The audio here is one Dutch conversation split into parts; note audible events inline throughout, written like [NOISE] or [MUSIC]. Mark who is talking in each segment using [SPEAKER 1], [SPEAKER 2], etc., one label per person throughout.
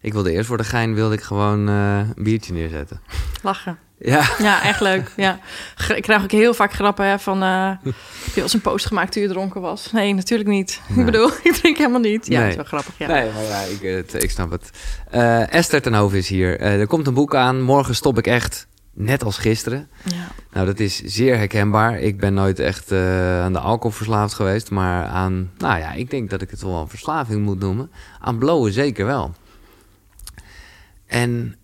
[SPEAKER 1] Ik wilde eerst voor de gein wilde ik gewoon eh, een biertje neerzetten.
[SPEAKER 2] Lachen.
[SPEAKER 1] Ja.
[SPEAKER 2] Ja, echt leuk. Ja. Ik krijg ook heel vaak grappen hè, van... eh heb je als een post gemaakt toen je dronken was? Nee, natuurlijk niet.
[SPEAKER 1] Nee.
[SPEAKER 2] Ik bedoel, [LAUGHS] ik drink helemaal niet. Ja,
[SPEAKER 1] Nee.
[SPEAKER 2] het is wel grappig, ja.
[SPEAKER 1] Nee, maar ja, ik, het, ik snap het. Eh, Esther ten is hier. Eh, er komt een boek aan. Morgen stop ik echt. Net als gisteren.
[SPEAKER 2] Ja.
[SPEAKER 1] Nou, dat is zeer herkenbaar. Ik ben nooit echt eh, aan de alcohol verslaafd geweest. Maar aan, nou ja, ik denk dat ik het wel een verslaving moet noemen. Aan blowen zeker wel. En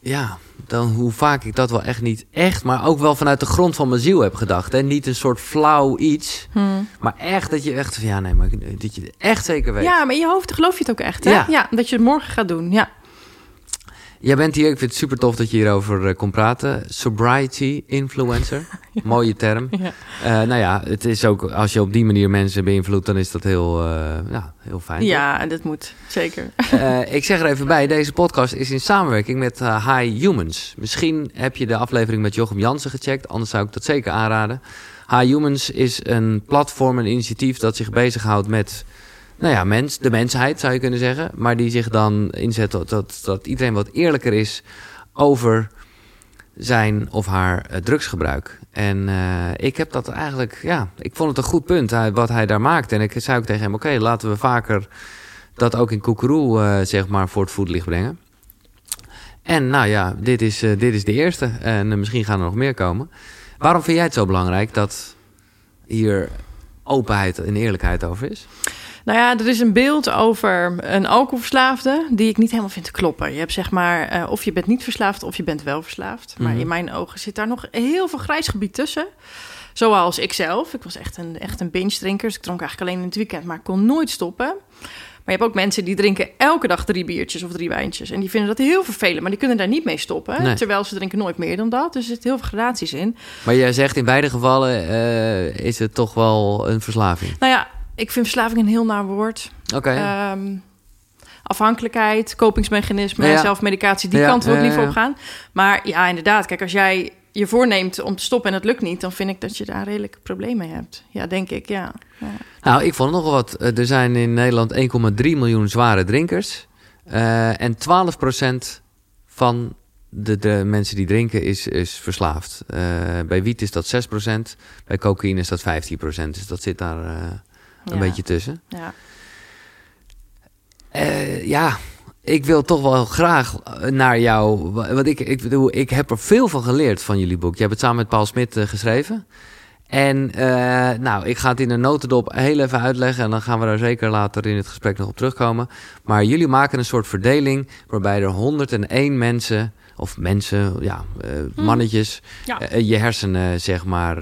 [SPEAKER 1] ja, dan hoe vaak ik dat wel echt niet echt, maar ook wel vanuit de grond van mijn ziel heb gedacht. En niet een soort flauw iets,
[SPEAKER 2] Hm.
[SPEAKER 1] maar echt dat je echt, van, ja nee, maar dat je echt zeker weet.
[SPEAKER 2] ja, maar in je hoofd geloof je het ook echt, hè?
[SPEAKER 1] Ja.
[SPEAKER 2] Ja. dat je het morgen gaat doen, ja.
[SPEAKER 1] Jij bent hier, ik vind het super tof dat je hierover eh, kon praten. Sobriety influencer, [LAUGHS] mooie term.
[SPEAKER 2] ja.
[SPEAKER 1] Eh, nou ja, het is ook, als je op die manier mensen beïnvloedt, dan is dat heel, eh, ja, heel fijn. toch?
[SPEAKER 2] Ja, dat moet, zeker.
[SPEAKER 1] Ik zeg er even bij, deze podcast is in samenwerking met High Humans. Misschien heb je de aflevering met Jochem Jansen gecheckt, anders zou ik dat zeker aanraden. High Humans is een platform, een initiatief dat zich bezighoudt met nou ja, mens, de mensheid zou je kunnen zeggen. Maar die zich dan inzet dat, dat, dat iedereen wat eerlijker is over zijn of haar eh, drugsgebruik. En eh, ik heb dat eigenlijk, ja, ik vond het een goed punt wat hij daar maakte. En ik zei ook tegen hem, oké, laten we vaker dat ook in Koekeroe, eh, zeg maar, voor het voetlicht brengen. En nou ja, dit is, dit is de eerste. En misschien gaan er nog meer komen. Waarom vind jij het zo belangrijk dat hier openheid en eerlijkheid over is?
[SPEAKER 2] Nou ja, er is een beeld over een alcoholverslaafde die ik niet helemaal vind te kloppen. Je hebt zeg maar, eh, of je bent niet verslaafd of je bent wel verslaafd. Maar
[SPEAKER 1] Mhm.
[SPEAKER 2] in mijn ogen zit daar nog heel veel grijs gebied tussen. Zoals ik zelf. Ik was echt een, echt een binge drinker. Dus ik dronk eigenlijk alleen in het weekend, maar ik kon nooit stoppen. Maar je hebt ook mensen die drinken elke dag drie biertjes of drie wijntjes. En die vinden dat heel vervelend, maar die kunnen daar niet mee stoppen.
[SPEAKER 1] Nee.
[SPEAKER 2] Terwijl ze drinken nooit meer dan dat. Dus er zitten heel veel gradaties in.
[SPEAKER 1] Maar jij zegt in beide gevallen eh, is het toch wel een verslaving.
[SPEAKER 2] Nou ja, ik vind verslaving een heel naar woord.
[SPEAKER 1] Oké.
[SPEAKER 2] Ehm, afhankelijkheid, kopingsmechanismen,
[SPEAKER 1] Ja.
[SPEAKER 2] zelfmedicatie, die
[SPEAKER 1] Ja,
[SPEAKER 2] kant wil ik liever op gaan. Maar ja, inderdaad, kijk, als jij je voorneemt om te stoppen en het lukt niet, dan vind ik dat je daar redelijk problemen mee hebt. Ja, denk ik, ja.
[SPEAKER 1] Nou, ik vond nog wel wat. Eh, Er zijn in Nederland 1,3 miljoen zware drinkers. Eh, en 12% van de, de mensen die drinken is, is verslaafd. Eh, bij wiet is dat 6%, bij cocaïne is dat 15%. Dus dat zit daar eh, een
[SPEAKER 2] Ja.
[SPEAKER 1] beetje tussen.
[SPEAKER 2] Ja.
[SPEAKER 1] Eh, ja, ik wil toch wel graag naar jou. wa- Want ik, ik bedoel, ik heb er veel van geleerd van jullie boek. Je hebt het samen met Paul Smit eh, geschreven. En eh, nou, ik ga het in een notendop heel even uitleggen. En dan gaan we daar zeker later in het gesprek nog op terugkomen. Maar jullie maken een soort verdeling waarbij er 101 mensen, of mensen, ja, eh, mannetjes,
[SPEAKER 2] Ja.
[SPEAKER 1] je hersenen zeg maar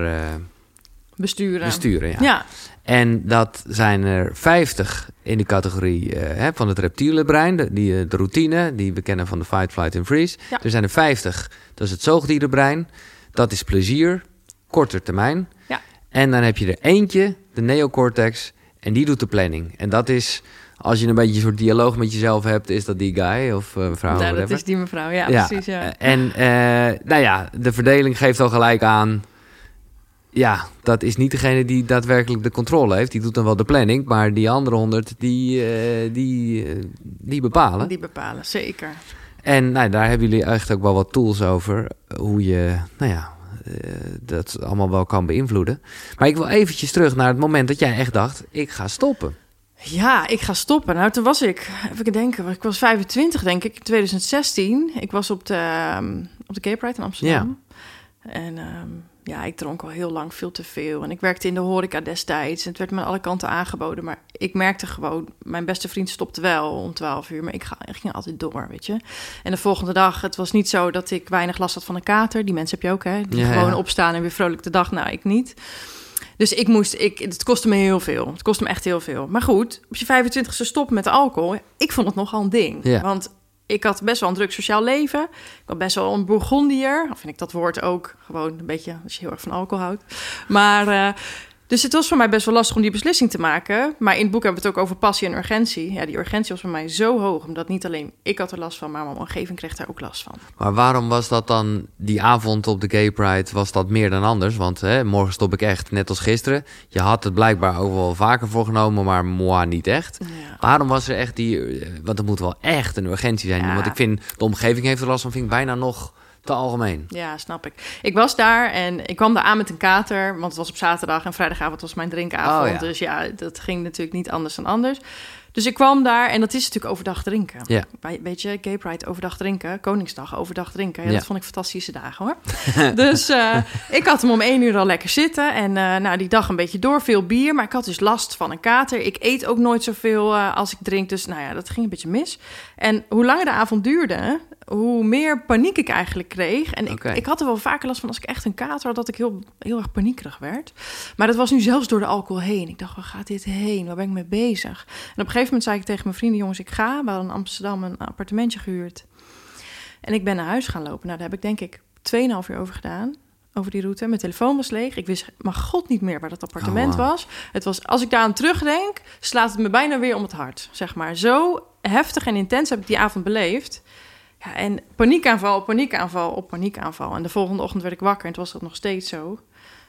[SPEAKER 2] Besturen.
[SPEAKER 1] besturen. Ja.
[SPEAKER 2] Ja.
[SPEAKER 1] En dat zijn er 50 in de categorie eh, hè, van het reptiele brein, de, die, eh, de routine, die we kennen van de fight, flight en freeze.
[SPEAKER 2] Ja.
[SPEAKER 1] Er zijn er 50, dat is het zoogdierenbrein. Dat is plezier, korter termijn.
[SPEAKER 2] Ja.
[SPEAKER 1] En dan heb je er eentje, de neocortex, en die doet de planning. En dat is, als je een beetje een soort dialoog met jezelf hebt, is dat die guy of eh, vrouw,
[SPEAKER 2] Ja, dat
[SPEAKER 1] whatever.
[SPEAKER 2] is die mevrouw, ja,
[SPEAKER 1] Ja,
[SPEAKER 2] precies. Ja.
[SPEAKER 1] En nou ja, de verdeling geeft al gelijk aan. Ja, dat is niet degene die daadwerkelijk de controle heeft. Die doet dan wel de planning. Maar die andere honderd, die, eh, die, eh, die bepalen.
[SPEAKER 2] Die bepalen, zeker.
[SPEAKER 1] En nou, daar hebben jullie echt ook wel wat tools over. Hoe je, nou ja, eh, dat allemaal wel kan beïnvloeden. Maar ik wil eventjes terug naar het moment dat jij echt dacht... ik ga stoppen.
[SPEAKER 2] Ja, ik ga stoppen. Nou, toen was ik, even denken, ik was 25 denk ik, in 2016. Ik was op de, ehm, op de Gay Pride in Amsterdam. En ehm, ja, ik dronk al heel lang veel te veel. En ik werkte in de horeca destijds. En het werd me aan alle kanten aangeboden. Maar ik merkte gewoon, mijn beste vriend stopte wel om 12 uur. Maar ik, ga, ik ging altijd door, weet je. En de volgende dag, het was niet zo dat ik weinig last had van een kater. Die mensen heb je ook, hè. Die
[SPEAKER 1] Ja,
[SPEAKER 2] gewoon
[SPEAKER 1] ja.
[SPEAKER 2] opstaan en weer vrolijk de dag. Nou, ik niet. Dus ik moest, ik, het kostte me heel veel. Het kostte me echt heel veel. Maar goed, op je 25ste stoppen met alcohol. Ik vond het nogal een ding.
[SPEAKER 1] Ja.
[SPEAKER 2] Want ik had best wel een druk sociaal leven. Ik had best wel een bourgondier. Of vind ik dat woord ook gewoon een beetje als je heel erg van alcohol houdt. Maar eh, Dus het was voor mij best wel lastig om die beslissing te maken. Maar in het boek hebben we het ook over passie en urgentie. Ja, die urgentie was voor mij zo hoog, omdat niet alleen ik had er last van, maar mijn omgeving kreeg daar ook last van.
[SPEAKER 1] Maar waarom was dat dan die avond op de Gay Pride, was dat meer dan anders? Want hè, morgen stop ik echt, net als gisteren. Je had het blijkbaar ook wel vaker voorgenomen, maar moi niet echt.
[SPEAKER 2] Ja.
[SPEAKER 1] Waarom was er echt die, eh, want het moet wel echt een urgentie zijn.
[SPEAKER 2] Ja.
[SPEAKER 1] Want ik vind, de omgeving heeft er last van, vind ik bijna nog te algemeen.
[SPEAKER 2] Ja, snap ik. Ik was daar en ik kwam daar aan met een kater, want het was op zaterdag en vrijdagavond was mijn drinkavond.
[SPEAKER 1] Oh, ja.
[SPEAKER 2] Dus ja, dat ging natuurlijk niet anders dan anders. Dus ik kwam daar en dat is natuurlijk overdag drinken.
[SPEAKER 1] Ja.
[SPEAKER 2] Bij- Weet je, Gay Pride overdag drinken, Koningsdag overdag drinken. Ja,
[SPEAKER 1] Ja.
[SPEAKER 2] Dat vond ik fantastische dagen hoor. [LAUGHS] dus eh, ik had hem om één uur al lekker zitten. En eh, nou, die dag een beetje door, veel bier. Maar ik had dus last van een kater. Ik eet ook nooit zoveel eh, als ik drink. Dus nou ja, dat ging een beetje mis. En hoe langer de avond duurde, hoe meer paniek ik eigenlijk kreeg. En ik, ik had er wel vaker last van als ik echt een kater had, dat ik heel, heel erg paniekerig werd. Maar dat was nu zelfs door de alcohol heen. Ik dacht, waar gaat dit heen? Waar ben ik mee bezig? En op een gegeven moment zei ik tegen mijn vrienden, jongens, ik ga. We hadden in Amsterdam een appartementje gehuurd. En ik ben naar huis gaan lopen. Nou, daar heb ik denk ik 2,5 uur over gedaan. Over die route. Mijn telefoon was leeg. Ik wist maar god niet meer waar dat appartement
[SPEAKER 1] Oh,
[SPEAKER 2] was. Het was. Als ik daar aan terugdenk, slaat het me bijna weer om het hart. Zeg maar. Zo heftig en intens heb ik die avond beleefd. Ja, en paniekaanval paniekaanval op paniekaanval. En de volgende ochtend werd ik wakker en toen was dat nog steeds zo.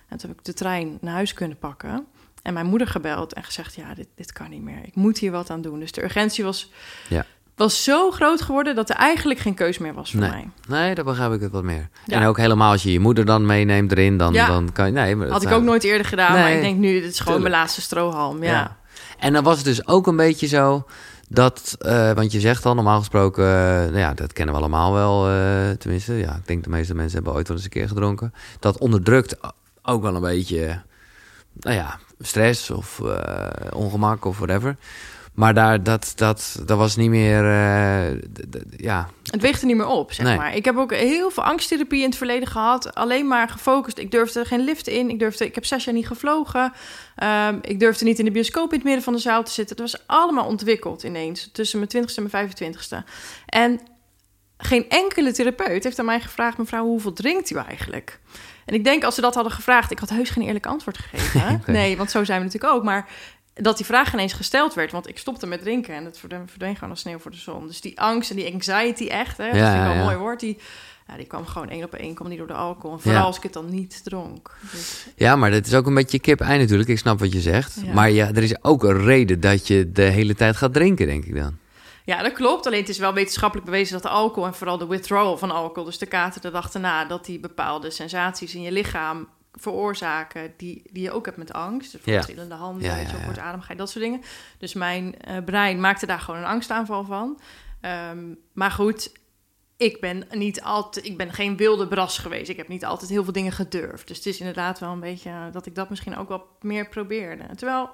[SPEAKER 2] En toen heb ik de trein naar huis kunnen pakken. En mijn moeder gebeld en gezegd, ja, dit, dit kan niet meer. Ik moet hier wat aan doen. Dus de urgentie was,
[SPEAKER 1] Ja.
[SPEAKER 2] was zo groot geworden... dat er eigenlijk geen keus meer was voor
[SPEAKER 1] Nee.
[SPEAKER 2] mij.
[SPEAKER 1] Nee, dan begrijp ik het wat meer.
[SPEAKER 2] Ja.
[SPEAKER 1] En ook helemaal als je je moeder dan meeneemt erin, dan,
[SPEAKER 2] Ja.
[SPEAKER 1] dan kan je... Nee, maar dat
[SPEAKER 2] Had ik
[SPEAKER 1] zijn-
[SPEAKER 2] ook nooit eerder gedaan, maar ik denk nu, dit is gewoon
[SPEAKER 1] tuurlijk.
[SPEAKER 2] mijn laatste strohalm. Ja.
[SPEAKER 1] Ja. En dan was het dus ook een beetje zo dat, eh, want je zegt al normaal gesproken, eh, nou ja, dat kennen we allemaal wel, eh, tenminste, ja, ik denk de meeste mensen hebben ooit wel eens een keer gedronken. Dat onderdrukt ook wel een beetje, nou ja, stress of ongemak of whatever. Maar daar, dat, dat, dat was niet meer, eh, ja,
[SPEAKER 2] Het weegt er niet meer op, zeg
[SPEAKER 1] Nee.
[SPEAKER 2] maar. Ik heb ook heel veel angsttherapie in het verleden gehad. Alleen maar gefocust. Ik durfde geen lift in. Ik, durfde, ik heb zes jaar niet gevlogen. Ehm, ik durfde niet in de bioscoop in het midden van de zaal te zitten. Het was allemaal ontwikkeld ineens. Tussen mijn twintigste en mijn 25ste. En geen enkele therapeut heeft aan mij gevraagd... mevrouw, hoeveel drinkt u eigenlijk? En ik denk, als ze dat hadden gevraagd... ik had heus geen eerlijk antwoord gegeven. [LAUGHS] Nee, want zo zijn we natuurlijk ook. Maar dat die vraag ineens gesteld werd... want ik stopte met drinken... en het verdween, gewoon als sneeuw voor de zon. Dus die angst en die anxiety echt... Hè, dat
[SPEAKER 1] Ja,
[SPEAKER 2] vind ik wel
[SPEAKER 1] ja.
[SPEAKER 2] mooi woord... Die, ja, die kwam gewoon één op één, kwam niet door de alcohol. En vooral
[SPEAKER 1] Ja.
[SPEAKER 2] als ik het dan niet dronk. Dus,
[SPEAKER 1] Ja, maar dat is ook een beetje kip-ei natuurlijk. Ik snap wat je zegt.
[SPEAKER 2] Ja.
[SPEAKER 1] Maar ja, er is ook een reden dat je de hele tijd gaat drinken, denk ik dan.
[SPEAKER 2] ja, dat klopt. Alleen het is wel wetenschappelijk bewezen dat de alcohol... en vooral de withdrawal van alcohol, dus de kater de dag erna... dat die bepaalde sensaties in je lichaam veroorzaken... die, die je ook hebt met angst. Dus
[SPEAKER 1] Ja.
[SPEAKER 2] ja. trillende handen,
[SPEAKER 1] Ja, ja, ja.
[SPEAKER 2] dat soort dingen. Dus mijn eh, brein maakte daar gewoon een angstaanval van. Ehm, maar goed, ik ben niet altijd, ik ben geen wilde bras geweest. Ik heb niet altijd heel veel dingen gedurfd. Dus het is inderdaad wel een beetje eh, dat ik dat misschien ook wel meer probeerde. Terwijl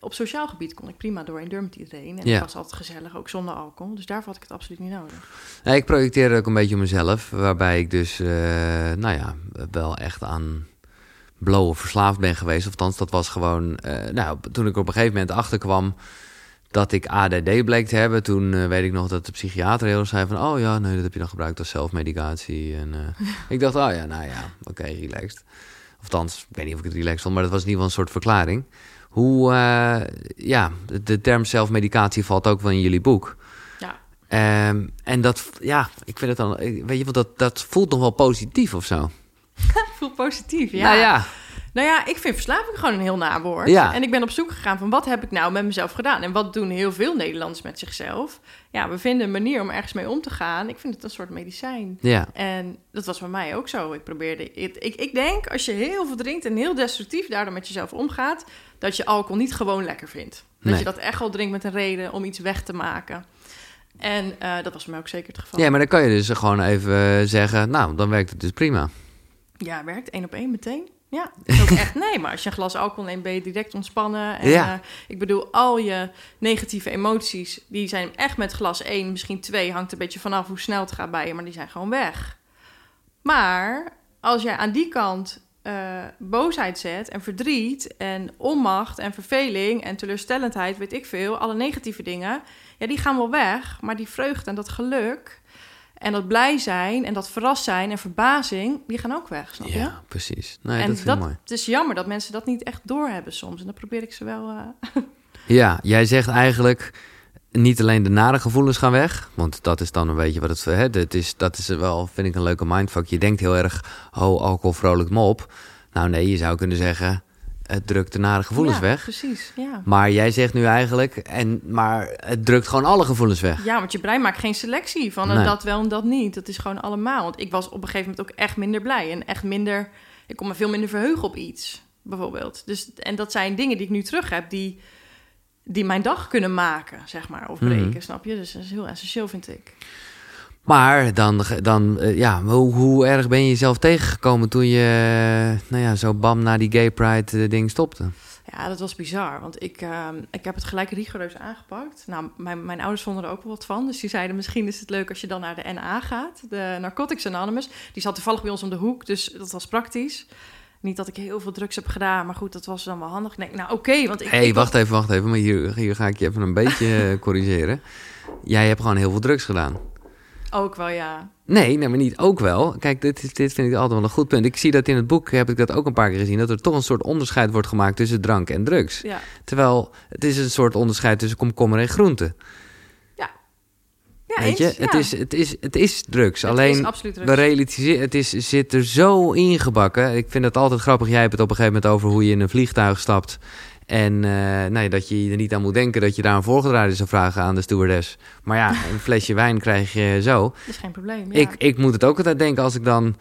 [SPEAKER 2] op sociaal gebied kon ik prima door in met iedereen. En
[SPEAKER 1] Ja.
[SPEAKER 2] was altijd gezellig, ook zonder alcohol. Dus daarvoor had ik het absoluut niet nodig.
[SPEAKER 1] Nee, ik projecteer ook een beetje op mezelf. Waarbij ik dus, eh, nou ja, wel echt aan blowen verslaafd ben geweest. Of althans, dat was gewoon... eh, nou, toen ik op een gegeven moment achterkwam dat ik ADD bleek te hebben... toen eh, weet ik nog dat de psychiater heel erg zei van... oh ja, nee, dat heb je dan gebruikt als zelfmedicatie. En eh, [LAUGHS] ik dacht, oh ja, nou ja, oké, relaxed. Of althans, ik weet niet of ik het relaxed vond... maar dat was in ieder geval een soort verklaring. Hoe, ja, de, term zelfmedicatie valt ook wel in jullie boek...
[SPEAKER 2] Ja,
[SPEAKER 1] Ehm, en dat, ja, ik vind het dan, weet je, want dat, dat voelt nog wel positief of zo. [LAUGHS]
[SPEAKER 2] voel positief. Ja.
[SPEAKER 1] Nou ja,
[SPEAKER 2] Nou ja, ik vind verslaving gewoon een heel nawoord.
[SPEAKER 1] Ja.
[SPEAKER 2] En ik ben op zoek gegaan van wat heb ik nou met mezelf gedaan? En wat doen heel veel Nederlanders met zichzelf? Ja, we vinden een manier om ergens mee om te gaan. Ik vind het een soort medicijn.
[SPEAKER 1] ja,
[SPEAKER 2] En dat was bij mij ook zo. Ik probeerde. Ik, ik, ik denk als je heel veel drinkt en heel destructief daardoor met jezelf omgaat, dat je alcohol niet gewoon lekker vindt. Dat
[SPEAKER 1] Nee.
[SPEAKER 2] je dat echt wel drinkt met een reden om iets weg te maken. En eh, dat was bij mij ook zeker het geval.
[SPEAKER 1] ja, maar dan kan je dus gewoon even zeggen, nou, dan werkt het dus prima.
[SPEAKER 2] Ja, werkt één op één meteen. Ja, is ook echt [LAUGHS] nee. Maar als je een glas alcohol neemt, ben je direct ontspannen. En,
[SPEAKER 1] Ja.
[SPEAKER 2] eh, ik bedoel, al je negatieve emoties, die zijn echt met glas één, misschien twee, hangt een beetje vanaf hoe snel het gaat bij je, maar die zijn gewoon weg. Maar als jij aan die kant eh, boosheid zet en verdriet en onmacht en verveling en teleurstellendheid, weet ik veel, alle negatieve dingen, ja, die gaan wel weg. Maar die vreugde en dat geluk En dat blij zijn en dat verrast zijn en verbazing, die gaan ook weg, snap je?
[SPEAKER 1] Ja, precies. Nee,
[SPEAKER 2] en
[SPEAKER 1] dat vind ik mooi.
[SPEAKER 2] Het is jammer dat mensen dat niet echt doorhebben soms. En dan probeer ik ze wel... Uh... [LAUGHS]
[SPEAKER 1] Ja, jij zegt eigenlijk niet alleen de nare gevoelens gaan weg, want dat is dan een beetje wat het... Hè, dat, is, dat is wel, vind ik, een leuke mindfuck. Je denkt heel erg, oh, alcohol vrolijk me op. Nou nee, je zou kunnen zeggen, het drukt de nare gevoelens
[SPEAKER 2] ja,
[SPEAKER 1] weg.
[SPEAKER 2] precies, ja.
[SPEAKER 1] Maar jij zegt nu eigenlijk, en, maar het drukt gewoon alle gevoelens weg.
[SPEAKER 2] Ja, want je brein maakt geen selectie van
[SPEAKER 1] Nee.
[SPEAKER 2] dat wel en dat niet. Dat is gewoon allemaal. Want ik was op een gegeven moment ook echt minder blij. En echt minder... Ik kon me veel minder verheugen op iets, bijvoorbeeld. Dus, en dat zijn dingen die ik nu terug heb, die, die mijn dag kunnen maken, zeg maar. Of breken,
[SPEAKER 1] Mhm.
[SPEAKER 2] snap je? Dus dat is heel essentieel, vind ik.
[SPEAKER 1] Maar dan, dan eh, ja, hoe, hoe erg ben je jezelf tegengekomen toen je, nou ja, zo bam na die gay pride eh, ding stopte?
[SPEAKER 2] Ja, dat was bizar. Want ik, ehm, ik heb het gelijk rigoureus aangepakt. Nou, mijn, mijn ouders vonden er ook wel wat van. Dus die zeiden, misschien is het leuk als je dan naar de NA gaat. De Narcotics Anonymous. Die zat toevallig bij ons om de hoek, dus dat was praktisch. Niet dat ik heel veel drugs heb gedaan, maar goed, dat was dan wel handig. Denk, nou oké, want ik...
[SPEAKER 1] Hé, hey,
[SPEAKER 2] ik
[SPEAKER 1] wacht even, wacht even. Maar hier, hier ga ik je even een beetje eh, corrigeren. Jij hebt gewoon heel veel drugs gedaan.
[SPEAKER 2] Ook wel, ja.
[SPEAKER 1] Nee, nee, maar niet ook wel. Kijk, dit, is- dit vind ik altijd wel een goed punt. Ik zie dat in het boek, heb ik dat ook een paar keer gezien... dat er toch een soort onderscheid wordt gemaakt tussen drank en drugs.
[SPEAKER 2] Ja,
[SPEAKER 1] Terwijl het is een soort onderscheid tussen komkommer en groente.
[SPEAKER 2] ja
[SPEAKER 1] Weet je,
[SPEAKER 2] eens,
[SPEAKER 1] het,
[SPEAKER 2] ja.
[SPEAKER 1] is, het, is, het is drugs.
[SPEAKER 2] Het
[SPEAKER 1] Alleen
[SPEAKER 2] is absoluut drugs.
[SPEAKER 1] we realiseren, het is, zit er zo ingebakken. Ik vind het altijd grappig. Jij hebt het op een gegeven moment over hoe je in een vliegtuig stapt. En eh, nee, dat je er niet aan moet denken dat je daar een voorgedraaide zou vragen aan de stewardess. Maar ja, een flesje wijn krijg je zo.
[SPEAKER 2] Dat is geen probleem, ja.
[SPEAKER 1] Ik, ik moet het ook altijd denken als ik dan...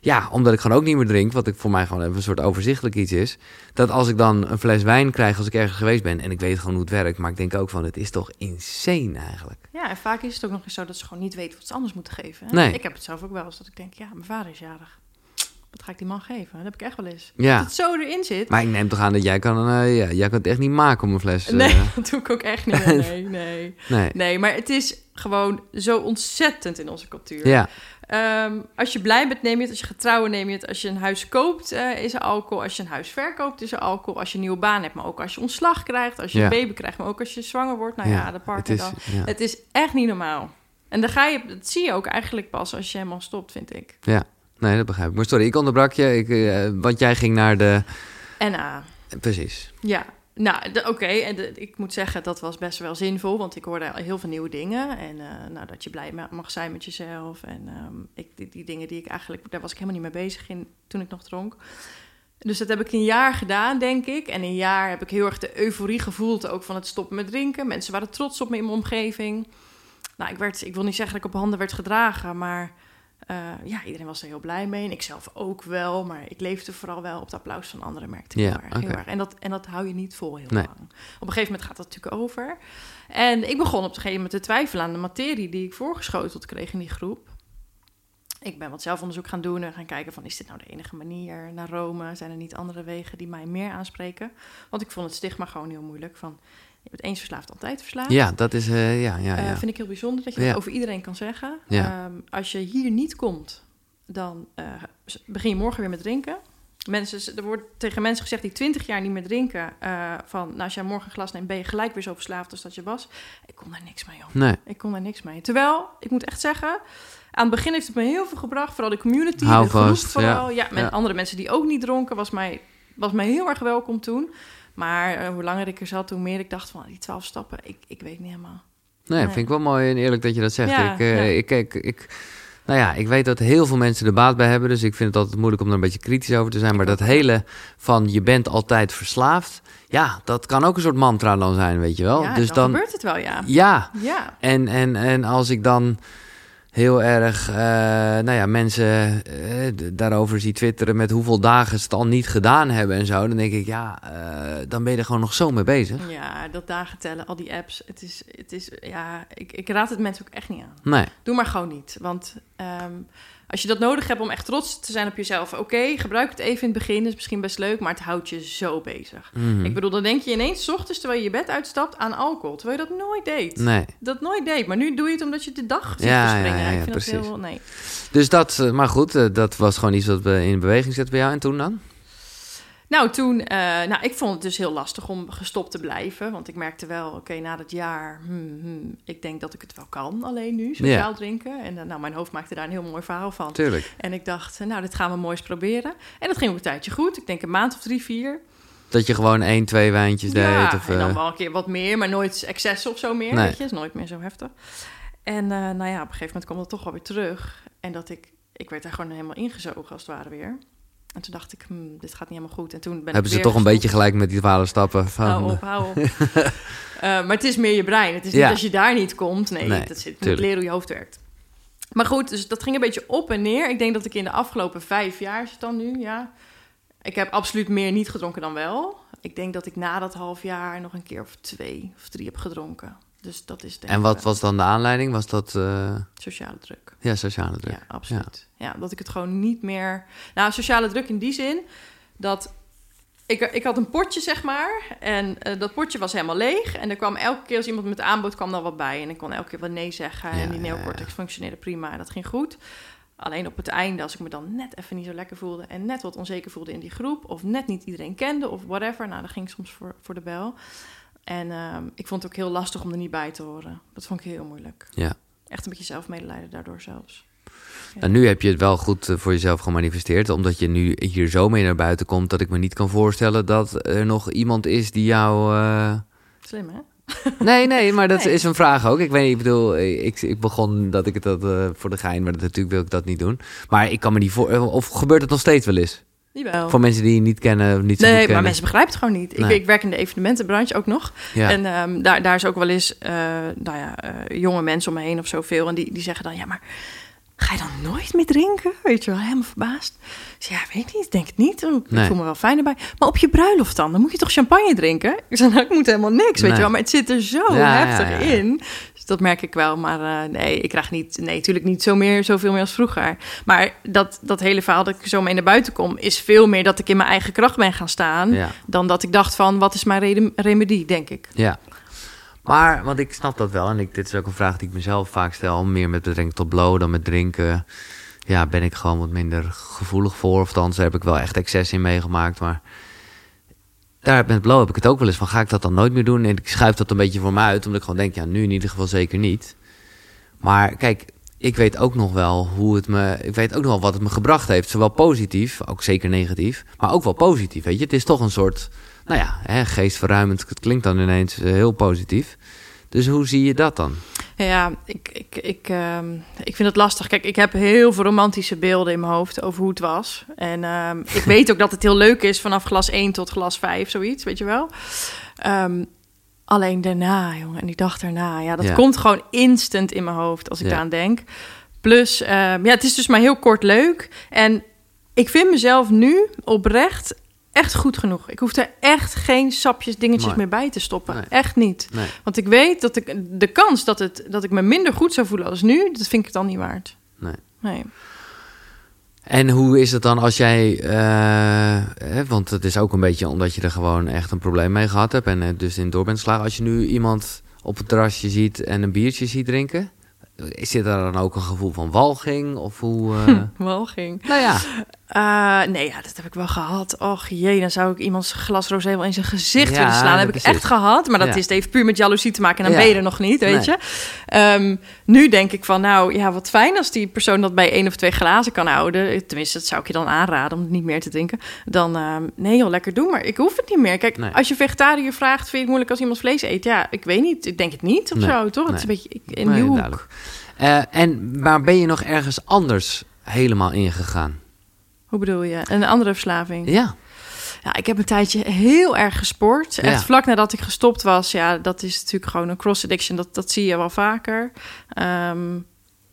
[SPEAKER 1] Ja, omdat ik gewoon ook niet meer drink, wat ik voor mij gewoon even een soort overzichtelijk iets is. Dat als ik dan een fles wijn krijg als ik ergens geweest ben en ik weet gewoon hoe het werkt. Maar ik denk ook van, het is toch insane eigenlijk.
[SPEAKER 2] Ja, en vaak is het ook nog eens zo dat ze gewoon niet weten wat ze anders moeten geven. hè.
[SPEAKER 1] Nee.
[SPEAKER 2] Ik heb het zelf ook wel eens dat ik denk, ja, mijn vader is jarig. Wat ga ik die man geven? Dat heb ik echt wel eens.
[SPEAKER 1] Ja.
[SPEAKER 2] Dat het zo erin zit.
[SPEAKER 1] Maar ik neem toch aan dat jij kan, eh, ja, jij kan het echt niet maken om een fles... eh,
[SPEAKER 2] Nee, [LAUGHS] dat doe ik ook echt niet. meer. [LAUGHS] Nee, nee.
[SPEAKER 1] nee.
[SPEAKER 2] Nee, maar het is gewoon zo ontzettend in onze cultuur.
[SPEAKER 1] Ja,
[SPEAKER 2] Ehm, als je blij bent, neem je het. Als je gaat trouwen, neem je het. Als je een huis koopt, eh, is er alcohol. Als je een huis verkoopt, is er alcohol. Als je een nieuwe baan hebt, maar ook als je ontslag krijgt. Als je
[SPEAKER 1] Ja.
[SPEAKER 2] een baby krijgt, maar ook als je zwanger wordt. Nou ja, de
[SPEAKER 1] het
[SPEAKER 2] partner
[SPEAKER 1] is,
[SPEAKER 2] dan.
[SPEAKER 1] ja.
[SPEAKER 2] Het is echt niet normaal. En dan ga je, dat zie je ook eigenlijk pas als je helemaal stopt, vind ik.
[SPEAKER 1] ja, nee, dat begrijp ik. Maar sorry, ik onderbrak je, ik, eh, want jij ging naar de...
[SPEAKER 2] En ah,
[SPEAKER 1] Precies.
[SPEAKER 2] ja. Nou, oké. En ik moet zeggen, dat was best wel zinvol. Want ik hoorde heel veel nieuwe dingen. En eh, nou, dat je blij ma- mag zijn met jezelf. En ehm, ik, die, die dingen die ik eigenlijk... Daar was ik helemaal niet mee bezig in, toen ik nog dronk. Dus dat heb ik een jaar gedaan, denk ik. En een jaar heb ik heel erg de euforie gevoeld... ook van het stoppen met drinken. Mensen waren trots op me in mijn omgeving. Nou, ik, werd, ik wil niet zeggen dat ik op handen werd gedragen... maar eh, ja, iedereen was er heel blij mee. En ik zelf ook wel. Maar ik leefde vooral wel op het applaus van anderen, merkte ik
[SPEAKER 1] Ja,
[SPEAKER 2] heel, erg, heel
[SPEAKER 1] oké.
[SPEAKER 2] erg. En dat, en dat hou je niet vol heel
[SPEAKER 1] Nee.
[SPEAKER 2] lang. Op een gegeven moment gaat dat natuurlijk over. En ik begon op een gegeven moment te twijfelen aan de materie die ik voorgeschoteld kreeg in die groep. Ik ben wat zelfonderzoek gaan doen en gaan kijken van... is dit nou de enige manier naar Rome? Zijn er niet andere wegen die mij meer aanspreken? Want ik vond het stigma gewoon heel moeilijk van... je bent eens verslaafd, altijd verslaafd.
[SPEAKER 1] Ja, dat is, eh, ja, ja,
[SPEAKER 2] Eh,
[SPEAKER 1] ja.
[SPEAKER 2] vind ik heel bijzonder dat je
[SPEAKER 1] Ja.
[SPEAKER 2] dat over iedereen kan zeggen.
[SPEAKER 1] Ja.
[SPEAKER 2] Ehm, als je hier niet komt, dan eh, begin je morgen weer met drinken. Mensen, er wordt tegen mensen gezegd die 20 jaar niet meer drinken... van, nou, als jij morgen een glas neemt, ben je gelijk weer zo verslaafd als dat je was. Ik kon daar niks mee, joh.
[SPEAKER 1] Nee,
[SPEAKER 2] Ik kon daar niks mee. Terwijl, ik moet echt zeggen... Aan het begin heeft het me heel veel gebracht. Vooral de community,
[SPEAKER 1] Hou
[SPEAKER 2] de groep
[SPEAKER 1] vast,
[SPEAKER 2] vooral. Ja, met
[SPEAKER 1] Ja.
[SPEAKER 2] andere mensen die ook niet dronken... was mij, was mij heel erg welkom toen. Maar eh, hoe langer ik er zat, hoe meer ik dacht van... die twaalf stappen, ik, ik weet niet helemaal.
[SPEAKER 1] nee,
[SPEAKER 2] Nee.
[SPEAKER 1] vind ik wel mooi en eerlijk dat je dat zegt.
[SPEAKER 2] Ja,
[SPEAKER 1] ik, eh,
[SPEAKER 2] ja.
[SPEAKER 1] ik, ik, ik, nou ja, ik weet dat heel veel mensen er baat bij hebben, dus ik vind het altijd moeilijk om er een beetje kritisch over te zijn. Maar dat hele van je bent altijd verslaafd, ja, dat kan ook een soort mantra dan zijn, weet je wel.
[SPEAKER 2] ja,
[SPEAKER 1] dus
[SPEAKER 2] dan,
[SPEAKER 1] dan,
[SPEAKER 2] gebeurt het wel, ja.
[SPEAKER 1] ja,
[SPEAKER 2] Ja,
[SPEAKER 1] En, en, en als ik dan heel erg, eh, nou ja, mensen eh, daarover zie twitteren met hoeveel dagen ze het al niet gedaan hebben en zo, dan denk ik, ja, eh, dan ben je er gewoon nog zo mee bezig.
[SPEAKER 2] ja, dat dagen tellen, al die apps. Het is, het is ja, ik, ik raad het mensen ook echt niet aan.
[SPEAKER 1] Nee,
[SPEAKER 2] Doe maar gewoon niet. Want ehm, als je dat nodig hebt om echt trots te zijn op jezelf, oké, gebruik het even in het begin. is misschien best leuk, maar het houdt je zo bezig.
[SPEAKER 1] Mhm.
[SPEAKER 2] Ik bedoel, dan denk je ineens 's ochtends terwijl je je bed uitstapt aan alcohol. Terwijl je dat nooit deed.
[SPEAKER 1] nee.
[SPEAKER 2] Dat nooit deed. Maar nu doe je het omdat je de dag ziet
[SPEAKER 1] Ja,
[SPEAKER 2] verspringen.
[SPEAKER 1] ja, ja,
[SPEAKER 2] ik
[SPEAKER 1] ja,
[SPEAKER 2] vind
[SPEAKER 1] precies.
[SPEAKER 2] dat heel... Nee.
[SPEAKER 1] Dus dat, eh, maar goed, eh, dat was gewoon iets wat we in beweging zetten bij jou. En toen dan?
[SPEAKER 2] Nou, toen, uh, nou, ik vond het dus heel lastig om gestopt te blijven. Want ik merkte wel, oké, na dat jaar, hmm, hmm, ik denk dat ik het wel kan alleen nu, sociaal drinken. En uh, nou, mijn hoofd maakte daar een heel mooi verhaal van.
[SPEAKER 1] Tuurlijk.
[SPEAKER 2] En ik dacht, nou, dit gaan we mooi eens proberen. En dat ging ook een tijdje goed. Ik denk een maand of drie, vier.
[SPEAKER 1] Dat je gewoon één, twee wijntjes
[SPEAKER 2] ja,
[SPEAKER 1] deed? Of,
[SPEAKER 2] en dan wel een keer wat meer, maar nooit excessen of zo meer,
[SPEAKER 1] Nee.
[SPEAKER 2] weet je. is nooit meer zo heftig. En nou ja, op een gegeven moment kwam dat toch wel weer terug. En dat ik, ik werd daar gewoon helemaal ingezogen als het ware weer. En toen dacht ik, hm, dit gaat niet helemaal goed. En toen ben
[SPEAKER 1] Hebben
[SPEAKER 2] ik
[SPEAKER 1] ze toch een beetje gelijk met die twaalf stappen van...
[SPEAKER 2] Hou op, hou op. [LAUGHS] Eh, maar het is meer je brein. Het is
[SPEAKER 1] Ja.
[SPEAKER 2] niet als je daar niet komt. Nee,
[SPEAKER 1] Nee,
[SPEAKER 2] dat zit, moet leren hoe je hoofd werkt. Maar goed, dus dat ging een beetje op en neer. Ik denk dat ik in de afgelopen vijf jaar, is het dan nu, ja... Ik heb absoluut meer niet gedronken dan wel. Ik denk dat ik na dat half jaar nog een keer of twee of drie heb gedronken. Dus dat is denk
[SPEAKER 1] En wat was dan de aanleiding? Was dat uh,
[SPEAKER 2] sociale druk.
[SPEAKER 1] ja, sociale druk?
[SPEAKER 2] Ja, absoluut. Ja. dat ik het gewoon niet meer... Nou, sociale druk in die zin dat... Ik, ik had een potje, zeg maar. En eh, dat potje was helemaal leeg. En er kwam elke keer als iemand met aanbod kwam er wat bij. En ik kon elke keer wel nee zeggen.
[SPEAKER 1] Ja,
[SPEAKER 2] en die neocortex functioneerde prima. En dat ging goed. Alleen op het einde, als ik me dan net even niet zo lekker voelde... en net wat onzeker voelde in die groep... of net niet iedereen kende of whatever... nou, dan ging soms voor, voor de bel. En ehm, ik vond het ook heel lastig om er niet bij te horen. Dat vond ik heel moeilijk.
[SPEAKER 1] Ja.
[SPEAKER 2] Echt een beetje zelfmedelijden daardoor zelfs.
[SPEAKER 1] En nu heb je het wel goed eh, voor jezelf gemanifesteerd, omdat je nu hier zo mee naar buiten komt dat ik me niet kan voorstellen dat er nog iemand is die jou. uh...
[SPEAKER 2] Slim, hè? [LAUGHS]
[SPEAKER 1] Nee, nee, maar dat [LAUGHS]
[SPEAKER 2] Nee.
[SPEAKER 1] is een vraag ook. Ik weet niet, ik bedoel, ik, ik begon dat ik het dat uh, voor de gein, maar dat, natuurlijk wil ik dat niet doen. Maar ik kan me niet voor. eh, Of gebeurt het nog steeds wel eens?
[SPEAKER 2] Jawel.
[SPEAKER 1] Voor mensen die je niet kennen, of niet zo
[SPEAKER 2] Nee,
[SPEAKER 1] kennen.
[SPEAKER 2] maar mensen begrijpen het gewoon niet. Ik,
[SPEAKER 1] Nee.
[SPEAKER 2] ik werk in de evenementenbranche ook nog.
[SPEAKER 1] Ja.
[SPEAKER 2] En ehm, daar, daar is ook wel eens, eh, nou ja, eh, jonge mensen om me heen of zoveel. En die, die zeggen dan, ja, maar ga je dan nooit meer drinken? Weet je wel, helemaal verbaasd. Zeg, ja, weet ik niet, ik denk het niet. Ik
[SPEAKER 1] Nee.
[SPEAKER 2] voel me wel fijn erbij. Maar op je bruiloft dan, dan moet je toch champagne drinken? Ik zeg, nou, ik moet helemaal niks, weet
[SPEAKER 1] Nee.
[SPEAKER 2] je wel. Maar het zit er zo
[SPEAKER 1] Ja, ja,
[SPEAKER 2] heftig
[SPEAKER 1] ja.
[SPEAKER 2] in. Dus dat merk ik wel. Maar eh, nee, ik krijg niet, nee, natuurlijk niet zo meer, zoveel meer als vroeger. Maar dat, dat hele verhaal dat ik zo mee naar buiten kom... is veel meer dat ik in mijn eigen kracht ben gaan staan...
[SPEAKER 1] Ja.
[SPEAKER 2] dan dat ik dacht van, wat is mijn remedie, denk ik.
[SPEAKER 1] Ja. Maar, want ik snap dat wel. En ik, dit is ook een vraag die ik mezelf vaak stel. Meer met betrekking tot blow dan met drinken. Ja, ben ik gewoon wat minder gevoelig voor. Of daar heb ik wel echt excess in meegemaakt. Maar daar met blow heb ik het ook wel eens van. Ga ik dat dan nooit meer doen? En ik schuif dat een beetje voor me uit. Omdat ik gewoon denk, ja, nu in ieder geval zeker niet. Maar kijk, ik weet ook nog wel hoe het me... Ik weet ook nog wel wat het me gebracht heeft. Zowel positief, ook zeker negatief. Maar ook wel positief, weet je. Het is toch een soort nou ja, hè, geestverruimend. Het klinkt dan ineens eh, heel positief. Dus hoe zie je dat dan?
[SPEAKER 2] Ja, ik, ik, ik, ehm, ik vind het lastig. Kijk, ik heb heel veel romantische beelden in mijn hoofd over hoe het was. En ehm, [LAUGHS] ik weet ook dat het heel leuk is vanaf glas 1 tot glas 5, zoiets, weet je wel. Ehm, alleen daarna, jongen, en die dag daarna, ja, dat
[SPEAKER 1] Ja.
[SPEAKER 2] komt gewoon instant in mijn hoofd als ik
[SPEAKER 1] Ja.
[SPEAKER 2] daaraan denk. Plus, ja, het is dus maar heel kort leuk. En ik vind mezelf nu oprecht echt goed genoeg. Ik hoef er echt geen sapjes, dingetjes meer bij te stoppen.
[SPEAKER 1] Nee.
[SPEAKER 2] Echt niet.
[SPEAKER 1] Nee.
[SPEAKER 2] Want ik weet dat ik de kans dat, het, dat ik me minder goed zou voelen als nu, dat vind ik dan niet waard.
[SPEAKER 1] Nee.
[SPEAKER 2] Nee.
[SPEAKER 1] En hoe is het dan als jij... eh, hè, want het is ook een beetje omdat je er gewoon echt een probleem mee gehad hebt... en eh, dus in door bent geslagen. Als je nu iemand op het terrasje ziet en een biertje ziet drinken... Is dit daar dan ook een gevoel van walging? Of hoe... eh, [LAUGHS]
[SPEAKER 2] Walging.
[SPEAKER 1] nou ja,
[SPEAKER 2] Eh, nee, ja, dat heb ik wel gehad. Och jee, dan zou ik iemands glas rosé wel in zijn gezicht
[SPEAKER 1] Ja,
[SPEAKER 2] willen slaan. Dat heb ik echt gehad. Maar dat
[SPEAKER 1] Ja.
[SPEAKER 2] is, heeft puur met jaloezie te maken. En dan
[SPEAKER 1] Ja.
[SPEAKER 2] ben je er nog niet, weet
[SPEAKER 1] Nee.
[SPEAKER 2] je. Ehm, nu denk ik van, nou ja, wat fijn als die persoon dat bij één of twee glazen kan houden. Tenminste, dat zou ik je dan aanraden om het niet meer te drinken. Dan, ehm, nee joh, lekker doen. Maar ik hoef het niet meer. Kijk,
[SPEAKER 1] Nee.
[SPEAKER 2] als je vegetariër vraagt, vind je het moeilijk als iemand vlees eet? Ja, ik weet niet. Ik denk het niet of
[SPEAKER 1] Nee.
[SPEAKER 2] zo, toch? Het is een beetje in die hoek.
[SPEAKER 1] Eh, en, maar ben je nog ergens anders helemaal ingegaan?
[SPEAKER 2] Hoe bedoel je? Een andere verslaving?
[SPEAKER 1] Ja.
[SPEAKER 2] Ja, ik heb een tijdje heel erg gesport. Echt
[SPEAKER 1] Ja.
[SPEAKER 2] vlak nadat ik gestopt was. Ja, dat is natuurlijk gewoon een cross-addiction. Dat, dat zie je wel vaker. Ehm,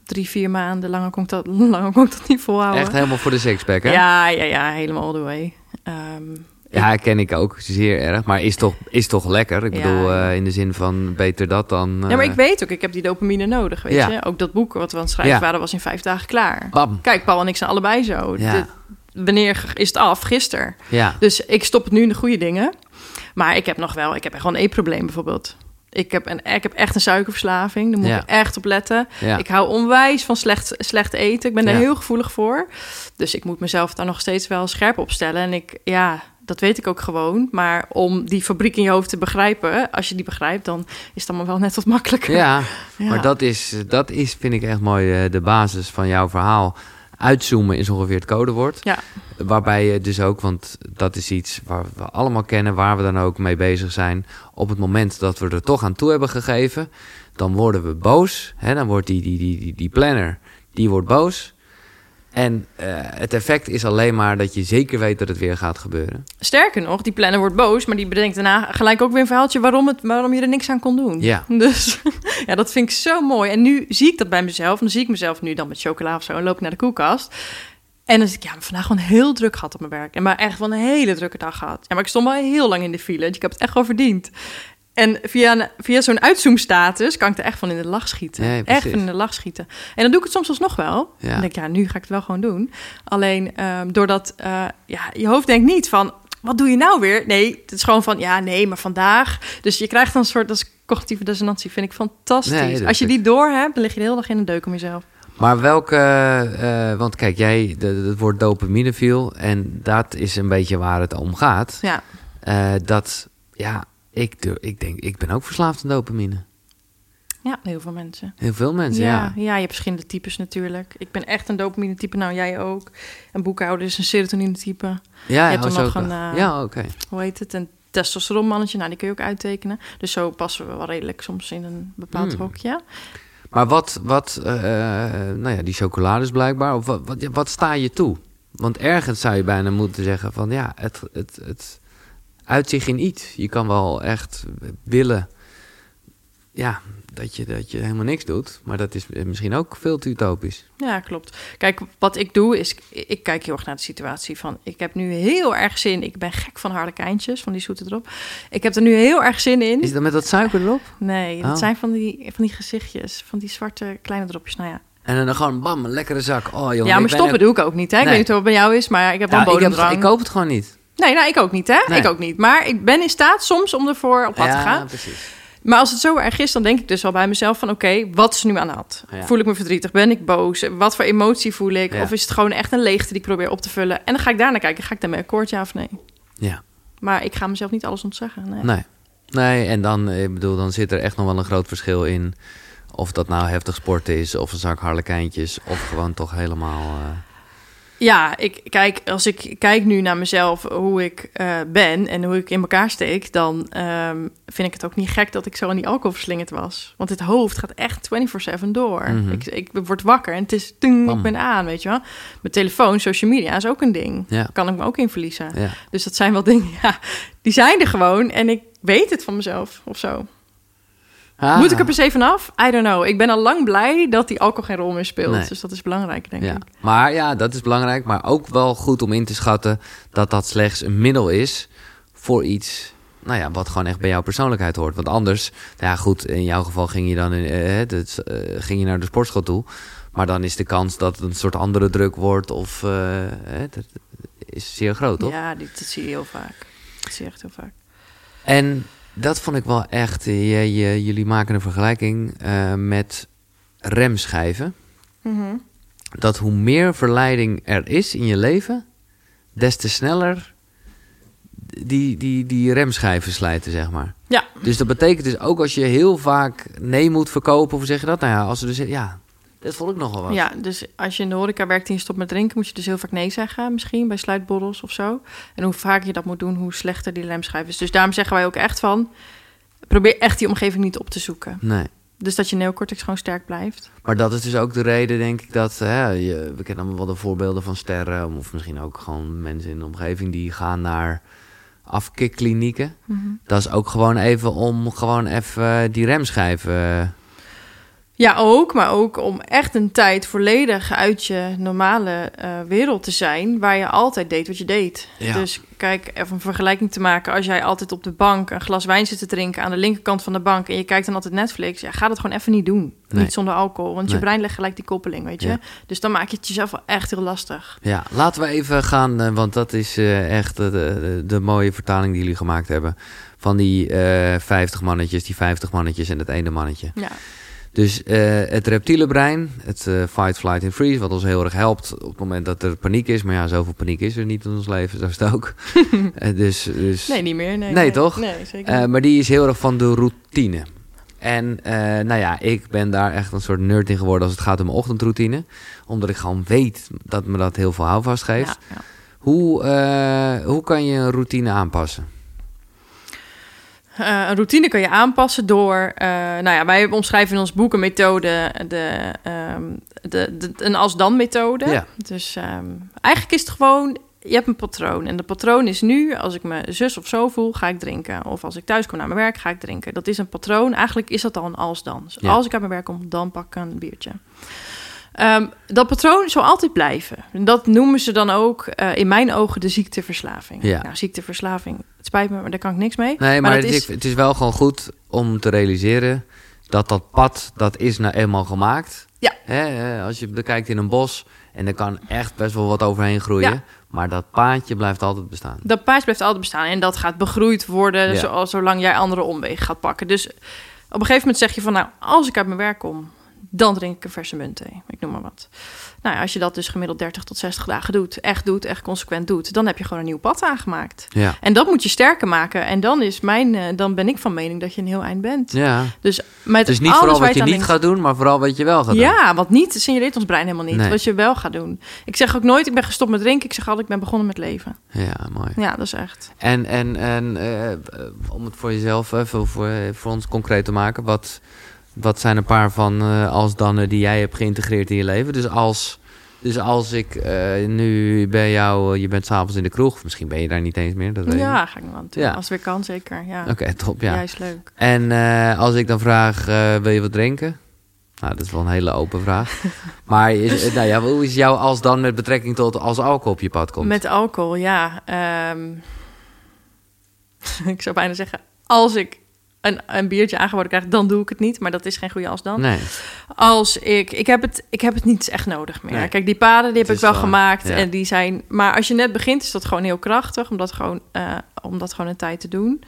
[SPEAKER 2] drie, vier maanden. Langer kon ik dat, [LAUGHS] langer kon ik dat niet volhouden.
[SPEAKER 1] Echt helemaal voor de sixpack, hè?
[SPEAKER 2] Ja, ja, ja. Helemaal all the way. Ehm,
[SPEAKER 1] Ja, ken ik ook. Zeer erg. Maar is toch, is toch lekker? Ik
[SPEAKER 2] Ja,
[SPEAKER 1] bedoel, eh, in de zin van beter dat dan...
[SPEAKER 2] Ja, maar
[SPEAKER 1] eh,
[SPEAKER 2] ik weet ook, ik heb die dopamine nodig, weet
[SPEAKER 1] Ja.
[SPEAKER 2] je. Ook dat boek wat we aan het schrijven waren, was in vijf dagen klaar.
[SPEAKER 1] Bam.
[SPEAKER 2] Kijk, Paul en ik zijn allebei zo. De- wanneer is het af? Gisteren.
[SPEAKER 1] Ja.
[SPEAKER 2] Dus ik stop het nu in de goede dingen. Maar ik heb nog wel, ik heb gewoon een eetprobleem bijvoorbeeld. Ik heb, een, ik heb echt een suikerverslaving. Daar moet
[SPEAKER 1] Ja.
[SPEAKER 2] ik echt op letten.
[SPEAKER 1] Ja.
[SPEAKER 2] Ik hou onwijs van slecht, slecht eten. Ik ben daar
[SPEAKER 1] Ja.
[SPEAKER 2] heel gevoelig voor. Dus ik moet mezelf daar nog steeds wel scherp op stellen. En ik, ja, dat weet ik ook gewoon. Maar om die fabriek in je hoofd te begrijpen, als je die begrijpt, dan is het allemaal wel net wat makkelijker. [LAUGHS]
[SPEAKER 1] Ja, maar dat is, dat is, vind ik echt mooi, eh, de basis van jouw verhaal. Uitzoomen is ongeveer het codewoord.
[SPEAKER 2] Ja.
[SPEAKER 1] Waarbij je dus ook, want dat is iets waar we allemaal kennen, waar we dan ook mee bezig zijn. Op het moment dat we er toch aan toe hebben gegeven, dan worden we boos. Hè? Dan wordt die, die, die, die, die planner, die wordt boos. En uh, het effect is alleen maar dat je zeker weet dat het weer gaat gebeuren.
[SPEAKER 2] Sterker nog, die planner wordt boos, maar die bedenkt daarna gelijk ook weer een verhaaltje waarom, het, waarom je er niks aan kon doen.
[SPEAKER 1] Ja. [LAUGHS]
[SPEAKER 2] Dus [LAUGHS] ja, dat vind ik zo mooi. En nu zie ik dat bij mezelf. Dan zie ik mezelf nu dan met chocola of zo en loop ik naar de koelkast. En dan zeg ik, ja, vandaag gewoon heel druk gehad op mijn werk. En maar echt wel een hele drukke dag gehad. Ja, maar ik stond wel heel lang in de file. Dus ik heb het echt wel verdiend. En via, via zo'n uitzoomstatus kan ik er echt van in de lach schieten.
[SPEAKER 1] Ja,
[SPEAKER 2] echt van in de lach schieten. En dan doe ik het soms alsnog wel.
[SPEAKER 1] Ja.
[SPEAKER 2] Dan denk ik, ja, nu ga ik het wel gewoon doen. Alleen um, doordat uh, ja, je hoofd denkt niet van, wat doe je nou weer? Nee, het is gewoon van, ja, nee, maar vandaag. Dus je krijgt dan een soort, dat is cognitieve dissonantie, vind ik fantastisch.
[SPEAKER 1] Nee,
[SPEAKER 2] Als je die door hebt, dan lig je de hele dag in een deuk om jezelf.
[SPEAKER 1] Maar welke, uh, want kijk, jij, het woord dopamine viel en dat is een beetje waar het om gaat.
[SPEAKER 2] Ja.
[SPEAKER 1] Uh, dat, ja, ik, ik denk, ik ben ook verslaafd aan dopamine.
[SPEAKER 2] Ja, heel veel mensen.
[SPEAKER 1] Heel veel mensen, ja.
[SPEAKER 2] Ja, ja je hebt verschillende types natuurlijk. Ik ben echt een dopamine type, nou jij ook. Een boekhouder is een serotonine type.
[SPEAKER 1] Ja,
[SPEAKER 2] je hebt er nog een, uh,
[SPEAKER 1] ja, oké. Okay.
[SPEAKER 2] Hoe heet het? Een testosteronmannetje, nou die kun je ook uittekenen. Dus zo passen we wel redelijk soms in een bepaald
[SPEAKER 1] Hmm.
[SPEAKER 2] hokje.
[SPEAKER 1] Maar wat, wat uh, nou ja, die chocolade is blijkbaar, of wat, wat, wat sta je toe? Want ergens zou je bijna moeten zeggen van ja, het, het, het uitzicht in iets. Je kan wel echt willen ja, dat, je, dat je helemaal niks doet. Maar dat is misschien ook veel te utopisch.
[SPEAKER 2] Ja, klopt. Kijk, wat ik doe is, ik kijk heel erg naar de situatie van... ik heb nu heel erg zin, ik ben gek van harlekijntjes, van die zoete erop. Ik heb er nu heel erg zin in.
[SPEAKER 1] Is dat met dat suiker erop?
[SPEAKER 2] Nee, dat
[SPEAKER 1] Oh.
[SPEAKER 2] zijn van die, van die gezichtjes, van die zwarte kleine dropjes. Nou ja,
[SPEAKER 1] En dan gewoon bam, een lekkere zak. Oh jongen,
[SPEAKER 2] ja maar stoppen doe ik ook niet, hè? Ik
[SPEAKER 1] Nee.
[SPEAKER 2] weet niet hoe het bij jou is, maar ik heb wel
[SPEAKER 1] Ja,
[SPEAKER 2] een
[SPEAKER 1] ik, heb,
[SPEAKER 2] bodemdrang.
[SPEAKER 1] ik koop het gewoon niet.
[SPEAKER 2] Nee, nou, ik ook niet, hè?
[SPEAKER 1] Nee.
[SPEAKER 2] Ik ook niet. Maar ik ben in staat soms om ervoor op pad te gaan.
[SPEAKER 1] precies.
[SPEAKER 2] Maar als het zo erg is, dan denk ik dus wel bij mezelf van... oké, wat is nu aan de hand?
[SPEAKER 1] Ja.
[SPEAKER 2] Voel ik me verdrietig? Ben ik boos? Wat voor emotie voel ik?
[SPEAKER 1] Ja.
[SPEAKER 2] Of is het gewoon echt een leegte die ik probeer op te vullen? En dan ga ik daarnaar kijken. Ga ik daarmee akkoord, ja of nee?
[SPEAKER 1] Ja,
[SPEAKER 2] Maar ik ga mezelf niet alles ontzeggen. Nee.
[SPEAKER 1] nee. Nee, en dan, ik bedoel, dan zit er echt nog wel een groot verschil in... of dat nou heftig sport is, of een zak harlekijntjes... of gewoon toch helemaal... eh,
[SPEAKER 2] Ja, ik kijk, als ik kijk nu naar mezelf, hoe ik eh, ben en hoe ik in elkaar steek, dan ehm, vind ik het ook niet gek dat ik zo aan die alcohol verslingerd was. Want het hoofd gaat echt 24/7 door.
[SPEAKER 1] Mhm.
[SPEAKER 2] ik, ik word wakker en het is
[SPEAKER 1] Bam.
[SPEAKER 2] ik ben aan, weet je wel. Mijn telefoon, social media is ook een ding.
[SPEAKER 1] Ja.
[SPEAKER 2] Kan ik me ook in verliezen.
[SPEAKER 1] ja.
[SPEAKER 2] Dus dat zijn wel [LAUGHS] dingen, ja, die zijn er gewoon en ik weet het van mezelf of zo.
[SPEAKER 1] Ah,
[SPEAKER 2] Moet ik er per se vanaf? I don't know. Ik ben al lang blij dat die alcohol geen rol meer speelt.
[SPEAKER 1] Nee.
[SPEAKER 2] Dus dat is belangrijk, denk
[SPEAKER 1] Ja,
[SPEAKER 2] ik.
[SPEAKER 1] maar ja, dat is belangrijk. Maar ook wel goed om in te schatten dat dat slechts een middel is voor iets. Nou ja, wat gewoon echt bij jouw persoonlijkheid hoort. Want anders, nou ja, goed, in jouw geval ging je dan in, eh, eh, ging je naar de sportschool toe. Maar dan is de kans dat het een soort andere druk wordt of eh, eh, dat is zeer groot, toch?
[SPEAKER 2] Ja, dat zie je heel vaak. Dat zie je echt heel vaak.
[SPEAKER 1] En dat vond ik wel echt. eh, je- je- jullie maken een vergelijking eh, met remschijven.
[SPEAKER 2] Mhm.
[SPEAKER 1] dat hoe meer verleiding er is in je leven, des te sneller die, die, die remschijven slijten, zeg maar.
[SPEAKER 2] Ja.
[SPEAKER 1] Dus dat betekent dus ook als je heel vaak nee moet verkopen, of zeg je dat? Nou ja, als ze dus, ja, dat vond ik nogal wat.
[SPEAKER 2] Ja, dus als je in de horeca werkt en je stopt met drinken... moet je dus heel vaak nee zeggen, misschien bij sluitborrels of zo. En hoe vaker je dat moet doen, hoe slechter die remschijf is. Dus daarom zeggen wij ook echt van... probeer echt die omgeving niet op te zoeken.
[SPEAKER 1] Nee.
[SPEAKER 2] Dus dat je neocortex gewoon sterk blijft.
[SPEAKER 1] Maar dat is dus ook de reden, denk ik, dat hè, je, we kennen allemaal wel de voorbeelden van sterren, of misschien ook gewoon mensen in de omgeving die gaan naar afkikklinieken. Dat is ook gewoon even om gewoon even die remschijven.
[SPEAKER 2] Ja, ook. Maar ook om echt een tijd volledig uit je normale eh, wereld te zijn... waar je altijd deed wat je deed.
[SPEAKER 1] Ja.
[SPEAKER 2] Dus kijk, even een vergelijking te maken. Als jij altijd op de bank een glas wijn zit te drinken... aan de linkerkant van de bank... en je kijkt dan altijd Netflix... ja, ga dat gewoon even niet doen.
[SPEAKER 1] Nee.
[SPEAKER 2] Niet zonder alcohol. Want je brein legt gelijk die koppeling, weet je.
[SPEAKER 1] Ja.
[SPEAKER 2] Dus dan maak je het jezelf wel echt heel lastig.
[SPEAKER 1] Ja, laten we even gaan, eh, want dat is eh, echt de, de, de mooie vertaling die jullie gemaakt hebben. Van die eh 50 mannetjes, die 50 mannetjes en het ene mannetje.
[SPEAKER 2] Ja.
[SPEAKER 1] Dus uh, het reptiele brein, het uh, fight, flight en freeze, wat ons heel erg helpt op het moment dat er paniek is. Maar ja, zoveel paniek is er niet in ons leven, zo is het ook. uh, [LAUGHS] dus, dus...
[SPEAKER 2] Nee, niet meer. Nee,
[SPEAKER 1] nee, nee. toch?
[SPEAKER 2] Nee, zeker
[SPEAKER 1] maar die is heel erg van de routine. En nou ja, ik ben daar echt een soort nerd in geworden als het gaat om mijn ochtendroutine. Omdat ik gewoon weet dat me dat heel veel houvast geeft. Ja, ja. Hoe, hoe kan je een routine aanpassen?
[SPEAKER 2] Uh, een routine kan je aanpassen door, uh, nou ja, wij omschrijven in ons boek een methode, de, um, de, de, een als-dan methode. Ja. Dus um, eigenlijk is het gewoon, je hebt een patroon. En de patroon is nu, als ik me zus of zo voel, ga ik drinken. Of als ik thuis kom naar mijn werk, ga ik drinken. Dat is een patroon. Eigenlijk is dat al een als-dan. Dus ja. als ik uit mijn werk kom, dan pak ik een biertje. Um, dat patroon zal altijd blijven. Dat noemen ze dan ook uh, in mijn ogen de ziekteverslaving. Ja. Nou, ziekteverslaving, het spijt me, maar daar kan ik niks mee.
[SPEAKER 1] Nee, maar, maar het, is... het is wel gewoon goed om te realiseren dat dat pad, dat is nou eenmaal gemaakt.
[SPEAKER 2] Ja.
[SPEAKER 1] Hè, als je bekijkt in een bos en er kan echt best wel wat overheen groeien. Ja. Maar dat paadje blijft altijd bestaan.
[SPEAKER 2] Dat paadje blijft altijd bestaan en dat gaat begroeid worden ja. zoals, zolang jij andere omwegen gaat pakken. Dus op een gegeven moment zeg je van nou, als ik uit mijn werk kom, dan drink ik een verse munt thee. Ik noem maar wat. Nou ja, als je dat dus gemiddeld 30 tot 60 dagen doet, echt doet, echt consequent doet, dan heb je gewoon een nieuw pad aangemaakt.
[SPEAKER 1] Ja.
[SPEAKER 2] En dat moet je sterker maken. En dan is mijn, uh, dan ben ik van mening dat je een heel eind bent.
[SPEAKER 1] Ja.
[SPEAKER 2] Dus met
[SPEAKER 1] niet vooral wat je niet gaat doen, maar vooral wat je wel gaat doen.
[SPEAKER 2] Ja, want niet signaleert ons brein helemaal niet nee. wat je wel gaat doen. Ik zeg ook nooit, ik ben gestopt met drinken. Ik zeg altijd, ik ben begonnen met leven.
[SPEAKER 1] Ja, mooi.
[SPEAKER 2] Ja, dat is echt.
[SPEAKER 1] En, en, en uh, om het voor jezelf, even voor, voor ons concreet te maken, wat wat zijn een paar van uh, als dan die jij hebt geïntegreerd in je leven? Dus als, dus als ik uh, nu bij jou, uh, je bent s'avonds in de kroeg, misschien ben je daar niet eens meer. Dat weet
[SPEAKER 2] ja, ga ik nog aan ja. Als het weer kan, zeker. Ja.
[SPEAKER 1] Oké, okay, top. Ja.
[SPEAKER 2] Juist leuk.
[SPEAKER 1] En als ik dan vraag, wil je wat drinken? Nou, dat is wel een hele open vraag. [LAUGHS] maar is, nou ja, hoe is jouw als dan met betrekking tot als alcohol op je pad komt?
[SPEAKER 2] Met alcohol, ja. Um, [LAUGHS] ik zou bijna zeggen, als ik een, een biertje aangeboden krijg, dan doe ik het niet. Maar dat is geen goede als dan.
[SPEAKER 1] Nee.
[SPEAKER 2] Als ik, ik heb het, ik heb het niet echt nodig meer. Kijk, die paden die heb ik wel gemaakt en die zijn. Maar als je net begint, is dat gewoon heel krachtig, om dat gewoon, uh, om dat gewoon een tijd te doen.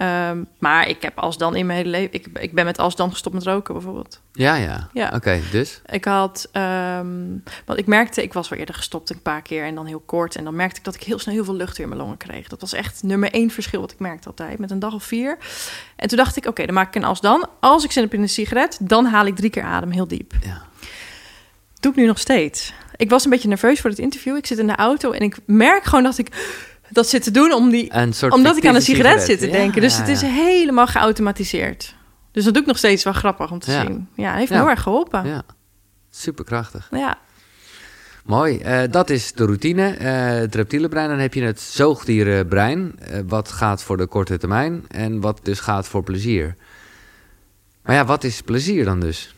[SPEAKER 2] Um, maar ik heb als dan in mijn hele leven... Ik, ik ben met als dan gestopt met roken, bijvoorbeeld.
[SPEAKER 1] Ja, ja.
[SPEAKER 2] ja.
[SPEAKER 1] Oké, okay, dus?
[SPEAKER 2] Ik had... Um, want ik merkte... Ik was wel eerder gestopt een paar keer en dan heel kort. En dan merkte ik dat ik heel snel heel veel lucht weer in mijn longen kreeg. Dat was echt nummer één verschil wat ik merkte altijd. Met een dag of vier. En toen dacht ik, oké, okay, dan maak ik een als dan. Als ik zin heb in een sigaret, dan haal ik drie keer adem heel diep.
[SPEAKER 1] Ja.
[SPEAKER 2] Doe ik nu nog steeds. Ik was een beetje nerveus voor het interview. Ik zit in de auto en ik merk gewoon dat ik dat zit te doen om die, omdat ik aan een sigaret, zit te denken. dus het is helemaal geautomatiseerd. Dus dat doe ik nog steeds wel grappig om te zien. Ja, heeft me heel erg geholpen.
[SPEAKER 1] Ja, superkrachtig.
[SPEAKER 2] Ja.
[SPEAKER 1] Mooi. Uh, dat is de routine. Uh, het reptiele brein. Dan heb je het zoogdierenbrein. Uh, wat gaat voor de korte termijn. En wat dus gaat voor plezier. Maar ja, wat is plezier dan dus?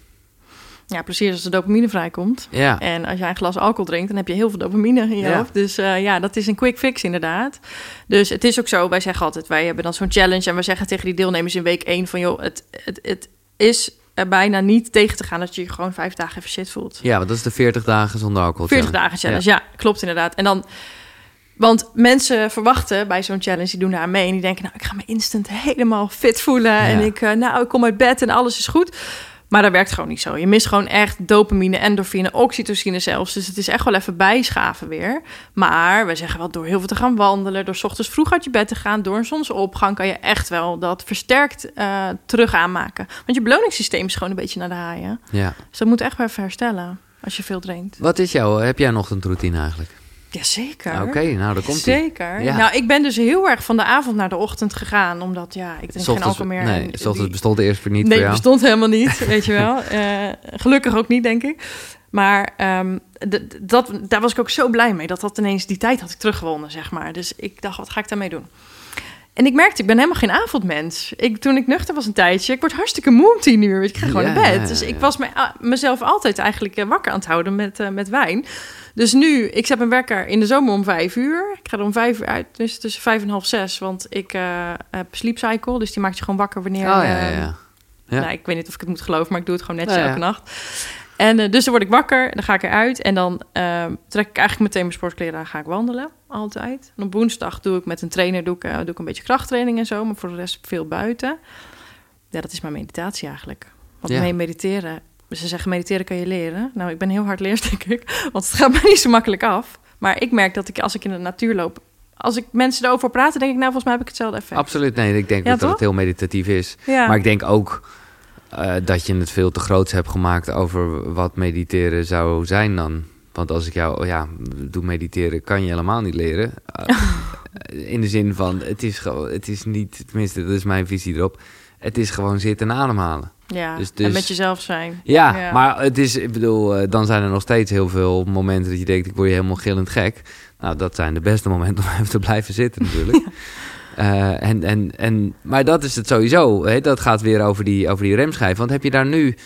[SPEAKER 2] Ja, plezier als de dopamine vrijkomt.
[SPEAKER 1] Ja.
[SPEAKER 2] En als jij een glas alcohol drinkt, dan heb je heel veel dopamine in je ja. hoofd. Dus uh, ja, dat is een quick fix inderdaad. Dus het is ook zo, wij zeggen altijd, wij hebben dan zo'n challenge... en we zeggen tegen die deelnemers in week 1 van... joh, het, het, het is er bijna niet tegen te gaan dat je je gewoon vijf dagen even shit voelt.
[SPEAKER 1] Ja, want dat is de 40 dagen zonder alcohol.
[SPEAKER 2] 40 dagen challenge, ja. ja, klopt inderdaad. En dan... Want mensen verwachten bij zo'n challenge, die doen daar mee en die denken, nou, ik ga me instant helemaal fit voelen ja. en ik, uh, nou, ik kom uit bed en alles is goed. Maar dat werkt gewoon niet zo. Je mist gewoon echt dopamine, endorfine, oxytocine zelfs. Dus het is echt wel even bijschaven weer. Maar we zeggen wel door heel veel te gaan wandelen, door s ochtends vroeg uit je bed te gaan, door een zonsopgang kan je echt wel dat versterkt uh, terug aanmaken. Want je beloningssysteem is gewoon een beetje naar de haaien.
[SPEAKER 1] Ja.
[SPEAKER 2] Dus dat moet echt wel even herstellen als je veel drinkt.
[SPEAKER 1] Wat is jouw, heb jij een routine eigenlijk?
[SPEAKER 2] Jazeker.
[SPEAKER 1] Oké, nou, daar komt
[SPEAKER 2] Zeker. Ja. Nou, ik ben dus heel erg van de avond naar de ochtend gegaan, omdat ja, ik drink geen alcohol meer.
[SPEAKER 1] Nee, het bestond eerst voor niet
[SPEAKER 2] Nee,
[SPEAKER 1] jou.
[SPEAKER 2] bestond helemaal niet, [LAUGHS] weet je wel. Uh, gelukkig ook niet, denk ik. Maar um, dat, daar was ik ook zo blij mee, dat dat ineens die tijd had ik teruggewonnen, zeg maar. Dus ik dacht, wat ga ik daarmee doen? En ik merkte, ik ben helemaal geen avondmens. Ik, toen ik nuchter was een tijdje, ik word hartstikke moe om tien uur. Ik ga gewoon ja, naar bed. Dus ik was me, mezelf altijd eigenlijk uh, wakker aan het houden met, uh, met wijn. Dus nu, ik zet mijn wekker in de zomer om vijf uur. Ik ga er om vijf uur uit, dus tussen vijf en half zes. Want ik uh, heb sleep cycle, dus die maakt je gewoon wakker wanneer...
[SPEAKER 1] Oh, ja, ja, ja.
[SPEAKER 2] ja. Nou, ik weet niet of ik het moet geloven, maar ik doe het gewoon netjes ja, elke nacht. En uh, dus dan word ik wakker, dan ga ik eruit en dan uh, trek ik eigenlijk meteen mijn sportkleren aan, ga ik wandelen, altijd. En op woensdag doe ik met een trainer doe ik, uh, doe ik een beetje krachttraining en zo, maar voor de rest veel buiten. Ja, dat is mijn meditatie eigenlijk. Want
[SPEAKER 1] Ja.
[SPEAKER 2] mee mediteren, ze zeggen mediteren kan je leren. Nou, ik ben heel hard leers, [LAUGHS] denk ik. Want het gaat mij niet zo makkelijk af. Maar ik merk dat ik als ik in de natuur loop... Als ik mensen erover praten, denk ik... Nou, volgens mij heb ik hetzelfde effect.
[SPEAKER 1] Absoluut, nee. Ik denk
[SPEAKER 2] Ja,
[SPEAKER 1] dat het heel meditatief is.
[SPEAKER 2] Ja.
[SPEAKER 1] Maar ik denk ook eh, dat je het veel te groots hebt gemaakt over wat mediteren zou zijn dan. Want als ik jou, oh ja, doe mediteren, kan je helemaal niet leren. Eh, [LAUGHS] in de zin van, het is gewoon, het is niet, tenminste, dat is mijn visie erop. Het is gewoon zitten en ademhalen.
[SPEAKER 2] Ja.
[SPEAKER 1] dus-
[SPEAKER 2] en met jezelf zijn.
[SPEAKER 1] Ja,
[SPEAKER 2] Ja.
[SPEAKER 1] maar het is, ik bedoel, eh, dan zijn er nog steeds heel veel momenten dat je denkt, ik word je helemaal gillend gek. Nou, dat zijn de beste momenten [LAUGHS] om even te blijven zitten natuurlijk. Eh, en, en, en, maar dat is het sowieso. Hè? Dat gaat weer over die, over die remschijf. Want heb je daar nu...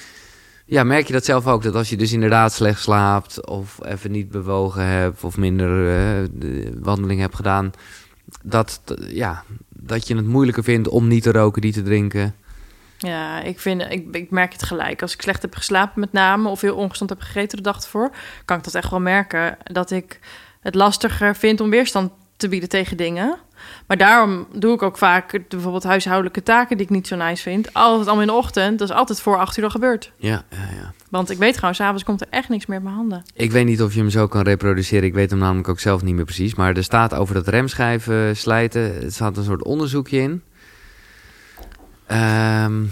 [SPEAKER 1] Ja, merk je dat zelf ook? Dat als je dus inderdaad slecht slaapt... of even niet bewogen hebt... of minder eh, de wandeling hebt gedaan... Dat, ja, dat je het moeilijker vindt om niet te roken, niet te drinken.
[SPEAKER 2] Ja, ik, vind, ik, ik merk het gelijk. Als ik slecht heb geslapen met name... of heel ongezond heb gegeten de dag ervoor... kan ik dat echt wel merken. Dat ik het lastiger vind om weerstand te bieden tegen dingen. Maar daarom doe ik ook vaak bijvoorbeeld huishoudelijke taken... die ik niet zo nice vind. Altijd allemaal in de ochtend. Dat is altijd voor acht uur al gebeurd.
[SPEAKER 1] Ja, ja, ja.
[SPEAKER 2] Want ik weet gewoon, s'avonds komt er echt niks meer op mijn handen.
[SPEAKER 1] Ik weet niet of je hem zo kan reproduceren. Ik weet hem namelijk ook zelf niet meer precies. Maar er staat over dat remschijven slijten. Er staat een soort onderzoekje in. Ehm,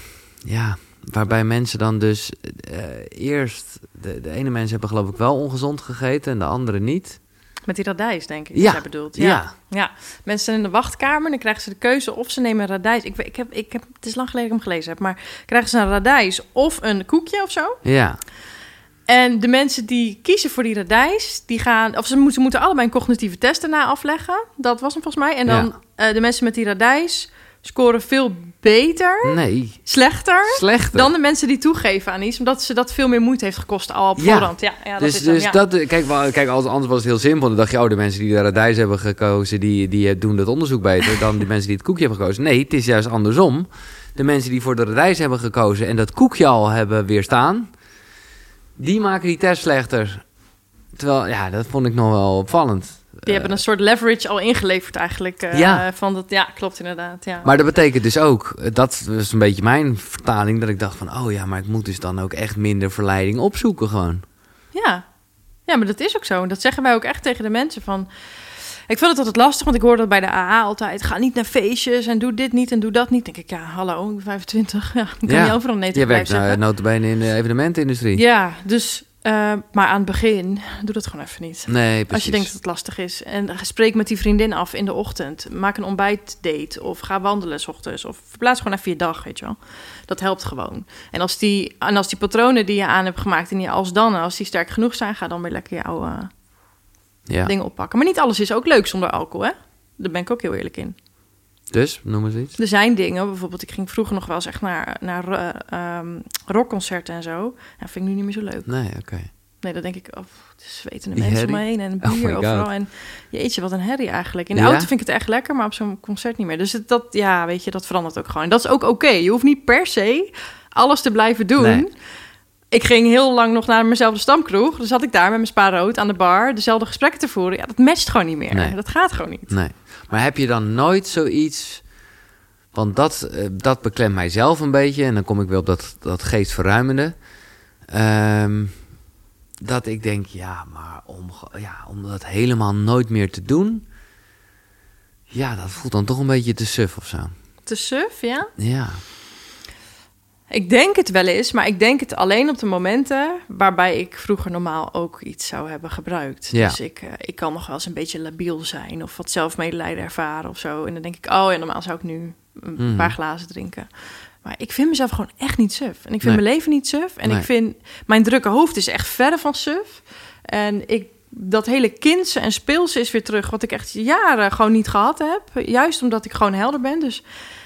[SPEAKER 1] ja, waarbij mensen dan dus eh, eerst... De, de ene mensen hebben geloof ik wel ongezond gegeten en de andere niet.
[SPEAKER 2] Met die radijs, denk ik.
[SPEAKER 1] Ja.
[SPEAKER 2] Jij bedoelt.
[SPEAKER 1] Ja,
[SPEAKER 2] Ja. ja. Mensen zijn in de wachtkamer. Dan krijgen ze de keuze of ze nemen radijs. Ik, ik heb, ik heb, het is lang geleden dat ik hem gelezen heb. Maar krijgen ze een radijs of een koekje of zo.
[SPEAKER 1] ja,
[SPEAKER 2] En de mensen die kiezen voor die radijs, die gaan, of ze moeten, ze moeten allebei een cognitieve test daarna afleggen. Dat was hem volgens mij. En dan eh, de mensen met die radijs scoren veel beter,
[SPEAKER 1] nee,
[SPEAKER 2] slechter,
[SPEAKER 1] slechter.
[SPEAKER 2] dan de mensen die toegeven aan iets, omdat ze dat veel meer moeite heeft gekost al op
[SPEAKER 1] Ja.
[SPEAKER 2] voorhand. Ja, ja, dat
[SPEAKER 1] dus
[SPEAKER 2] is
[SPEAKER 1] dus
[SPEAKER 2] ja.
[SPEAKER 1] dat, kijk, wel- kijk, als- anders was het heel simpel. Dan dacht je, oh, de mensen die de radijs hebben gekozen, die, die doen dat onderzoek beter dan de [LAUGHS] mensen die het koekje hebben gekozen. Nee, het is juist andersom. De mensen die voor de radijs hebben gekozen en dat koekje al hebben weerstaan, die maken die test slechter. Terwijl, ja, dat vond ik nog wel opvallend.
[SPEAKER 2] Die hebben een soort leverage al ingeleverd eigenlijk. eh,
[SPEAKER 1] Ja.
[SPEAKER 2] Van dat, ja, klopt inderdaad. Ja.
[SPEAKER 1] Maar dat betekent dus ook, eh, dat was een beetje mijn vertaling, dat ik dacht van, oh ja, maar ik moet dus dan ook echt minder verleiding opzoeken gewoon.
[SPEAKER 2] Ja. ja, maar dat is ook zo. En dat zeggen wij ook echt tegen de mensen van... Ik vind het altijd lastig, want ik hoor dat bij de AA altijd... ga niet naar feestjes en doe dit niet en doe dat niet. Dan denk ik, ja, hallo, ik ben 25. Ja, ik kan
[SPEAKER 1] Ja.
[SPEAKER 2] niet overal nee
[SPEAKER 1] Je
[SPEAKER 2] tegen
[SPEAKER 1] werkt
[SPEAKER 2] blijven
[SPEAKER 1] uh,
[SPEAKER 2] zeggen.
[SPEAKER 1] notabene in de evenementenindustrie.
[SPEAKER 2] Ja, dus... eh, maar aan het begin, doe dat gewoon even niet.
[SPEAKER 1] Nee, precies.
[SPEAKER 2] Als je denkt dat het lastig is. En spreek met die vriendin af in de ochtend. Maak een ontbijtdate. Of ga wandelen s ochtends. Of verplaats gewoon even je dag, weet je wel. Dat helpt gewoon. En als die, en als die patronen die je aan hebt gemaakt in je als dan... als die sterk genoeg zijn, ga dan weer lekker jouw eh,
[SPEAKER 1] ja.
[SPEAKER 2] dingen oppakken. Maar niet alles is ook leuk zonder alcohol, hè? Daar ben ik ook heel eerlijk in.
[SPEAKER 1] Dus, noem eens iets.
[SPEAKER 2] Er zijn dingen, bijvoorbeeld... ik ging vroeger nog wel eens echt naar, naar eh, ehm, rockconcerten en zo. Ja, vind ik nu niet meer zo leuk.
[SPEAKER 1] Nee, oké.
[SPEAKER 2] Nee, dan denk ik, oh, het is zwetende
[SPEAKER 1] Die
[SPEAKER 2] mensen om me
[SPEAKER 1] herrie?
[SPEAKER 2] heen en
[SPEAKER 1] Oh
[SPEAKER 2] bier overal. En jeetje, wat een herrie eigenlijk. In de
[SPEAKER 1] Ja?
[SPEAKER 2] auto vind ik het echt lekker, maar op zo'n concert niet meer. Dus het, dat, ja, weet je, dat verandert ook gewoon. En dat is ook oké. Je hoeft niet per se alles te blijven doen.
[SPEAKER 1] Nee.
[SPEAKER 2] Ik ging heel lang nog naar mezelfde stamkroeg. Dus zat ik daar met mijn spa rood aan de bar dezelfde gesprekken te voeren. Ja, dat matcht gewoon niet meer.
[SPEAKER 1] Nee.
[SPEAKER 2] Dat gaat gewoon niet.
[SPEAKER 1] Nee. Maar heb je dan nooit zoiets... Want dat, eh, dat beklemt mij zelf een beetje. En dan kom ik weer op dat, dat geestverruimende. Ehm, dat ik denk, ja, maar om, ja, om dat helemaal nooit meer te doen... Ja, dat voelt dan toch een beetje te suf of zo.
[SPEAKER 2] Te suf, ja?
[SPEAKER 1] Ja.
[SPEAKER 2] Ik denk het wel eens, maar ik denk het alleen op de momenten waarbij ik vroeger normaal ook iets zou hebben gebruikt.
[SPEAKER 1] Ja.
[SPEAKER 2] Dus ik, eh, ik kan nog wel eens een beetje labiel zijn of wat zelfmedelijden ervaren of zo. En dan denk ik, oh ja, normaal zou ik nu een
[SPEAKER 1] Mhm.
[SPEAKER 2] paar glazen drinken. Maar ik vind mezelf gewoon echt niet suf. En ik vind
[SPEAKER 1] Nee.
[SPEAKER 2] mijn leven niet suf. En
[SPEAKER 1] Nee.
[SPEAKER 2] ik vind mijn drukke hoofd is echt verre van suf. En ik, dat hele kindse en speelse is weer terug, wat ik echt jaren gewoon niet gehad heb. Juist omdat ik gewoon helder ben. Dus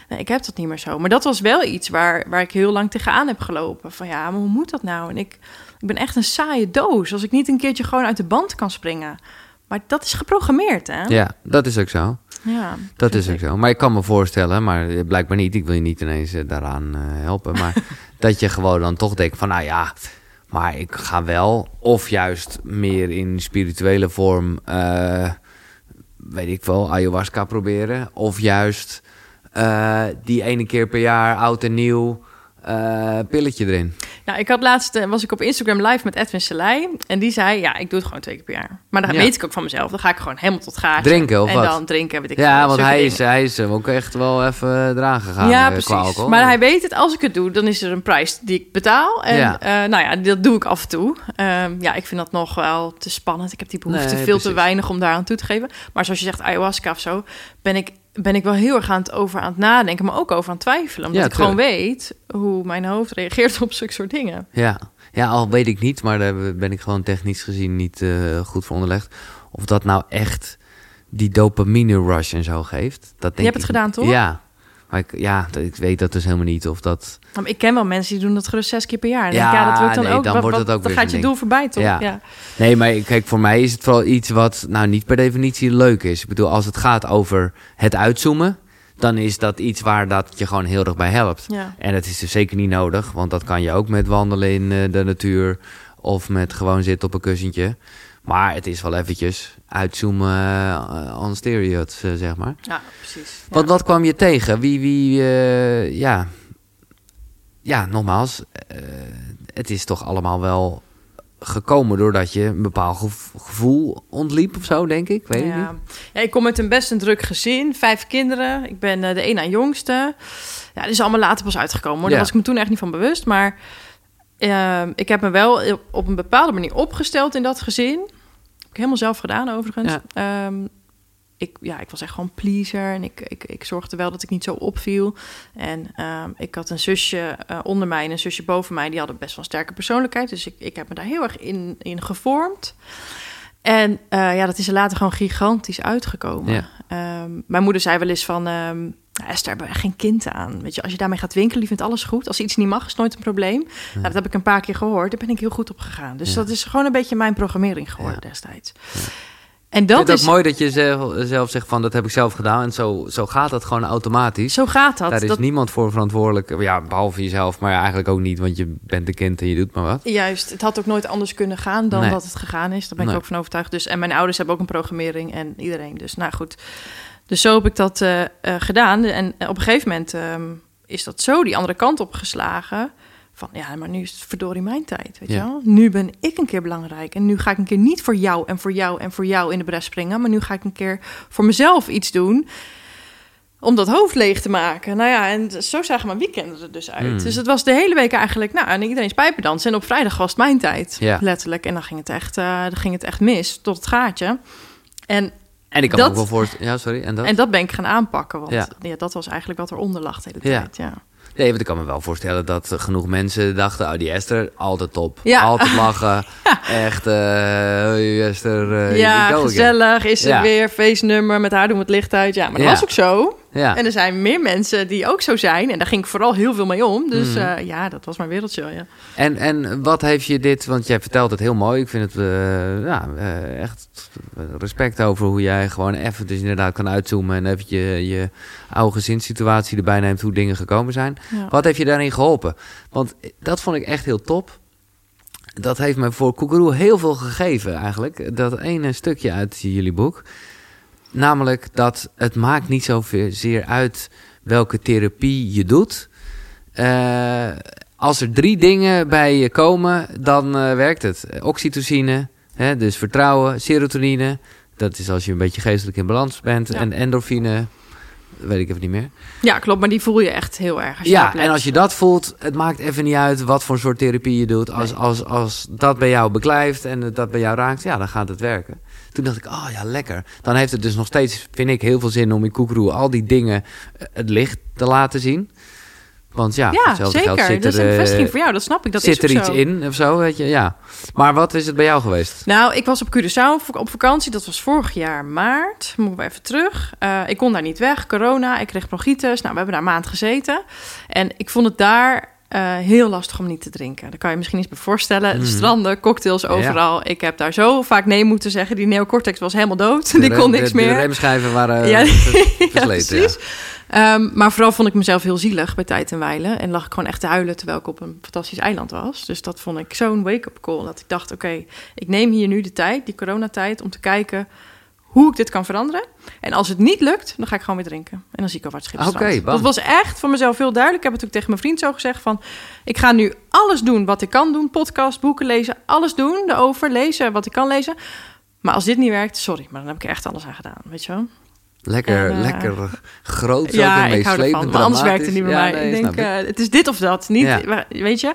[SPEAKER 2] Nee, ik heb dat niet meer zo. Maar dat was wel iets waar, waar ik heel lang tegenaan heb gelopen. Van ja, maar hoe moet dat nou? En ik, ik ben echt een saaie doos. Als ik niet een keertje gewoon uit de band kan springen. Maar dat is geprogrammeerd, hè?
[SPEAKER 1] ja, dat is ook zo.
[SPEAKER 2] Ja,
[SPEAKER 1] Dat is ook
[SPEAKER 2] ik.
[SPEAKER 1] zo. Maar ik kan me voorstellen, maar blijkbaar niet. Ik wil je niet ineens eh, daaraan eh, helpen. Maar [LAUGHS] dat je gewoon dan toch denkt van, nou ja, maar ik ga wel. Of juist meer in spirituele vorm, eh, weet ik wel, ayahuasca proberen. Of juist eh, die ene keer per jaar, oud en nieuw, uh, pilletje erin.
[SPEAKER 2] Ja, ik had laatst, was ik op Instagram live met Edwin Selei. En die zei, ja, ik doe het gewoon twee keer per jaar. Maar dan weet ik ook van mezelf. Dan ga ik gewoon helemaal tot gaatje.
[SPEAKER 1] Drinken of
[SPEAKER 2] en
[SPEAKER 1] wat?
[SPEAKER 2] Dan drinken, weet ik
[SPEAKER 1] Ja, want hij is, hij is ook echt wel even dragen gegaan.
[SPEAKER 2] Ja, precies. Maar hij weet het, als ik het doe, dan is er een prijs die ik betaal. En ja. Uh, nou ja, dat doe ik af en toe. Um, ja, ik vind dat nog wel te spannend. Ik heb die behoefte
[SPEAKER 1] Nee,
[SPEAKER 2] veel
[SPEAKER 1] precies.
[SPEAKER 2] te weinig om daar aan toe te geven. Maar zoals je zegt, ayahuasca of zo, ben ik ben ik wel heel erg aan het over aan het nadenken, maar ook over aan het twijfelen. Omdat
[SPEAKER 1] Ja,
[SPEAKER 2] ik gewoon weet hoe mijn hoofd reageert [LAUGHS] op zulke soort dingen.
[SPEAKER 1] Ja. ja, al weet ik niet, maar daar ben ik gewoon technisch gezien niet uh, goed voor onderlegd. Of dat nou echt die dopamine rush en zo geeft. Dat denk
[SPEAKER 2] je hebt het gedaan, toch?
[SPEAKER 1] Ja, maar ik, ja, ik weet dat dus helemaal niet of dat...
[SPEAKER 2] Maar ik ken wel mensen die doen dat gerust zes keer per jaar. En
[SPEAKER 1] Ja,
[SPEAKER 2] ja dat wil ik dan
[SPEAKER 1] nee,
[SPEAKER 2] ook.
[SPEAKER 1] dan
[SPEAKER 2] Wat-
[SPEAKER 1] wordt het ook
[SPEAKER 2] dan gaat je doel voorbij, toch?
[SPEAKER 1] Ja.
[SPEAKER 2] ja.
[SPEAKER 1] Nee, maar kijk, voor mij is het vooral iets wat nou niet per definitie leuk is. Ik bedoel, als het gaat over het uitzoomen, dan is dat iets waar dat je gewoon heel erg bij helpt.
[SPEAKER 2] Ja.
[SPEAKER 1] En dat is dus zeker niet nodig, want dat kan je ook met wandelen in eh, de natuur of met gewoon zitten op een kussentje. Maar het is wel eventjes uitzoomen uh, on zeg maar.
[SPEAKER 2] Ja, precies. Ja.
[SPEAKER 1] Wat, wat kwam je tegen? Wie, wie, eh, ja... Ja, nogmaals, het is toch allemaal wel gekomen doordat je een bepaald gev- gevoel ontliep of zo, denk ik. Weet ik
[SPEAKER 2] ja.
[SPEAKER 1] niet.
[SPEAKER 2] ja, ik kom uit een best een druk gezin. Vijf kinderen. Ik ben de één na jongste. Ja, dat is allemaal later pas uitgekomen. Hoor.
[SPEAKER 1] Ja.
[SPEAKER 2] Daar was ik me toen echt niet van bewust. Maar ehm, ik heb me wel op een bepaalde manier opgesteld in dat gezin. Helemaal zelf gedaan, overigens. Ehm, ik, ja, ik was echt gewoon pleaser. En ik, ik, ik zorgde wel dat ik niet zo opviel. En ehm, ik had een zusje eh, onder mij en een zusje boven mij. Die hadden best wel een sterke persoonlijkheid. Dus ik, ik heb me daar heel erg in, in gevormd. En eh, ja, dat is er later gewoon gigantisch uitgekomen.
[SPEAKER 1] Ja.
[SPEAKER 2] Ehm, mijn moeder zei wel eens van... "Nou, Esther, hebben we geen kind aan. Weet je, als je daarmee gaat winkelen, die vindt alles goed. Als iets niet mag, is nooit een probleem. Nou, dat heb ik een paar keer gehoord. Daar ben ik heel goed op gegaan. Dus
[SPEAKER 1] Ja.
[SPEAKER 2] dat is gewoon een beetje mijn programmering geworden
[SPEAKER 1] Ja.
[SPEAKER 2] destijds. En dat is...
[SPEAKER 1] ook mooi dat je zelf, zelf zegt van dat heb ik zelf gedaan. En zo, zo gaat dat gewoon automatisch.
[SPEAKER 2] Zo gaat dat.
[SPEAKER 1] Daar is
[SPEAKER 2] dat
[SPEAKER 1] niemand voor verantwoordelijk. Ja, behalve jezelf, maar eigenlijk ook niet. Want je bent een kind en je doet maar wat.
[SPEAKER 2] Juist, het had ook nooit anders kunnen gaan dan
[SPEAKER 1] Nee.
[SPEAKER 2] dat het gegaan is. Daar ben ik ook van overtuigd. Dus, en mijn ouders hebben ook een programmering en iedereen. Dus nou goed. Dus zo heb ik dat eh, eh, gedaan. En op een gegeven moment ehm, is dat zo die andere kant op geslagen. Van ja, maar nu is het verdorie mijn tijd. Weet
[SPEAKER 1] Ja.
[SPEAKER 2] je wel? Nu ben ik een keer belangrijk. En nu ga ik een keer niet voor jou en voor jou en voor jou in de bres springen. Maar nu ga ik een keer voor mezelf iets doen om dat hoofd leeg te maken. Nou ja, en zo zagen mijn weekenden er dus uit.
[SPEAKER 1] Hmm.
[SPEAKER 2] Dus het was de hele week eigenlijk, nou, en iedereen is pijpendansen. En op vrijdag was het mijn tijd,
[SPEAKER 1] Ja.
[SPEAKER 2] letterlijk. En dan ging het echt, eh, dan ging het echt mis, tot het gaatje. En,
[SPEAKER 1] En ik kan
[SPEAKER 2] Dat-
[SPEAKER 1] me ook wel voorstellen... Ja, sorry. En dat?
[SPEAKER 2] en dat ben ik gaan aanpakken, want
[SPEAKER 1] Ja.
[SPEAKER 2] ja. dat was eigenlijk wat eronder lag de hele
[SPEAKER 1] Ja.
[SPEAKER 2] tijd. Ja.
[SPEAKER 1] Nee, want ik kan me wel voorstellen dat genoeg mensen dachten... Oh, die Esther, altijd top.
[SPEAKER 2] Ja.
[SPEAKER 1] Altijd [LAUGHS] lachen. Echt, eh Esther, eh,
[SPEAKER 2] ja, gezellig is het weer, feestnummer, met haar doen we het licht uit. Ja, maar dat was ook zo.
[SPEAKER 1] Ja.
[SPEAKER 2] En er zijn meer mensen die ook zo zijn. En daar ging ik vooral heel veel mee om. Dus
[SPEAKER 1] Mhm.
[SPEAKER 2] eh, ja, dat was mijn wereldje, ja.
[SPEAKER 1] En, en wat heeft je dit... Want jij vertelt het heel mooi. Ik vind het eh, ja, eh, echt respect over hoe jij gewoon even dus inderdaad kan uitzoomen... en even je, je oude gezinssituatie erbij neemt... hoe dingen gekomen zijn.
[SPEAKER 2] Ja.
[SPEAKER 1] Wat heeft je daarin geholpen? Want dat vond ik echt heel top. Dat heeft me voor Koekeroe heel veel gegeven eigenlijk. Dat ene stukje uit jullie boek. Namelijk dat het maakt niet zozeer uit welke therapie je doet. Eh, als er drie dingen bij je komen, dan eh, werkt het. Oxytocine, hè, dus vertrouwen, serotonine. Dat is als je een beetje geestelijk in balans bent.
[SPEAKER 2] Ja.
[SPEAKER 1] En endorfine, weet ik even niet meer.
[SPEAKER 2] ja, klopt. Maar die voel je echt heel erg. Als je
[SPEAKER 1] Ja, en als je dat voelt, het maakt even niet uit wat voor soort therapie je doet. Als,
[SPEAKER 2] Nee.
[SPEAKER 1] als, als dat bij jou beklijft en dat bij jou raakt, ja, dan gaat het werken. Toen dacht ik, oh ja, lekker. Dan heeft het dus nog steeds, vind ik, heel veel zin om in Koekeroe al die dingen eh, het licht te laten zien. Want ja,
[SPEAKER 2] Ja,
[SPEAKER 1] hetzelfde
[SPEAKER 2] zeker.
[SPEAKER 1] geld zit
[SPEAKER 2] dat is
[SPEAKER 1] er,
[SPEAKER 2] een
[SPEAKER 1] eh,
[SPEAKER 2] bevestiging voor jou, dat snap ik. Dat
[SPEAKER 1] zit
[SPEAKER 2] is
[SPEAKER 1] er iets
[SPEAKER 2] zo.
[SPEAKER 1] in of zo, weet je, ja. Maar wat is het bij jou geweest?
[SPEAKER 2] Nou, ik was op Curaçao op vakantie. Dat was vorig jaar maart. Moeten we even terug. Eh, ik kon daar niet weg. Corona. Ik kreeg bronchitis. Nou, we hebben daar een maand gezeten. En ik vond het daar eh, heel lastig om niet te drinken. Daar kan je misschien eens bij voorstellen.
[SPEAKER 1] Mhm.
[SPEAKER 2] Stranden, cocktails overal. Ik heb daar zo vaak nee moeten zeggen. Die neocortex was helemaal dood. [LAUGHS]
[SPEAKER 1] De
[SPEAKER 2] Die kon niks
[SPEAKER 1] de, De
[SPEAKER 2] meer.
[SPEAKER 1] remschijven waren
[SPEAKER 2] Ja, [LAUGHS]
[SPEAKER 1] ja,
[SPEAKER 2] ja,
[SPEAKER 1] versleten. Ja.
[SPEAKER 2] Ehm, maar vooral vond ik mezelf heel zielig bij tijd en wijlen. En lag ik gewoon echt te huilen terwijl ik op een fantastisch eiland was. Dus dat vond ik zo'n wake-up call. Dat ik dacht, oké, ik neem hier nu de tijd, die coronatijd, om te kijken... hoe ik dit kan veranderen. En als het niet lukt, dan ga ik gewoon weer drinken. En dan zie ik al wat schip
[SPEAKER 1] bam.
[SPEAKER 2] Dat was echt voor mezelf heel duidelijk. Ik heb het ook tegen mijn vriend zo gezegd van... ik ga nu alles doen wat ik kan doen. Podcast, boeken lezen, alles doen erover. Lezen wat ik kan lezen. Maar als dit niet werkt, sorry. Maar dan heb ik er echt alles aan gedaan, weet je wel?
[SPEAKER 1] Lekker,
[SPEAKER 2] En, eh,
[SPEAKER 1] lekker groot zo,
[SPEAKER 2] ja, ik hou ervan. Maar anders werkt het niet bij mij.
[SPEAKER 1] Nee,
[SPEAKER 2] ik denk, eh, het is dit of dat. Niet,
[SPEAKER 1] Ja.
[SPEAKER 2] weet je?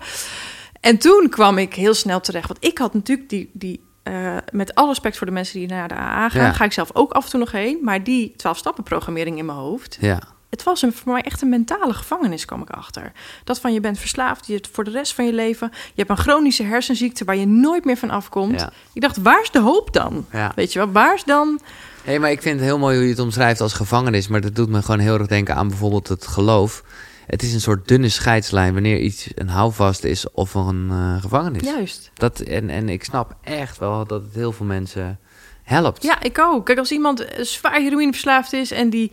[SPEAKER 2] En toen kwam ik heel snel terecht. Want ik had natuurlijk die... die eh, met alle respect voor de mensen die naar de AA gaan...
[SPEAKER 1] Ja.
[SPEAKER 2] ga ik zelf ook af en toe nog heen. Maar die 12-stappen programmering in mijn hoofd...
[SPEAKER 1] Ja,
[SPEAKER 2] het was een, voor mij echt een mentale gevangenis, kwam ik achter. Dat van je bent verslaafd, je voor de rest van je leven. Je hebt een chronische hersenziekte waar je nooit meer van afkomt.
[SPEAKER 1] Ja.
[SPEAKER 2] Ik dacht, waar is de hoop dan? Weet je wel, waar is dan...
[SPEAKER 1] Hé, maar ik vind het heel mooi hoe je het omschrijft als gevangenis. Maar dat doet me gewoon heel erg denken aan bijvoorbeeld het geloof. Het is een soort dunne scheidslijn wanneer iets een houvast is of een eh, gevangenis.
[SPEAKER 2] Juist.
[SPEAKER 1] Dat, en, en ik snap echt wel dat het heel veel mensen helpt.
[SPEAKER 2] Ja, ik ook. Kijk, als iemand eh, zwaar heroïneverslaafd is en die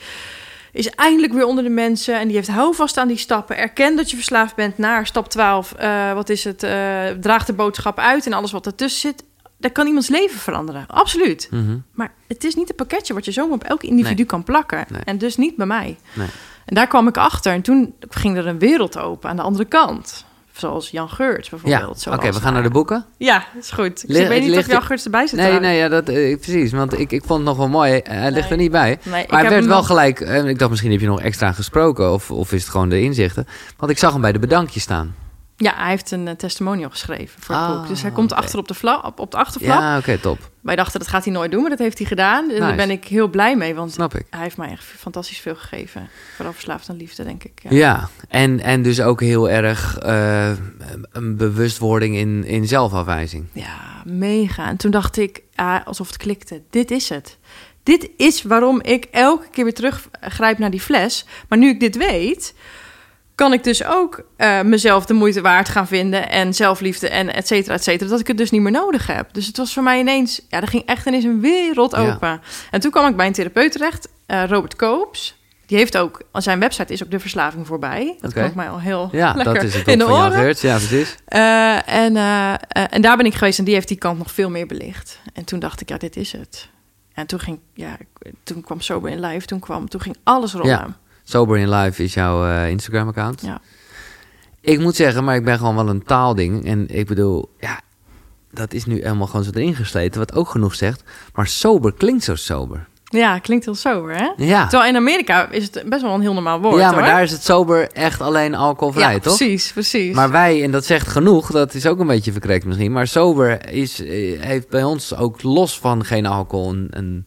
[SPEAKER 2] is eindelijk weer onder de mensen en die heeft houvast aan die stappen, erkent dat je verslaafd bent naar stap 12, eh, wat is het, eh draag de boodschap uit en alles wat ertussen zit, dat kan iemands leven veranderen. Absoluut.
[SPEAKER 1] Mhm.
[SPEAKER 2] Maar het is niet een pakketje wat je zomaar op elk individu
[SPEAKER 1] Nee.
[SPEAKER 2] kan plakken.
[SPEAKER 1] Nee.
[SPEAKER 2] En dus niet bij mij.
[SPEAKER 1] Nee.
[SPEAKER 2] En daar kwam ik achter. En toen ging er een wereld open aan de andere kant. Zoals Jan Geurts
[SPEAKER 1] Ja,
[SPEAKER 2] bijvoorbeeld.
[SPEAKER 1] oké,
[SPEAKER 2] zoals
[SPEAKER 1] we gaan naar de boeken.
[SPEAKER 2] Ja, is goed. Ik
[SPEAKER 1] Ligt-
[SPEAKER 2] weet niet
[SPEAKER 1] ligt-
[SPEAKER 2] of Jan Geurts erbij zit.
[SPEAKER 1] Nee, nee, ja, dat, eh, precies. Want ik, ik vond het nog wel mooi. Hij ligt er niet bij.
[SPEAKER 2] Nee,
[SPEAKER 1] Maar hij werd wel
[SPEAKER 2] nog-
[SPEAKER 1] gelijk. eh, ik dacht misschien heb je nog extra gesproken. Of, of is het gewoon de inzichten. Want ik zag hem bij de bedankje staan.
[SPEAKER 2] Ja, hij heeft een eh, testimonial geschreven voor het
[SPEAKER 1] Ah,
[SPEAKER 2] boek. Dus hij komt achter op de, vla- op, op de achterflap.
[SPEAKER 1] Ja, oké, top.
[SPEAKER 2] Wij dachten, dat gaat hij nooit doen, maar dat heeft hij gedaan. En daar ben ik heel blij mee, want
[SPEAKER 1] Snap ik.
[SPEAKER 2] hij heeft mij echt fantastisch veel gegeven. Vooral verslaafd aan liefde, denk ik. Ja.
[SPEAKER 1] Ja, en, en dus ook heel erg eh, een bewustwording in, in zelfafwijzing.
[SPEAKER 2] Ja, mega. En toen dacht ik, ah, alsof het klikte. Dit is het. Dit is waarom ik elke keer weer teruggrijp naar die fles. Maar nu ik dit weet, kan ik dus ook eh, mezelf de moeite waard gaan vinden. En zelfliefde en et cetera, et cetera. Dat ik het dus niet meer nodig heb. Dus het was voor mij ineens, ja, er ging echt ineens een wereld
[SPEAKER 1] Ja.
[SPEAKER 2] open. En toen kwam ik bij een therapeut terecht, eh, Robert Koops. Die heeft ook, zijn website is ook de verslaving voorbij. Dat klonk mij al heel
[SPEAKER 1] Ja,
[SPEAKER 2] lekker
[SPEAKER 1] dat is het
[SPEAKER 2] in de oren.
[SPEAKER 1] Ja, precies.
[SPEAKER 2] Eh, en, en daar ben ik geweest en die heeft die kant nog veel meer belicht. En toen dacht ik, ja, dit is het. En toen ging, ja, toen kwam Sober in Live, toen, kwam, toen ging alles rollen.
[SPEAKER 1] Ja. Sober in Life is jouw eh, Instagram-account.
[SPEAKER 2] Ja.
[SPEAKER 1] Ik moet zeggen, maar ik ben gewoon wel een taalding. En ik bedoel, ja, dat is nu helemaal gewoon zo erin gesleten. Wat ook genoeg zegt. Maar sober klinkt zo sober.
[SPEAKER 2] Ja, klinkt heel sober, hè?
[SPEAKER 1] Ja,
[SPEAKER 2] Terwijl in Amerika is het best wel een heel normaal woord,
[SPEAKER 1] ja maar
[SPEAKER 2] hoor.
[SPEAKER 1] daar is het sober echt alleen alcoholvrij,
[SPEAKER 2] ja,
[SPEAKER 1] toch?
[SPEAKER 2] precies, precies.
[SPEAKER 1] Maar wij, en dat zegt genoeg, dat is ook een beetje verkrekt misschien. Maar sober is, eh, heeft bij ons ook los van geen alcohol een, een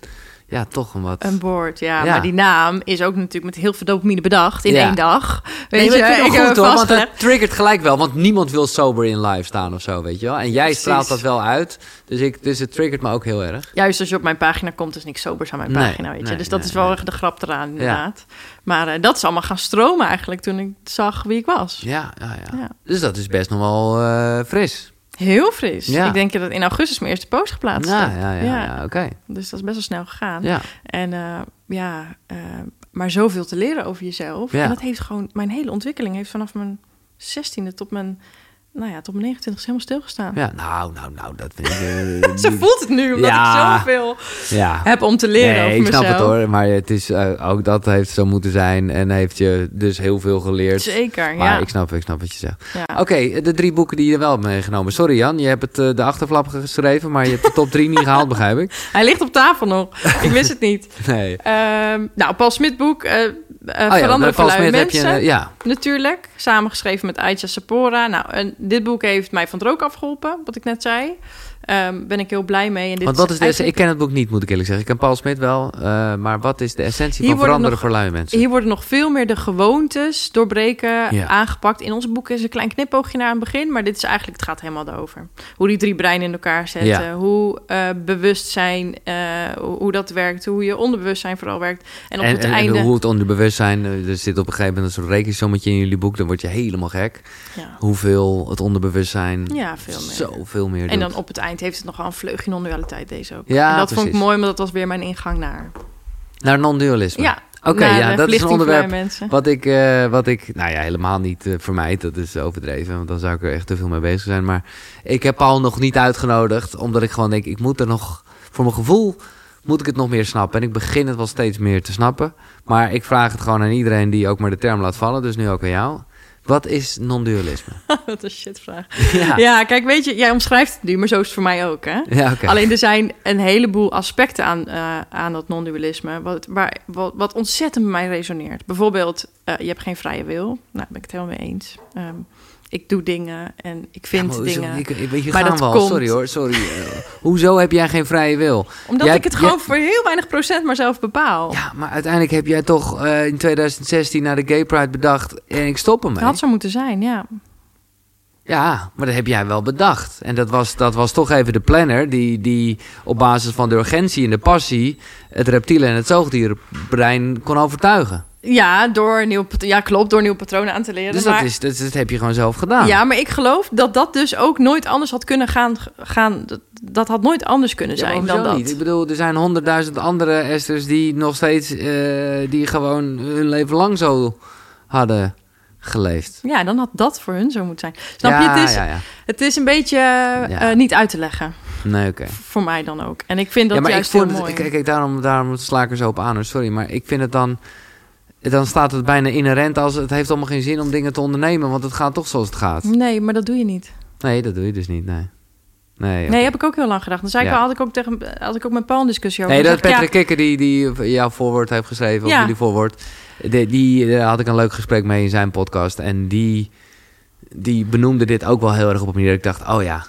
[SPEAKER 1] ja, toch een wat...
[SPEAKER 2] Een boord, ja,
[SPEAKER 1] Ja.
[SPEAKER 2] Maar die naam is ook natuurlijk met heel veel dopamine bedacht in
[SPEAKER 1] Ja.
[SPEAKER 2] één dag. Weet je,
[SPEAKER 1] ik het
[SPEAKER 2] heb
[SPEAKER 1] wel goed hoor, want het triggert gelijk wel. Want niemand wil sober in live staan of zo, weet je wel. En jij
[SPEAKER 2] Precies.
[SPEAKER 1] straalt dat wel uit. Dus, ik, dus het triggert me ook heel erg.
[SPEAKER 2] Juist als je op mijn pagina komt, is niks sobers aan mijn
[SPEAKER 1] Nee,
[SPEAKER 2] pagina, weet je.
[SPEAKER 1] nee,
[SPEAKER 2] dus dat is wel echt de grap eraan, inderdaad. Maar eh, dat is allemaal gaan stromen eigenlijk toen ik zag wie ik was.
[SPEAKER 1] Ja, ja, ja.
[SPEAKER 2] Ja.
[SPEAKER 1] Dus dat is best nog wel eh, fris.
[SPEAKER 2] Heel fris.
[SPEAKER 1] Ja.
[SPEAKER 2] Ik denk dat in augustus mijn eerste post geplaatst
[SPEAKER 1] Ja,
[SPEAKER 2] heb.
[SPEAKER 1] ja, ja, ja, oké.
[SPEAKER 2] Dus dat is best wel snel gegaan.
[SPEAKER 1] Ja,
[SPEAKER 2] En eh, ja, eh, maar zoveel te leren over jezelf.
[SPEAKER 1] Ja.
[SPEAKER 2] En dat heeft gewoon, mijn hele ontwikkeling heeft vanaf mijn 16e tot mijn, nou ja, tot mijn 29e helemaal stilgestaan.
[SPEAKER 1] ja. Nou, nou, nou, dat vind ik... [LAUGHS] eh, niet-
[SPEAKER 2] voelt het nu, omdat
[SPEAKER 1] Ja.
[SPEAKER 2] ik zoveel
[SPEAKER 1] Ja.
[SPEAKER 2] heb om te leren
[SPEAKER 1] Nee,
[SPEAKER 2] over
[SPEAKER 1] ik snap het hoor. Maar het is, eh, ook dat heeft zo moeten zijn. En heeft je dus heel veel geleerd.
[SPEAKER 2] Zeker,
[SPEAKER 1] Maar
[SPEAKER 2] ja.
[SPEAKER 1] ik, snap, ik snap wat je zegt.
[SPEAKER 2] ja.
[SPEAKER 1] Oké, de drie boeken die je wel hebt meegenomen. Sorry Jan, je hebt het, eh, de achterflap geschreven, maar je hebt de top drie niet gehaald, begrijp ik. [LAUGHS]
[SPEAKER 2] Hij ligt op tafel nog. Ik wist het niet. [LAUGHS]
[SPEAKER 1] Nee.
[SPEAKER 2] Ehm, nou, Paul Smit boek.
[SPEAKER 1] Oh ja,
[SPEAKER 2] Veranderen voor lui
[SPEAKER 1] Smit heb je,
[SPEAKER 2] mensen.
[SPEAKER 1] eh, ja,
[SPEAKER 2] Natuurlijk, samengeschreven met Aitja Sapora. Nou, en dit boek heeft mij van het rook afgeholpen, wat ik net zei. Ehm ben ik heel blij mee. En dit
[SPEAKER 1] want wat is de,
[SPEAKER 2] eigenlijk-
[SPEAKER 1] ik ken het boek niet, moet ik eerlijk zeggen. Ik ken Paul Smit wel, eh, maar wat is de essentie
[SPEAKER 2] Hier
[SPEAKER 1] van veranderen
[SPEAKER 2] nog-
[SPEAKER 1] voor lui mensen?
[SPEAKER 2] Hier worden nog veel meer de gewoontes doorbreken
[SPEAKER 1] Ja.
[SPEAKER 2] aangepakt. In ons boek is een klein knipoogje naar het begin, maar dit is eigenlijk, het gaat helemaal over. Hoe die drie breinen in elkaar zetten,
[SPEAKER 1] Ja.
[SPEAKER 2] hoe eh, bewustzijn, eh, hoe, dat werkt, hoe je onderbewustzijn vooral werkt. En op
[SPEAKER 1] en,
[SPEAKER 2] het
[SPEAKER 1] en- en
[SPEAKER 2] einde...
[SPEAKER 1] hoe het onderbewustzijn, er zit op een gegeven moment een soort rekensommetje in jullie boek, dan word je helemaal gek.
[SPEAKER 2] ja.
[SPEAKER 1] Hoeveel het onderbewustzijn
[SPEAKER 2] ja, veel meer.
[SPEAKER 1] zoveel meer
[SPEAKER 2] En dan op het eind heeft het nog wel een vleugje non-dualiteit, deze ook.
[SPEAKER 1] Ja,
[SPEAKER 2] en dat vond ik mooi, maar dat was weer mijn ingang naar.
[SPEAKER 1] Naar non-dualisme.
[SPEAKER 2] Ja,
[SPEAKER 1] Oké, ja, dat is een onderwerp. Wat ik, eh, wat ik, nou ja, helemaal niet eh, vermijd, dat is overdreven, want dan zou ik er echt te veel mee bezig zijn. Maar ik heb Paul nog niet uitgenodigd, omdat ik gewoon denk, ik moet er nog, voor mijn gevoel, moet ik het nog meer snappen. En ik begin het wel steeds meer te snappen. Maar ik vraag het gewoon aan iedereen die ook maar de term laat vallen. Dus nu ook aan jou. Wat is non-dualisme? [LAUGHS]
[SPEAKER 2] Wat een shitvraag. [LAUGHS] Ja. ja, kijk, weet je, jij omschrijft het nu, maar zo is het voor mij ook. Hè?
[SPEAKER 1] Ja, okay.
[SPEAKER 2] Alleen er zijn een heleboel aspecten aan, uh, aan dat non-dualisme, wat, waar, wat, wat, ontzettend bij mij resoneert. Bijvoorbeeld, uh, je hebt geen vrije wil. Nou, daar ben ik het helemaal mee eens. Um, ik doe dingen en ik vind
[SPEAKER 1] ja,
[SPEAKER 2] dingen.
[SPEAKER 1] Ik, ik, weet je, maar dat wel. Komt... Sorry hoor, sorry. Uh, hoezo heb jij geen vrije wil?
[SPEAKER 2] Omdat
[SPEAKER 1] jij,
[SPEAKER 2] ik het gewoon voor heel weinig procent maar zelf bepaal.
[SPEAKER 1] Ja, maar uiteindelijk heb jij toch uh, in 2016 naar de Gay Pride bedacht en ik stop ermee.
[SPEAKER 2] Dat had zo moeten zijn, ja.
[SPEAKER 1] Ja, maar dat heb jij wel bedacht. En dat was, dat was toch even de planner die, die op basis van de urgentie en de passie het reptiele en het zoogdierbrein kon overtuigen.
[SPEAKER 2] Ja, door nieuw, ja, klopt, door nieuwe patronen aan te leren.
[SPEAKER 1] Dus
[SPEAKER 2] maar,
[SPEAKER 1] dat, is, dat, dat, heb je gewoon zelf gedaan.
[SPEAKER 2] Ja, maar ik geloof dat dat dus ook nooit anders had kunnen gaan. gaan dat, dat had nooit anders kunnen zijn
[SPEAKER 1] ja,
[SPEAKER 2] dan dat.
[SPEAKER 1] Niet? Ik bedoel, er zijn honderdduizend andere Esters die nog steeds, uh, die gewoon hun leven lang zo hadden geleefd.
[SPEAKER 2] Ja, dan had dat voor hun zo moeten zijn. Snap ja, je? Het is, ja, het is een beetje uh, niet uit te leggen.
[SPEAKER 1] Nee, oké.
[SPEAKER 2] Okay. Voor mij dan ook. En ik vind dat
[SPEAKER 1] ja, maar
[SPEAKER 2] juist
[SPEAKER 1] ik vond
[SPEAKER 2] heel.
[SPEAKER 1] Het, kijk, daarom, daarom sla ik er zo op aan. Sorry, maar ik vind het dan dan staat het bijna inherent als het heeft allemaal geen zin om dingen te ondernemen, want het gaat toch zoals het gaat.
[SPEAKER 2] Nee, maar dat doe je niet.
[SPEAKER 1] Nee, dat doe je dus niet, nee. Nee,
[SPEAKER 2] nee heb ik ook heel lang gedacht. Dan zei ja. ik had ik ook tegen, had ik ook met Paul een discussie over.
[SPEAKER 1] Nee, dat Patrick
[SPEAKER 2] ja,
[SPEAKER 1] Kikker die, die jouw voorwoord heeft geschreven, ja. of jullie voorwoord, die, die had ik een leuk gesprek mee in zijn podcast en die, die benoemde dit ook wel heel erg op een manier dat ik dacht, oh ja,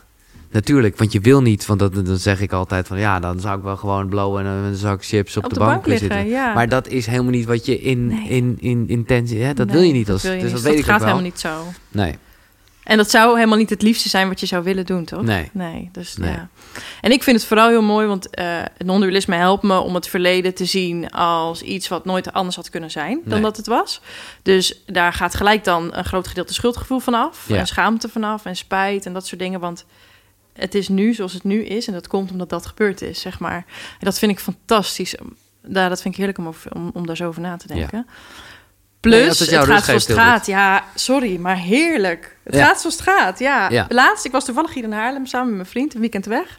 [SPEAKER 1] Natuurlijk, want je wil niet, want dat, dan zeg ik altijd van ja, dan zou ik wel gewoon blowen en een zak chips op,
[SPEAKER 2] op
[SPEAKER 1] de,
[SPEAKER 2] de,
[SPEAKER 1] bank,
[SPEAKER 2] bank liggen.
[SPEAKER 1] zitten.
[SPEAKER 2] Ja.
[SPEAKER 1] Maar dat is helemaal niet wat je in,
[SPEAKER 2] Nee.
[SPEAKER 1] in, in intentie, hè? dat
[SPEAKER 2] Nee,
[SPEAKER 1] wil je niet. Als,
[SPEAKER 2] je
[SPEAKER 1] dus
[SPEAKER 2] niet.
[SPEAKER 1] dat weet ik
[SPEAKER 2] gaat
[SPEAKER 1] ook wel.
[SPEAKER 2] helemaal niet zo.
[SPEAKER 1] Nee,
[SPEAKER 2] En dat zou helemaal niet het liefste zijn wat je zou willen doen, toch?
[SPEAKER 1] nee.
[SPEAKER 2] Nee, dus
[SPEAKER 1] Nee.
[SPEAKER 2] ja. En ik vind het vooral heel mooi, want het non-dualisme helpt me om het verleden te zien als iets wat nooit anders had kunnen zijn dan
[SPEAKER 1] Nee.
[SPEAKER 2] dat het was. Dus daar gaat gelijk dan een groot gedeelte schuldgevoel vanaf
[SPEAKER 1] Ja.
[SPEAKER 2] en schaamte vanaf en spijt en dat soort dingen, want het is nu zoals het nu is en dat komt omdat dat gebeurd is, zeg maar. En dat vind ik fantastisch. Daar, dat vind ik heerlijk om, over, om, om daar zo over na te denken. Plus,
[SPEAKER 1] Nee, als het
[SPEAKER 2] gaat zoals het gaat. Ja, sorry, maar heerlijk. Het
[SPEAKER 1] Ja.
[SPEAKER 2] gaat zoals het gaat, ja.
[SPEAKER 1] Ja.
[SPEAKER 2] Laatst, ik was toevallig hier in Haarlem samen met mijn vriend, een weekend weg.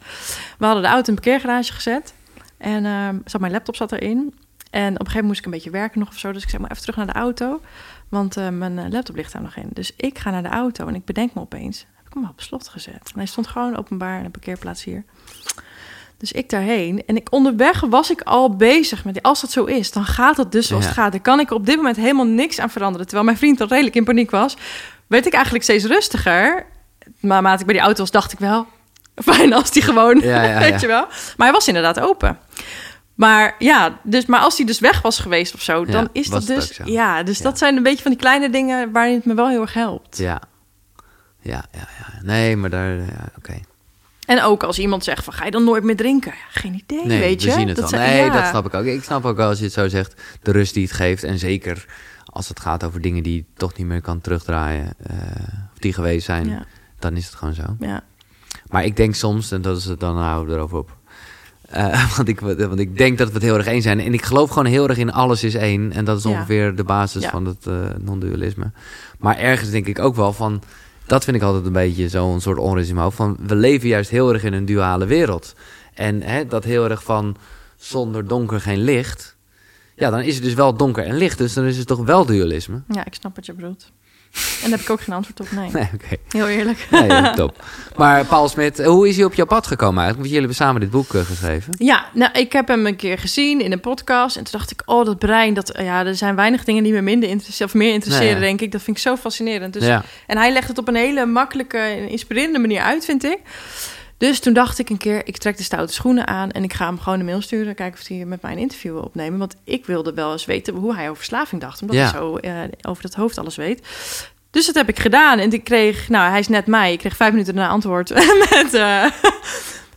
[SPEAKER 2] We hadden de auto in een parkeergarage gezet. En ehm, zat, mijn laptop zat erin. En op een gegeven moment moest ik een beetje werken nog of zo. Dus ik zeg maar even terug naar de auto. Want eh, mijn eh, laptop ligt daar nog in. Dus ik ga naar de auto en ik bedenk me opeens... heb hem op slot gezet? En hij stond gewoon openbaar in een parkeerplaats hier. Dus ik daarheen. En ik, onderweg was ik al bezig met... als dat zo is, dan gaat het dus zoals
[SPEAKER 1] Ja.
[SPEAKER 2] het gaat. Daar kan ik op dit moment helemaal niks aan veranderen. Terwijl mijn vriend al redelijk in paniek was... werd ik eigenlijk steeds rustiger. Maar naarmate ik bij die auto was, dacht ik wel... [LAUGHS] fijn als die gewoon,
[SPEAKER 1] Ja, ja,
[SPEAKER 2] weet je wel. Maar hij was inderdaad open. Maar ja, dus, maar als hij dus weg was geweest of zo,
[SPEAKER 1] Ja,
[SPEAKER 2] dan is dat
[SPEAKER 1] het
[SPEAKER 2] dus...
[SPEAKER 1] zo.
[SPEAKER 2] Ja, dus
[SPEAKER 1] Ja.
[SPEAKER 2] dat zijn een beetje van die kleine dingen waarin het me wel heel erg helpt.
[SPEAKER 1] Ja. Ja, ja, ja. Nee, maar daar, ja, oké.
[SPEAKER 2] En ook als iemand zegt van, ga je dan nooit meer drinken? Ja, geen idee,
[SPEAKER 1] Nee,
[SPEAKER 2] weet je.
[SPEAKER 1] we zien het
[SPEAKER 2] dat
[SPEAKER 1] Nee,
[SPEAKER 2] ja.
[SPEAKER 1] dat snap ik ook. Ik snap ook wel als je het zo zegt, de rust die het geeft. En zeker als het gaat over dingen die je toch niet meer kan terugdraaien, eh, of die geweest zijn,
[SPEAKER 2] Ja,
[SPEAKER 1] dan is het gewoon zo.
[SPEAKER 2] ja.
[SPEAKER 1] Maar ik denk soms, en dat is het, dan houden we erover op. Eh, [LAUGHS] want, ik, want ik denk dat we het heel erg eens zijn. En ik geloof gewoon heel erg in alles is één. En dat is ongeveer de basis van het eh, non-dualisme. Maar ergens denk ik ook wel van... Dat vind ik altijd een beetje zo'n soort onrust. Van, we leven juist heel erg in een duale wereld. En hè, dat heel erg van zonder donker geen licht. Ja, dan is het dus wel donker en licht. Dus dan is het toch wel dualisme?
[SPEAKER 2] ja, ik snap wat je bedoelt. En daar heb ik ook geen antwoord op, nee. Heel eerlijk.
[SPEAKER 1] Nee, top. Maar Paul Smit, hoe is hij op jouw pad gekomen eigenlijk? Want jullie hebben samen dit boek eh, geschreven.
[SPEAKER 2] Ja, nou, ik heb hem een keer gezien in een podcast. En toen dacht ik, oh, dat brein, dat, ja, er zijn weinig dingen die me minder interesseren, of meer interesseren,
[SPEAKER 1] Nee, ja.
[SPEAKER 2] denk ik. Dat vind ik zo fascinerend. Dus,
[SPEAKER 1] ja.
[SPEAKER 2] En hij legt het op een hele makkelijke en inspirerende manier uit, vind ik. Dus toen dacht ik een keer, ik trek de stoute schoenen aan en ik ga hem gewoon een mail sturen. Kijken of hij met mij een interview wil opnemen. Want ik wilde wel eens weten hoe hij over verslaving dacht. Omdat
[SPEAKER 1] Ja.
[SPEAKER 2] hij zo eh, over het hoofd alles weet. Dus dat heb ik gedaan. En ik kreeg, nou, hij is net mij. Ik kreeg vijf minuten na antwoord [LAUGHS] met... eh,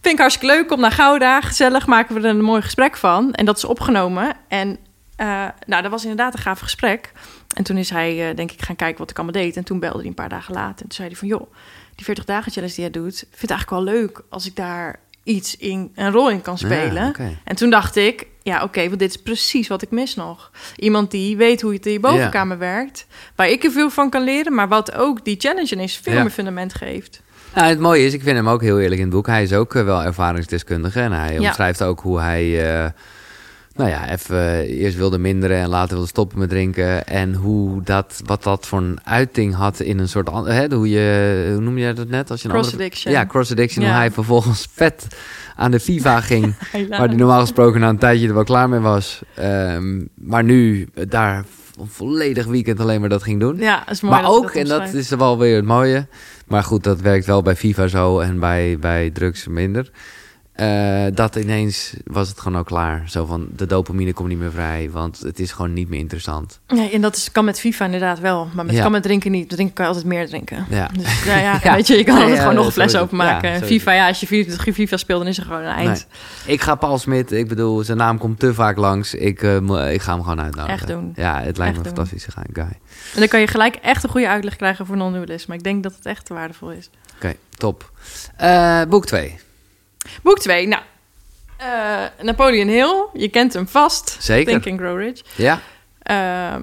[SPEAKER 2] vind ik hartstikke leuk, kom naar Gouda. Gezellig, maken we er een mooi gesprek van. En dat is opgenomen. En eh, nou, dat was inderdaad een gaaf gesprek. En toen is hij, denk ik, gaan kijken wat ik allemaal deed. En toen belde hij een paar dagen later. En toen zei hij van, joh, die 40 dagen challenge die hij doet... vind ik eigenlijk wel leuk als ik daar iets in, een rol in kan spelen.
[SPEAKER 1] Ja.
[SPEAKER 2] En toen dacht ik, ja, oké, want dit is precies wat ik mis nog. Iemand die weet hoe het in je bovenkamer werkt, waar ik er veel van kan leren, maar wat ook die challenge ineens veel
[SPEAKER 1] Ja.
[SPEAKER 2] meer fundament geeft.
[SPEAKER 1] Nou, het mooie is, ik vind hem ook heel eerlijk in het boek. Hij is ook eh, wel ervaringsdeskundige. En hij omschrijft ook hoe hij... eh, nou ja, even eh, eerst wilde minderen en later wilde stoppen met drinken. En hoe dat, wat dat voor een uiting had in een soort... Hè, hoe je, hoe noem je dat net? Als je een
[SPEAKER 2] Cross
[SPEAKER 1] andere-
[SPEAKER 2] addiction.
[SPEAKER 1] Ja, cross addiction.
[SPEAKER 2] Ja.
[SPEAKER 1] Hoe hij vervolgens [LAUGHS] vet aan de FIFA ging. [LAUGHS] Waar hij normaal gesproken na een tijdje er wel klaar mee was. Ehm, maar nu daar een volledig weekend alleen maar dat ging doen.
[SPEAKER 2] Ja, dat is mooi.
[SPEAKER 1] maar
[SPEAKER 2] dat
[SPEAKER 1] ook, en dat is wel weer het mooie. Maar goed, dat werkt wel bij FIFA zo en bij, bij drugs minder. Eh, dat ineens was het gewoon ook klaar. Zo van, de dopamine komt niet meer vrij, want het is gewoon niet meer interessant.
[SPEAKER 2] Nee, en dat is, kan met FIFA inderdaad wel. Maar met,
[SPEAKER 1] Ja.
[SPEAKER 2] kan met drinken niet. Drinken kan je altijd meer drinken.
[SPEAKER 1] Ja.
[SPEAKER 2] Dus ja, ja, [LAUGHS]
[SPEAKER 1] Ja. [LAUGHS]
[SPEAKER 2] weet je, je kan altijd gewoon nog een fles openmaken. FIFA, ja, als je 24 FIFA speelt, dan is er gewoon een eind.
[SPEAKER 1] Nee. Ik ga Paul Smit, ik bedoel, zijn naam komt te vaak langs. Ik, eh, ik ga hem gewoon uitnodigen.
[SPEAKER 2] Echt doen.
[SPEAKER 1] Ja, het lijkt me een
[SPEAKER 2] doen.
[SPEAKER 1] fantastische guy.
[SPEAKER 2] En dan kan je gelijk echt een goede uitleg krijgen voor non-dualisme. Ik denk dat het echt waardevol is.
[SPEAKER 1] Oké, top. Eh, boek 2.
[SPEAKER 2] Boek 2, nou. eh, Napoleon Hill, je kent hem vast.
[SPEAKER 1] Zeker.
[SPEAKER 2] Think and Grow Rich.
[SPEAKER 1] Ja?
[SPEAKER 2] Eh,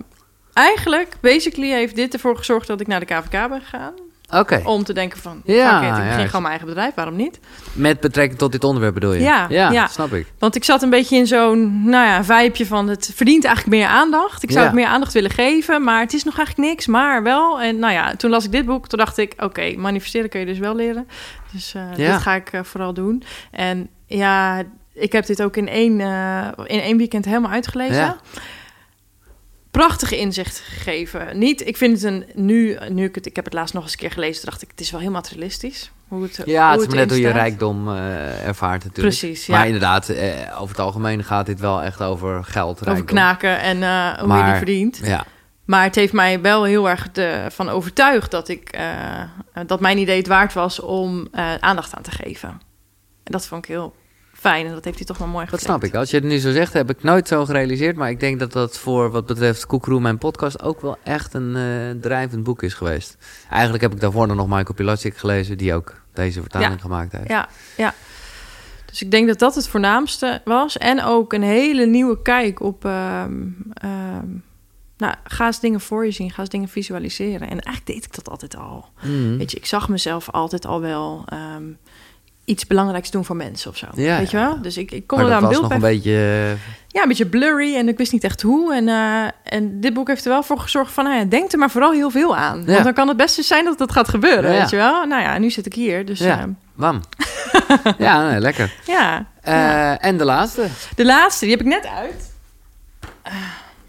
[SPEAKER 2] eigenlijk, basically, heeft dit ervoor gezorgd dat ik naar de KVK ben gegaan.
[SPEAKER 1] Oké.
[SPEAKER 2] Om te denken van,
[SPEAKER 1] Ja,
[SPEAKER 2] ik begin
[SPEAKER 1] ja.
[SPEAKER 2] gewoon mijn eigen bedrijf, waarom niet?
[SPEAKER 1] Met betrekking tot dit onderwerp bedoel je?
[SPEAKER 2] Ja,
[SPEAKER 1] ja,
[SPEAKER 2] ja.
[SPEAKER 1] snap ik.
[SPEAKER 2] Want ik zat een beetje in zo'n, nou ja, vibeje van het verdient eigenlijk meer aandacht. Ik zou
[SPEAKER 1] Ja.
[SPEAKER 2] het meer aandacht willen geven, maar het is nog eigenlijk niks, maar wel. En nou ja, toen las ik dit boek, toen dacht ik, oké, manifesteren kun je dus wel leren. Dus eh
[SPEAKER 1] Ja.
[SPEAKER 2] dit ga ik eh, vooral doen. En ja, ik heb dit ook in één, eh, in één weekend helemaal uitgelezen.
[SPEAKER 1] Ja.
[SPEAKER 2] Prachtige inzicht gegeven. Niet, ik vind het een, nu, nu ik het, ik heb het laatst nog eens een keer gelezen, dacht ik, het is wel heel materialistisch. Hoe het,
[SPEAKER 1] Ja,
[SPEAKER 2] hoe
[SPEAKER 1] het is maar net hoe je rijkdom eh, ervaart natuurlijk.
[SPEAKER 2] Precies, ja.
[SPEAKER 1] Maar inderdaad, eh, over het algemeen gaat dit wel echt over geld,
[SPEAKER 2] Over
[SPEAKER 1] rijkdom.
[SPEAKER 2] knaken en eh, hoe je die verdient.
[SPEAKER 1] Ja,
[SPEAKER 2] Maar het heeft mij wel heel erg van overtuigd dat, ik, eh, dat mijn idee het waard was om eh, aandacht aan te geven. En dat vond ik heel fijn en dat heeft hij toch wel mooi
[SPEAKER 1] dat
[SPEAKER 2] geflikt.
[SPEAKER 1] snap ik. Als je het nu zo zegt, heb ik nooit zo gerealiseerd. Maar ik denk dat dat voor wat betreft Koekroe, mijn podcast, ook wel echt een eh, drijvend boek is geweest. Eigenlijk heb ik daarvoor nog Michael Pilatschik gelezen, die ook deze vertaling
[SPEAKER 2] Ja.
[SPEAKER 1] gemaakt heeft.
[SPEAKER 2] Ja, ja. Dus ik denk dat dat het voornaamste was. En ook een hele nieuwe kijk op... ehm, ehm, nou, ga eens dingen voor je zien, ga eens dingen visualiseren. En eigenlijk deed ik dat altijd al.
[SPEAKER 1] Mhm.
[SPEAKER 2] Weet je, ik zag mezelf altijd al wel ehm, iets belangrijks doen voor mensen of zo.
[SPEAKER 1] Ja,
[SPEAKER 2] Weet je
[SPEAKER 1] ja,
[SPEAKER 2] wel?
[SPEAKER 1] ja.
[SPEAKER 2] Dus ik, ik kon er daar een
[SPEAKER 1] was
[SPEAKER 2] beeld
[SPEAKER 1] nog
[SPEAKER 2] bij
[SPEAKER 1] een beetje...
[SPEAKER 2] ja, een beetje blurry en ik wist niet echt hoe. En, eh, en dit boek heeft er wel voor gezorgd van, nou ja, denk er maar vooral heel veel aan.
[SPEAKER 1] Ja.
[SPEAKER 2] Want dan kan het best eens zijn dat dat gaat gebeuren,
[SPEAKER 1] Ja, ja.
[SPEAKER 2] weet je wel. Nou ja, nu zit ik hier, dus
[SPEAKER 1] Ja.
[SPEAKER 2] ja.
[SPEAKER 1] Wam. [LAUGHS] ja, nee, lekker.
[SPEAKER 2] ja.
[SPEAKER 1] Eh,
[SPEAKER 2] Ja.
[SPEAKER 1] En de laatste.
[SPEAKER 2] De laatste, die heb ik net uit.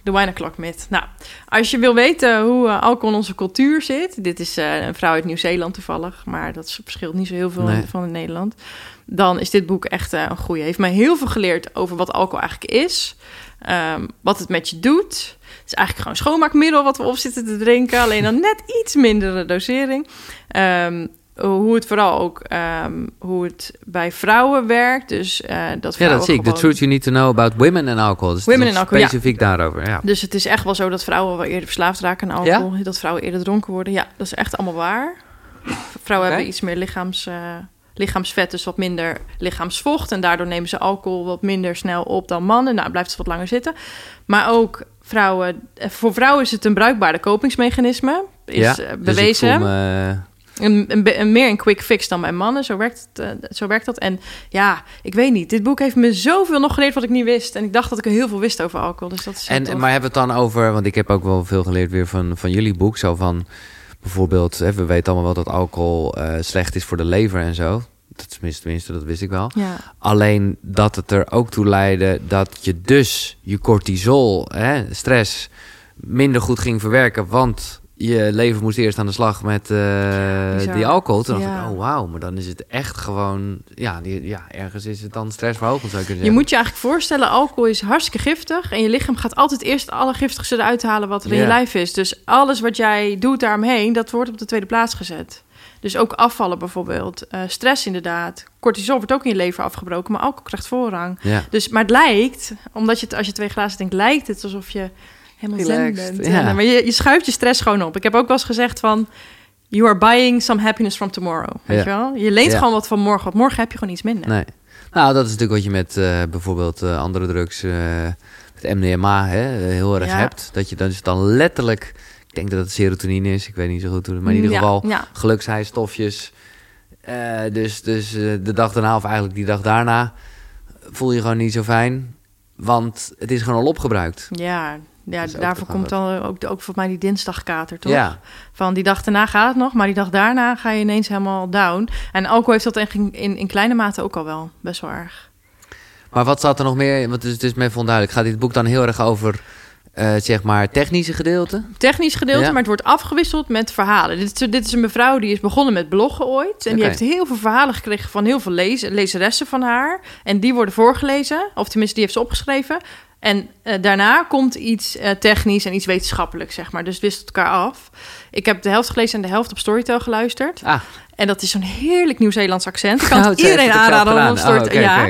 [SPEAKER 2] De Wine O'Clock Myth. Nou, als je wil weten hoe eh, alcohol in onze cultuur zit... dit is eh, een vrouw uit Nieuw-Zeeland toevallig... maar dat verschilt niet zo heel veel
[SPEAKER 1] Nee.
[SPEAKER 2] van in Nederland... dan is dit boek echt eh, een goeie. Heeft mij heel veel geleerd over wat alcohol eigenlijk is... ehm, wat het met je doet. Het is eigenlijk gewoon een schoonmaakmiddel wat we op zitten te drinken... alleen dan net iets mindere dosering. Ehm, hoe het vooral ook ehm, hoe het bij vrouwen werkt. Dus eh, dat
[SPEAKER 1] Ja,
[SPEAKER 2] vrouwen
[SPEAKER 1] dat zie ik. The
[SPEAKER 2] gewoon-
[SPEAKER 1] truth you need to know about women and alcohol. Dus
[SPEAKER 2] Women and alcohol, ja.
[SPEAKER 1] Specifiek daarover, ja.
[SPEAKER 2] Dus het is echt wel zo dat vrouwen wel eerder verslaafd raken aan alcohol. Dat vrouwen eerder dronken worden. Ja, dat is echt allemaal waar. Vrouwen hebben iets meer lichaams, eh, lichaamsvet, dus wat minder lichaamsvocht. En daardoor nemen ze alcohol wat minder snel op dan mannen. Nou, blijft het wat langer zitten. Maar ook vrouwen... eh, Voor vrouwen is het een bruikbare kopingsmechanisme. Is
[SPEAKER 1] ja,
[SPEAKER 2] eh,
[SPEAKER 1] dus
[SPEAKER 2] Een, een, een meer een quick fix dan bij mannen. Zo werkt, het, eh, zo werkt dat. En ja, ik weet niet. Dit boek heeft me zoveel nog geleerd wat ik niet wist. En ik dacht dat ik er heel veel wist over alcohol. Dus dat is
[SPEAKER 1] En,
[SPEAKER 2] tof.
[SPEAKER 1] maar hebben we het dan over, want ik heb ook wel veel geleerd weer van, van jullie boek. Zo van bijvoorbeeld, hè, we weten allemaal wel dat alcohol eh, slecht is voor de lever en zo. Dat is tenminste, tenminste, dat wist ik wel.
[SPEAKER 2] Ja.
[SPEAKER 1] Alleen dat het er ook toe leidde dat je dus je cortisol, hè, stress, minder goed ging verwerken. Want je lever moest eerst aan de slag met eh, die alcohol. Toen dacht
[SPEAKER 2] Ja.
[SPEAKER 1] ik, oh wauw, maar dan is het echt gewoon... Ja, die, ja ergens is het dan stressverhogend, zou ik kunnen
[SPEAKER 2] Je
[SPEAKER 1] zeggen.
[SPEAKER 2] moet je eigenlijk voorstellen, alcohol is hartstikke giftig. En je lichaam gaat altijd eerst het allergiftigste eruit halen wat er in je lijf is. Dus alles wat jij doet daaromheen, dat wordt op de tweede plaats gezet. Dus ook afvallen bijvoorbeeld. Eh, stress inderdaad. Cortisol wordt ook in je lever afgebroken, maar alcohol krijgt voorrang. Dus, maar het lijkt, omdat je het, als je twee glazen denkt, lijkt het alsof je helemaal zen bent.
[SPEAKER 1] ja.
[SPEAKER 2] En, maar je, je schuift je stress gewoon op. Ik heb ook wel eens gezegd van... You are buying some happiness from tomorrow. Weet
[SPEAKER 1] Ja.
[SPEAKER 2] je wel? Je leent
[SPEAKER 1] Ja.
[SPEAKER 2] gewoon wat van morgen. Want morgen heb je gewoon iets minder.
[SPEAKER 1] Nee. Nou, dat is natuurlijk wat je met eh, bijvoorbeeld eh, andere drugs, eh met MDMA, hè, heel erg hebt. Dat je dan, dus dan letterlijk, ik denk dat het serotonine is, ik weet niet zo goed hoe, maar in ieder geval
[SPEAKER 2] ja.
[SPEAKER 1] geluksheidsstofjes Eh, dus dus de dag daarna, of eigenlijk die dag daarna, voel je gewoon niet zo fijn. Want het is gewoon al opgebruikt.
[SPEAKER 2] Ja, ja daarvoor komt dan ook, ook voor mij die dinsdagkater, toch?
[SPEAKER 1] Ja,
[SPEAKER 2] Van die dag daarna gaat het nog, maar die dag daarna ga je ineens helemaal down. En alcohol heeft dat eigenlijk in, in kleine mate ook al wel best wel erg.
[SPEAKER 1] maar wat zat er nog meer? Want het is, even onduidelijk. Gaat dit boek dan heel erg over, eh, zeg maar, technische gedeelte?
[SPEAKER 2] Technisch gedeelte,
[SPEAKER 1] Ja.
[SPEAKER 2] maar het wordt afgewisseld met verhalen. Dit is, dit is een mevrouw die is begonnen met bloggen ooit. En die heeft heel veel verhalen gekregen van heel veel lez lezeressen van haar. En die worden voorgelezen, of tenminste, die heeft ze opgeschreven. En eh, daarna komt iets eh, technisch en iets wetenschappelijks, zeg maar. Dus het wisselt elkaar af. Ik heb de helft gelezen en de helft op Storytel geluisterd.
[SPEAKER 1] Ah,
[SPEAKER 2] En dat is zo'n heerlijk Nieuw-Zeelands accent. Ik kan
[SPEAKER 1] nou,
[SPEAKER 2] het iedereen aanraden om
[SPEAKER 1] Oh,
[SPEAKER 2] Storytel...
[SPEAKER 1] oké,
[SPEAKER 2] ja.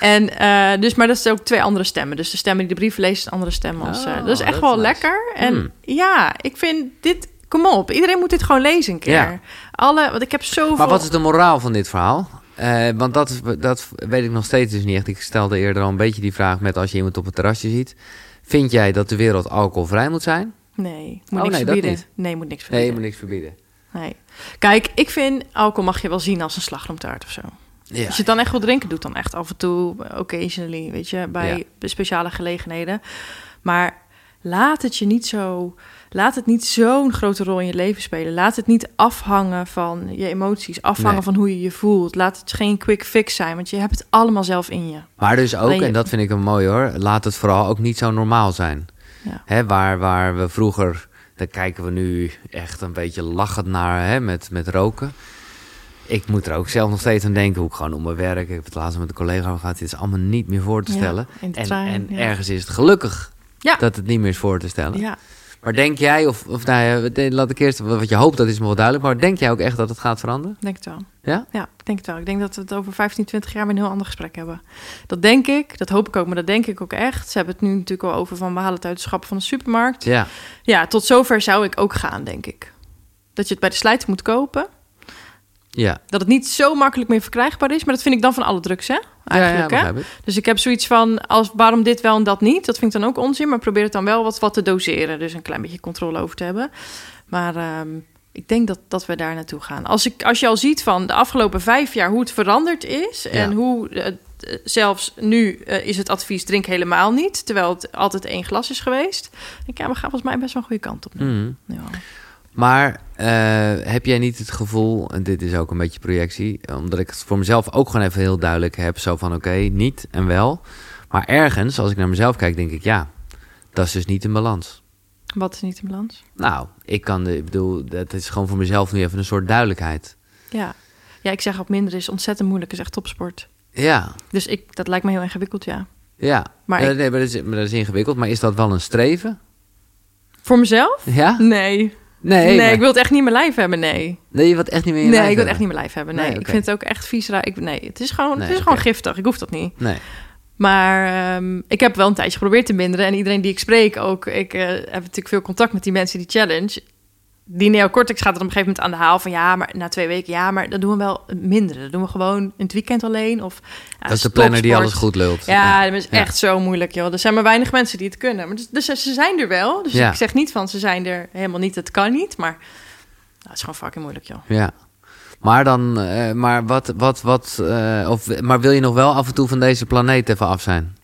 [SPEAKER 2] En eh, dus, maar dat is ook twee andere stemmen. Dus de stemmen die de brief leest, een andere stem als.
[SPEAKER 1] Oh,
[SPEAKER 2] dat is echt
[SPEAKER 1] dat
[SPEAKER 2] wel
[SPEAKER 1] is
[SPEAKER 2] lekker. En
[SPEAKER 1] Hmm.
[SPEAKER 2] ja, ik vind dit. Kom op, iedereen moet dit gewoon lezen een keer.
[SPEAKER 1] Ja.
[SPEAKER 2] Alle, want ik heb zoveel.
[SPEAKER 1] Maar wat is de moraal van dit verhaal? Eh, want dat, dat weet ik nog steeds dus niet echt. Ik stelde eerder al een beetje die vraag met als je iemand op het terrasje ziet. Vind jij dat de wereld alcoholvrij moet zijn?
[SPEAKER 2] Nee, moet
[SPEAKER 1] Oh,
[SPEAKER 2] niks
[SPEAKER 1] nee,
[SPEAKER 2] verbieden. Nee, moet niks
[SPEAKER 1] Nee,
[SPEAKER 2] verbieden.
[SPEAKER 1] moet niks verbieden.
[SPEAKER 2] Nee. Kijk, ik vind alcohol mag je wel zien als een slagroomtaart of zo.
[SPEAKER 1] Ja.
[SPEAKER 2] Als je het dan echt wil drinken, doe het dan echt af en toe, occasionally, weet je, bij
[SPEAKER 1] Ja.
[SPEAKER 2] speciale gelegenheden. Maar laat het je niet zo, laat het niet zo'n grote rol in je leven spelen. Laat het niet afhangen van je emoties, afhangen
[SPEAKER 1] Nee.
[SPEAKER 2] van hoe je je voelt. Laat het geen quick fix zijn, want je hebt het allemaal zelf in je.
[SPEAKER 1] Maar dus ook,
[SPEAKER 2] je-
[SPEAKER 1] en dat vind ik een mooi hoor, laat het vooral ook niet zo normaal zijn.
[SPEAKER 2] Ja.
[SPEAKER 1] Hè, waar, waar we vroeger, daar kijken we nu echt een beetje lachend naar hè, met, met roken. Ik moet er ook zelf nog steeds aan denken, hoe ik gewoon om mijn werk, ik heb het laatst met een collega gehad, dit is allemaal niet meer voor te stellen. en
[SPEAKER 2] trein,
[SPEAKER 1] en
[SPEAKER 2] ja.
[SPEAKER 1] ergens is het gelukkig dat het niet meer is voor te stellen.
[SPEAKER 2] Ja,
[SPEAKER 1] Maar denk jij, of, of nou ja, laat ik eerst, wat je hoopt, dat is me wel duidelijk, maar denk jij ook echt dat het gaat veranderen?
[SPEAKER 2] denk het wel.
[SPEAKER 1] Ja?
[SPEAKER 2] Ja, ik denk het wel. Ik denk dat we het over 15, 20 jaar weer een heel ander gesprek hebben. Dat denk ik, dat hoop ik ook, maar dat denk ik ook echt. Ze hebben het nu natuurlijk al over van we halen het uit de schappen van de supermarkt.
[SPEAKER 1] Ja.
[SPEAKER 2] Ja, tot zover zou ik ook gaan, denk ik. Dat je het bij de slijter moet kopen.
[SPEAKER 1] Ja.
[SPEAKER 2] Dat het niet zo makkelijk meer verkrijgbaar is. Maar dat vind ik dan van alle drugs, hè? Eigenlijk,
[SPEAKER 1] ja, ja,
[SPEAKER 2] hè?
[SPEAKER 1] ik.
[SPEAKER 2] Dus ik heb zoiets van, als, waarom dit wel en dat niet? Dat vind ik dan ook onzin. Maar probeer het dan wel wat, wat te doseren. Dus een klein beetje controle over te hebben. Maar ehm, ik denk dat, dat we daar naartoe gaan. Als, ik, als je al ziet van de afgelopen vijf jaar hoe het veranderd is... en hoe eh, eh, zelfs nu eh, is het advies drink helemaal niet... terwijl het altijd één glas is geweest... ik, ja, we gaan volgens mij best wel een goede kant op.
[SPEAKER 1] Mhm.
[SPEAKER 2] Ja.
[SPEAKER 1] Maar eh, heb jij niet het gevoel, en dit is ook een beetje projectie, omdat ik het voor mezelf ook gewoon even heel duidelijk heb, zo van oké, niet en wel. Maar ergens, als ik naar mezelf kijk, denk ik ja, dat is dus niet in balans.
[SPEAKER 2] Wat is niet in balans?
[SPEAKER 1] Nou, ik kan, de, ik bedoel, dat is gewoon voor mezelf nu even een soort duidelijkheid.
[SPEAKER 2] Ja. ja, ik zeg ook minder is ontzettend moeilijk. is echt topsport.
[SPEAKER 1] Ja,
[SPEAKER 2] Dus ik, dat lijkt me heel ingewikkeld, ja.
[SPEAKER 1] ja.
[SPEAKER 2] Maar
[SPEAKER 1] Eh,
[SPEAKER 2] ik-
[SPEAKER 1] nee, maar dat, is, maar dat is ingewikkeld, maar is dat wel een streven?
[SPEAKER 2] Voor mezelf?
[SPEAKER 1] Ja?
[SPEAKER 2] Nee.
[SPEAKER 1] Nee,
[SPEAKER 2] Nee,
[SPEAKER 1] maar-
[SPEAKER 2] ik wil het echt niet in mijn lijf hebben, nee.
[SPEAKER 1] nee je wilt echt niet meer in je
[SPEAKER 2] Nee,
[SPEAKER 1] lijf
[SPEAKER 2] ik wil het echt niet in mijn lijf hebben, nee.
[SPEAKER 1] Nee,
[SPEAKER 2] Ik vind het ook echt vies. raar. Ik, nee, het is gewoon,
[SPEAKER 1] Nee,
[SPEAKER 2] het is gewoon giftig. Ik hoef dat niet.
[SPEAKER 1] Nee.
[SPEAKER 2] Maar ehm, ik heb wel een tijdje geprobeerd te minderen. En iedereen die ik spreek ook... Ik eh, heb natuurlijk veel contact met die mensen die challenge. Die neocortex gaat er op een gegeven moment aan de haal van... ja, maar na twee weken, ja, maar dat doen we wel minderen. Dat doen we gewoon in het weekend alleen. Of, ja,
[SPEAKER 1] dat is de planner die alles goed lult.
[SPEAKER 2] Ja, dat is
[SPEAKER 1] Ja.
[SPEAKER 2] echt zo moeilijk, joh. Er zijn maar weinig mensen die het kunnen. Maar dus, dus ze zijn er wel. Dus
[SPEAKER 1] Ja.
[SPEAKER 2] ik zeg niet van ze zijn er helemaal niet, het kan niet. Maar het is gewoon fucking moeilijk, joh.
[SPEAKER 1] Ja. Maar dan, eh, maar wat, wat, wat, eh, of, maar wil je nog wel af en toe van deze planeet even af zijn?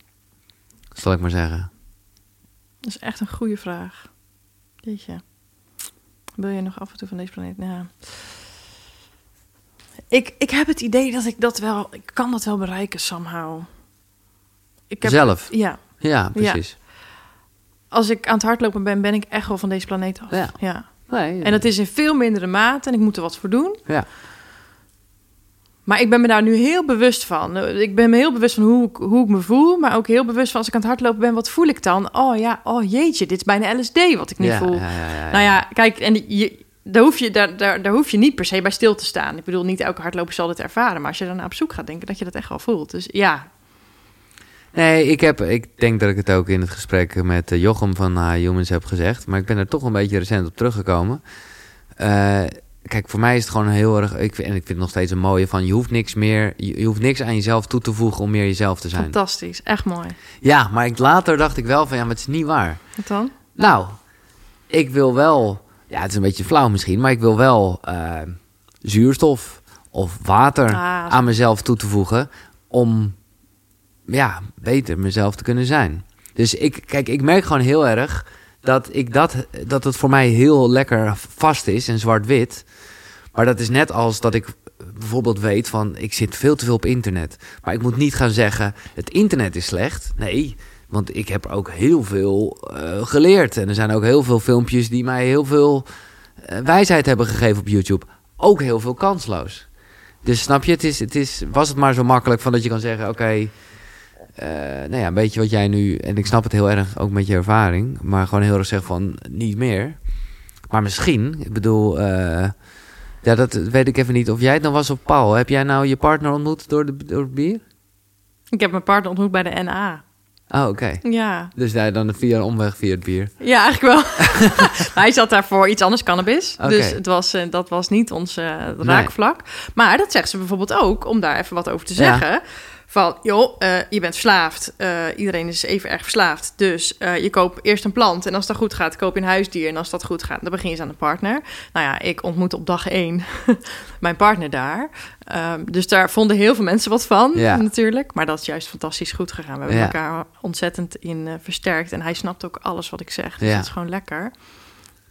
[SPEAKER 1] Zal ik maar zeggen.
[SPEAKER 2] Dat is echt een goede vraag. Jeetje. Wil je nog af en toe van deze planeet? Ja. Ik, ik heb het idee dat ik dat wel... Ik kan dat wel bereiken, somehow. Ik heb,
[SPEAKER 1] Zelf?
[SPEAKER 2] Ja.
[SPEAKER 1] Ja, precies.
[SPEAKER 2] Als ik aan het hardlopen ben, ben ik echt wel van deze planeet af.
[SPEAKER 1] Ja.
[SPEAKER 2] ja.
[SPEAKER 1] Nee,
[SPEAKER 2] En dat is in veel mindere mate en ik moet er wat voor doen.
[SPEAKER 1] Ja.
[SPEAKER 2] Maar ik ben me daar nu heel bewust van. Ik ben me heel bewust van hoe ik, hoe ik me voel. Maar ook heel bewust van als ik aan het hardlopen ben, wat voel ik dan? Oh ja, oh jeetje, dit is bijna LSD wat ik nu
[SPEAKER 1] ja,
[SPEAKER 2] voel.
[SPEAKER 1] Ja, ja, ja,
[SPEAKER 2] Nou ja, kijk, en je, daar, hoef je, daar, daar, daar hoef je niet per se bij stil te staan. Ik bedoel, niet elke hardloper zal dit ervaren. Maar als je daarna op zoek gaat, denk ik dat je dat echt wel voelt. Dus ja,
[SPEAKER 1] Nee, ik, heb, ik denk dat ik het ook in het gesprek met eh, Jochem van uh, Humans heb gezegd. Maar ik ben er toch een beetje recent op teruggekomen. Eh, kijk, voor mij is het gewoon heel erg... Ik, vind- en ik vind het nog steeds een mooie van... Je hoeft niks meer... Je, je hoeft niks aan jezelf toe te voegen om meer jezelf te zijn.
[SPEAKER 2] fantastisch. Echt mooi.
[SPEAKER 1] Ja, maar ik, later dacht ik wel van... Ja, maar het is niet waar.
[SPEAKER 2] Wat dan?
[SPEAKER 1] Nou, ik wil wel... Ja, het is een beetje flauw misschien, maar ik wil wel eh, zuurstof of water
[SPEAKER 2] Ah,
[SPEAKER 1] aan mezelf toe te voegen om ja, beter mezelf te kunnen zijn. Dus ik, kijk, ik merk gewoon heel erg dat, ik dat, dat het voor mij heel lekker vast is en zwart-wit. Maar dat is net als dat ik bijvoorbeeld weet van ik zit veel te veel op internet. Maar ik moet niet gaan zeggen het internet is slecht. Nee, want ik heb ook heel veel eh, geleerd. En er zijn ook heel veel filmpjes die mij heel veel eh, wijsheid hebben gegeven op YouTube. Ook heel veel kansloos. Dus snap je, het is, het is, was het maar zo makkelijk van dat je kan zeggen: Oké, eh, nou ja, een beetje wat jij nu, en ik snap het heel erg ook met je ervaring, maar gewoon heel erg zeggen van niet meer. Maar misschien, ik bedoel, eh, ja, dat weet ik even niet of jij het dan was op Paul. Heb jij nou je partner ontmoet door, de, door het bier?
[SPEAKER 2] Ik heb mijn partner ontmoet bij de NA.
[SPEAKER 1] Oh, oké.
[SPEAKER 2] Ja,
[SPEAKER 1] Dus jij dan via een omweg via het bier.
[SPEAKER 2] ja eigenlijk wel. [LAUGHS] [LAUGHS] Hij zat daar voor iets anders, cannabis. Dus het was, eh, dat was niet ons raakvlak. Maar dat zegt ze bijvoorbeeld ook, om daar even wat over te
[SPEAKER 1] Ja.
[SPEAKER 2] Van, joh, eh, je bent verslaafd. Eh, iedereen is even erg verslaafd. Dus eh, je koopt eerst een plant. En als dat goed gaat, koop je een huisdier. En als dat goed gaat, dan begin je eens aan een partner. Nou ja, ik ontmoette op dag één [LAUGHS] mijn partner daar. Ehm, dus daar vonden heel veel mensen wat van,
[SPEAKER 1] Ja.
[SPEAKER 2] natuurlijk. Maar dat is juist fantastisch goed gegaan. We hebben
[SPEAKER 1] Ja.
[SPEAKER 2] elkaar ontzettend in versterkt. En hij snapt ook alles wat ik zeg. Dus
[SPEAKER 1] Ja.
[SPEAKER 2] dat is gewoon lekker.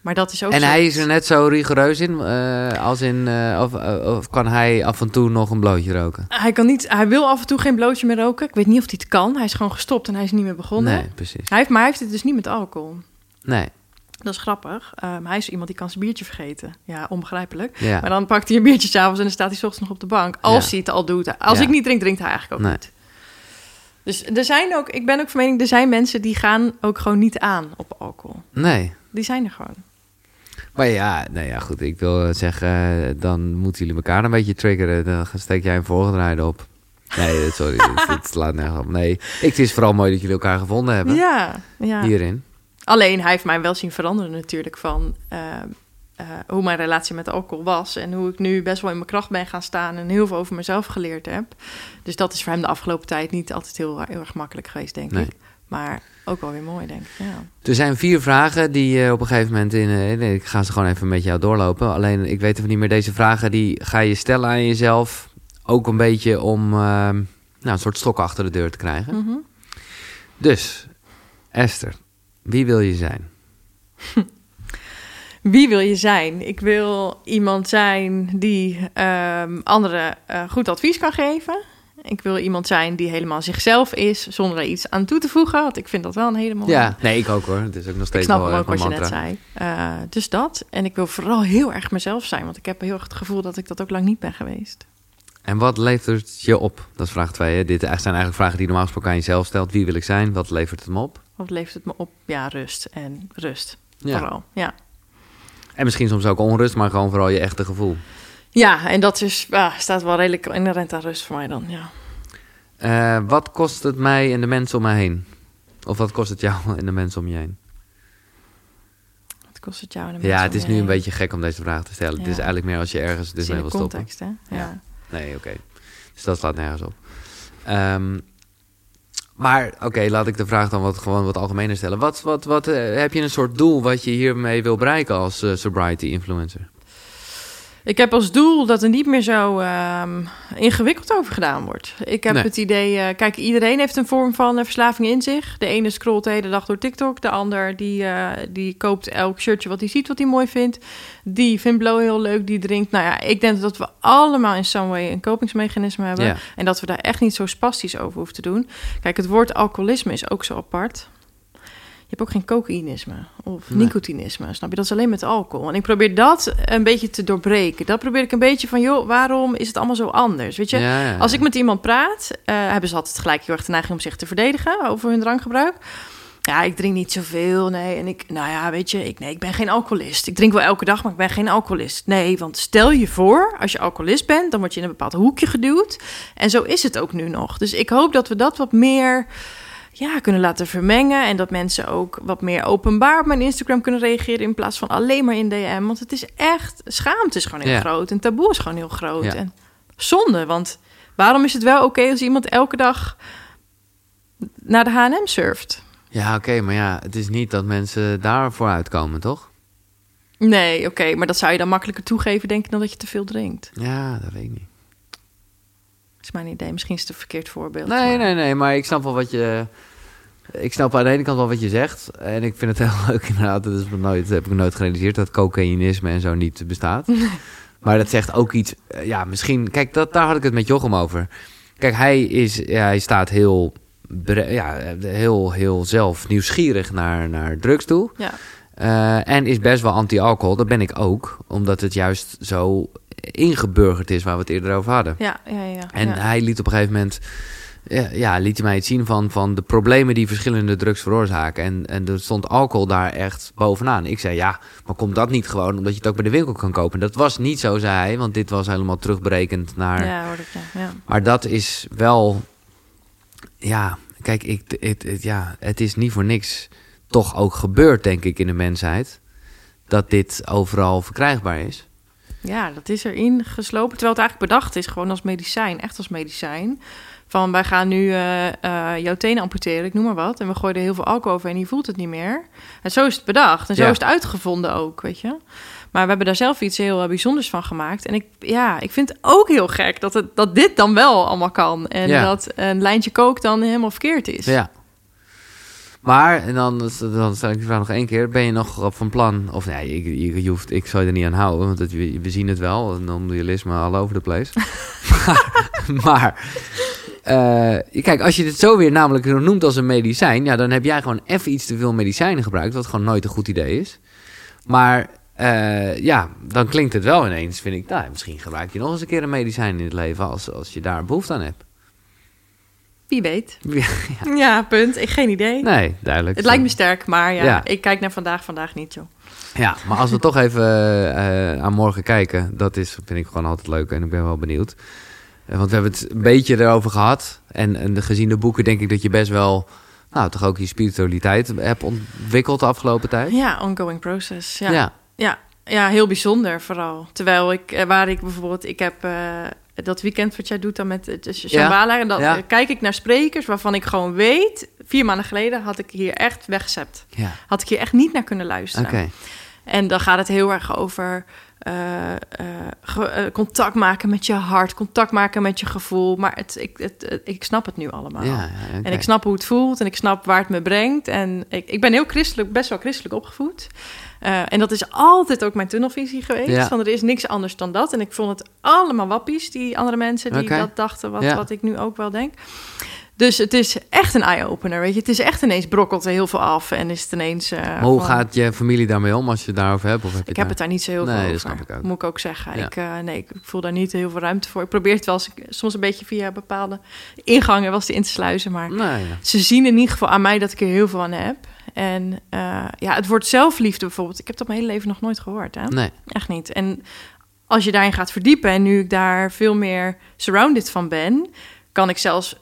[SPEAKER 2] Maar dat is ook
[SPEAKER 1] En
[SPEAKER 2] zo-
[SPEAKER 1] hij is er net zo rigoureus in, eh, als in, eh, of, eh, of kan hij af en toe nog een blootje roken?
[SPEAKER 2] Hij, kan niet, hij wil af en toe geen blootje meer roken. Ik weet niet of hij het kan. Hij is gewoon gestopt en hij is niet meer begonnen.
[SPEAKER 1] Nee, precies.
[SPEAKER 2] Hij heeft, maar hij heeft het dus niet met alcohol.
[SPEAKER 1] Nee,
[SPEAKER 2] Dat is grappig. Ehm, hij is iemand die kan zijn biertje vergeten. Ja, onbegrijpelijk.
[SPEAKER 1] ja.
[SPEAKER 2] Maar dan pakt hij een biertje s'avonds en dan staat hij 's ochtends nog op de bank. Als
[SPEAKER 1] Ja.
[SPEAKER 2] hij het al doet. Als
[SPEAKER 1] Ja.
[SPEAKER 2] ik niet drink, drinkt hij eigenlijk ook
[SPEAKER 1] Nee.
[SPEAKER 2] niet. Dus er zijn ook, ik ben ook van mening, er zijn mensen die gaan ook gewoon niet aan op alcohol.
[SPEAKER 1] Nee.
[SPEAKER 2] Die zijn er gewoon.
[SPEAKER 1] Maar ja, nou ja, goed. Ik wil zeggen, dan moeten jullie elkaar een beetje triggeren. Dan steek jij een voorgedraaide op. Nee, eh, sorry. [LAUGHS] het, slaat nergens op. Nee, het is vooral mooi dat jullie elkaar gevonden hebben.
[SPEAKER 2] Ja, ja.
[SPEAKER 1] Hierin.
[SPEAKER 2] Alleen hij heeft mij wel zien veranderen natuurlijk van eh, eh, hoe mijn relatie met alcohol was. En hoe ik nu best wel in mijn kracht ben gaan staan en heel veel over mezelf geleerd heb. Dus dat is voor hem de afgelopen tijd niet altijd heel, heel erg makkelijk geweest, denk
[SPEAKER 1] Nee.
[SPEAKER 2] ik. Maar ook wel weer mooi, denk ik. Ja.
[SPEAKER 1] Er zijn vier vragen die je op een gegeven moment in... eh, ik ga ze gewoon even met jou doorlopen. Alleen, ik weet even niet meer. Deze vragen die ga je stellen aan jezelf. Ook een beetje om eh, nou, een soort stok achter de deur te krijgen.
[SPEAKER 2] Mhm.
[SPEAKER 1] Dus, Esther, wie wil je zijn? [LAUGHS]
[SPEAKER 2] Wie wil je zijn? Ik wil iemand zijn die ehm, anderen eh, goed advies kan geven. Ik wil iemand zijn die helemaal zichzelf is, zonder er iets aan toe te voegen. Want ik vind dat wel een hele mooie.
[SPEAKER 1] Ja, nee, ik ook hoor. Het is ook nog
[SPEAKER 2] Ik
[SPEAKER 1] steeds
[SPEAKER 2] snap
[SPEAKER 1] wel
[SPEAKER 2] ook wat je net zei. Eh, dus dat. En ik wil vooral heel erg mezelf zijn. Want ik heb heel erg het gevoel dat ik dat ook lang niet ben geweest.
[SPEAKER 1] En wat levert je op? Dat is vraag twee. Hè? Dit zijn eigenlijk vragen die je normaal gesproken aan jezelf stelt. Wie wil ik zijn? Wat levert het me op?
[SPEAKER 2] Wat levert het me op? Ja, rust en rust.
[SPEAKER 1] Ja.
[SPEAKER 2] Vooral. Ja.
[SPEAKER 1] En misschien soms ook onrust, maar gewoon vooral je echte gevoel.
[SPEAKER 2] Ja, en dat is, ja, staat wel redelijk inherent aan rust voor mij dan. Ja.
[SPEAKER 1] Eh, wat kost het mij en de mensen om mij heen? Of wat kost het jou [LAUGHS] en de mensen om je heen?
[SPEAKER 2] Wat kost het jou? en de
[SPEAKER 1] Ja,
[SPEAKER 2] mensen
[SPEAKER 1] het
[SPEAKER 2] om
[SPEAKER 1] is nu een beetje gek om deze vraag te stellen.
[SPEAKER 2] Ja.
[SPEAKER 1] Het is eigenlijk meer als je ergens
[SPEAKER 2] Het
[SPEAKER 1] dus mee wil stoppen.
[SPEAKER 2] context, hè?
[SPEAKER 1] Ja.
[SPEAKER 2] Ja.
[SPEAKER 1] Nee, oké. Dus dat slaat nergens op. Ehm, maar oké, laat ik de vraag dan wat, gewoon wat algemener stellen. Wat, wat, wat, eh, heb je een soort doel wat je hiermee wil bereiken als eh, sobriety influencer?
[SPEAKER 2] Ik heb als doel dat er niet meer zo ehm, ingewikkeld over gedaan wordt. Ik heb
[SPEAKER 1] Nee.
[SPEAKER 2] het idee, eh, kijk, iedereen heeft een vorm van eh, verslaving in zich. De ene scrolt de hele dag door TikTok. De ander die, eh, die koopt elk shirtje wat hij ziet, wat hij mooi vindt. Die vindt blow heel leuk, die drinkt. Nou ja, ik denk dat we allemaal in some way een kopingsmechanisme hebben.
[SPEAKER 1] Ja.
[SPEAKER 2] En dat we daar echt niet zo spastisch over hoeven te doen. Kijk, het woord alcoholisme is ook zo apart. Je hebt ook geen cocaïnisme of
[SPEAKER 1] Nee.
[SPEAKER 2] nicotinisme, snap je? Dat is alleen met alcohol. En ik probeer dat een beetje te doorbreken. Dat probeer ik een beetje van, joh, waarom is het allemaal zo anders? Weet je,
[SPEAKER 1] Ja, ja,
[SPEAKER 2] als ik met iemand praat, eh, hebben ze altijd gelijk heel erg de neiging om zich te verdedigen over hun drankgebruik. Ja, ik drink niet zoveel, nee. En ik, nou ja, weet je, ik, nee, ik ben geen alcoholist. Ik drink wel elke dag, maar ik ben geen alcoholist. Nee, want stel je voor, als je alcoholist bent, dan word je in een bepaald hoekje geduwd. En zo is het ook nu nog. Dus ik hoop dat we dat wat meer ja, kunnen laten vermengen. En dat mensen ook wat meer openbaar op mijn Instagram kunnen reageren. In plaats van alleen maar in DM. Want het is echt. Schaamte is gewoon heel
[SPEAKER 1] Ja.
[SPEAKER 2] groot. En taboe is gewoon heel groot.
[SPEAKER 1] Ja.
[SPEAKER 2] En zonde. Want waarom is het wel oké als iemand elke dag naar de HM surft?
[SPEAKER 1] Ja, oké, maar ja, het is niet dat mensen daarvoor uitkomen, toch?
[SPEAKER 2] Nee, oké. maar dat zou je dan makkelijker toegeven, denk ik, dan dat je te veel drinkt.
[SPEAKER 1] Ja, dat weet ik niet.
[SPEAKER 2] Is mijn idee. Misschien is het een verkeerd voorbeeld.
[SPEAKER 1] Nee,
[SPEAKER 2] maar-
[SPEAKER 1] nee, nee, maar ik snap wel wat je... Ik snap aan de ene kant wel wat je zegt. En ik vind het heel [LAUGHS] leuk inderdaad. Dat, is nooit, heb ik nooit gerealiseerd dat cocaïnisme en zo niet bestaat. Maar dat zegt ook iets... Ja, misschien... Kijk, dat, daar had ik het met Jochem over. Kijk, hij, is, ja, hij staat heel, ja, heel, heel zelf nieuwsgierig naar, naar drugs toe.
[SPEAKER 2] Ja.
[SPEAKER 1] Eh, en is best wel anti-alcohol. Dat ben ik ook. Omdat het juist zo ingeburgerd is waar we het eerder over hadden.
[SPEAKER 2] Ja, ja, ja.
[SPEAKER 1] En
[SPEAKER 2] ja.
[SPEAKER 1] hij liet op een gegeven moment... Ja, ja, liet hij mij iets zien van, van de problemen die verschillende drugs veroorzaken. En, en er stond alcohol daar echt bovenaan. Ik zei, ja, maar komt dat niet gewoon omdat je het ook bij de winkel kan kopen? Dat was niet zo, zei hij, want dit was helemaal terugberekend naar...
[SPEAKER 2] Ja, hoorde ik, ja. ja.
[SPEAKER 1] Maar dat is wel... Ja, kijk, ik, het, het- ja, het is niet voor niks toch ook gebeurd, denk ik, in de mensheid. Dat dit overal verkrijgbaar is.
[SPEAKER 2] Ja, dat is erin geslopen. Terwijl het eigenlijk bedacht is, gewoon als medicijn, echt als medicijn. Van wij gaan nu eh, eh, jouw tenen amputeren, ik noem maar wat. En we gooien er heel veel alcohol over en je voelt het niet meer. En zo is het bedacht. En zo
[SPEAKER 1] Ja.
[SPEAKER 2] is het uitgevonden ook, weet je. Maar we hebben daar zelf iets heel eh, bijzonders van gemaakt. En ik, ja, ik vind het ook heel gek dat, het, dat dit dan wel allemaal kan. En
[SPEAKER 1] Ja.
[SPEAKER 2] dat een lijntje kook dan helemaal verkeerd is.
[SPEAKER 1] Ja. Maar, en dan, dan stel ik de vraag nog één keer. Ben je nog op van plan? Of nee, je, je, je hoeft, ik zou je er niet aan houden. Want het, we, we zien het wel. En dan je lisme all over the place. maar, [LAUGHS] [LAUGHS] maar eh, kijk, als je dit zo weer namelijk noemt als een medicijn... Ja, dan heb jij gewoon even iets te veel medicijnen gebruikt... wat gewoon nooit een goed idee is. Maar eh, ja, dan klinkt het wel ineens, vind ik... Nou, misschien gebruik je nog eens een keer een medicijn in het leven... als, als je daar behoefte aan hebt.
[SPEAKER 2] Wie weet. [LAUGHS]
[SPEAKER 1] Ja,
[SPEAKER 2] Ja, punt. Ik geen idee.
[SPEAKER 1] nee, duidelijk.
[SPEAKER 2] Het lijkt me sterk, maar ja,
[SPEAKER 1] Ja.
[SPEAKER 2] ik kijk naar vandaag, vandaag niet, joh.
[SPEAKER 1] Ja, maar als we toch even eh, aan morgen kijken, dat is, vind ik gewoon altijd leuk en ik ben wel benieuwd. Eh, want we hebben het een beetje erover gehad. En, en de, gezien de boeken denk ik dat je best wel, nou toch ook je spiritualiteit hebt ontwikkeld de afgelopen tijd.
[SPEAKER 2] Ja, ongoing process. Ja.
[SPEAKER 1] ja.
[SPEAKER 2] Ja, ja, heel bijzonder vooral. Terwijl ik, eh, waar ik bijvoorbeeld, ik heb dat weekend wat jij doet dan met de Shambhala. En dan
[SPEAKER 1] ja.
[SPEAKER 2] eh, kijk ik naar sprekers waarvan ik gewoon weet, vier maanden geleden had ik hier echt weggezept.
[SPEAKER 1] ja.
[SPEAKER 2] Had ik hier echt niet naar kunnen luisteren. En dan gaat het heel erg over eh, eh, eh, contact maken met je hart, contact maken met je gevoel. Maar het, ik, het, het- ik snap het nu allemaal. En ik snap hoe het voelt en ik snap waar het me brengt. En ik, ik ben heel christelijk, best wel christelijk opgevoed. Eh, en dat is altijd ook mijn tunnelvisie geweest.
[SPEAKER 1] Ja.
[SPEAKER 2] Van er is niks anders dan dat. En ik vond het allemaal wappies, die andere mensen die dat dachten, wat,
[SPEAKER 1] Ja.
[SPEAKER 2] wat ik nu ook wel denk. Dus het is echt een eye-opener, weet je. Het is echt ineens brokkelt er heel veel af en is het ineens... eh,
[SPEAKER 1] hoe
[SPEAKER 2] van-
[SPEAKER 1] gaat je familie daarmee om als je het daarover hebt? Of heb
[SPEAKER 2] ik heb het daar niet zo heel
[SPEAKER 1] Nee,
[SPEAKER 2] veel
[SPEAKER 1] dat
[SPEAKER 2] over.
[SPEAKER 1] snap ik ook.
[SPEAKER 2] Moet ik ook zeggen.
[SPEAKER 1] Ja.
[SPEAKER 2] Ik, eh, nee, ik voel daar niet heel veel ruimte voor. Ik probeer het wel eens, soms een beetje via bepaalde ingangen was die in te sluizen. Maar
[SPEAKER 1] ja.
[SPEAKER 2] ze zien in ieder geval aan mij dat ik er heel veel aan heb. En eh, ja, het woord zelfliefde bijvoorbeeld. Ik heb dat mijn hele leven nog nooit gehoord. Hè?
[SPEAKER 1] nee.
[SPEAKER 2] Echt niet. En als je daarin gaat verdiepen en nu ik daar veel meer surrounded van ben, kan ik zelfs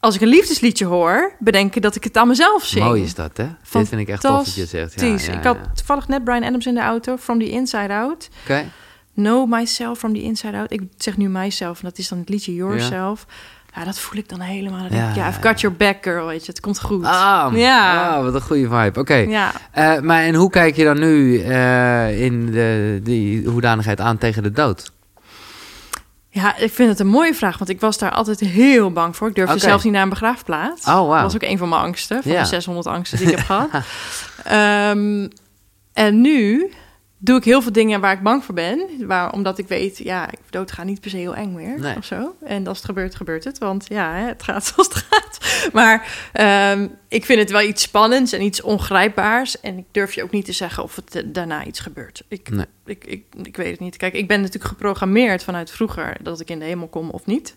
[SPEAKER 2] als ik een liefdesliedje hoor, bedenken dat ik het aan mezelf zing.
[SPEAKER 1] Mooi is dat, hè? Dit vind ik echt tof dat je zegt. Ja, ja,
[SPEAKER 2] ik had toevallig net Brian Adams in de auto, From the Inside Out.
[SPEAKER 1] Oké.
[SPEAKER 2] Know myself from the inside out. Ik zeg nu myself, en dat is dan het liedje Yourself. Ja, dat voel ik dan helemaal. Dan denk ik,
[SPEAKER 1] Ja,
[SPEAKER 2] ja, I've got your back, girl, weet je. Het komt goed.
[SPEAKER 1] Ah,
[SPEAKER 2] Ja.
[SPEAKER 1] ah, wat een goede vibe. Oké.
[SPEAKER 2] Ja,
[SPEAKER 1] Eh, maar en hoe kijk je dan nu eh, in de, die hoedanigheid aan tegen de dood?
[SPEAKER 2] Ja, ik vind het een mooie vraag, want ik was daar altijd heel bang voor. Ik durfde zelfs niet naar een begraafplaats.
[SPEAKER 1] Oh, wauw.
[SPEAKER 2] Dat was ook een van mijn angsten, van
[SPEAKER 1] Ja.
[SPEAKER 2] de 600 angsten die ik heb [LAUGHS] gehad. Ehm, en nu doe ik heel veel dingen waar ik bang voor ben. Waar, omdat ik weet, ja, ik dood gaat niet per se heel eng meer
[SPEAKER 1] Nee.
[SPEAKER 2] of zo. En als het gebeurt, gebeurt het. Want ja, het gaat [LAUGHS] zoals het gaat. Maar ehm, ik vind het wel iets spannends en iets ongrijpbaars. En ik durf je ook niet te zeggen of het eh, daarna iets gebeurt. Ik,
[SPEAKER 1] Nee.
[SPEAKER 2] ik, ik, ik weet het niet. Kijk, ik ben natuurlijk geprogrammeerd vanuit vroeger dat ik in de hemel kom of niet.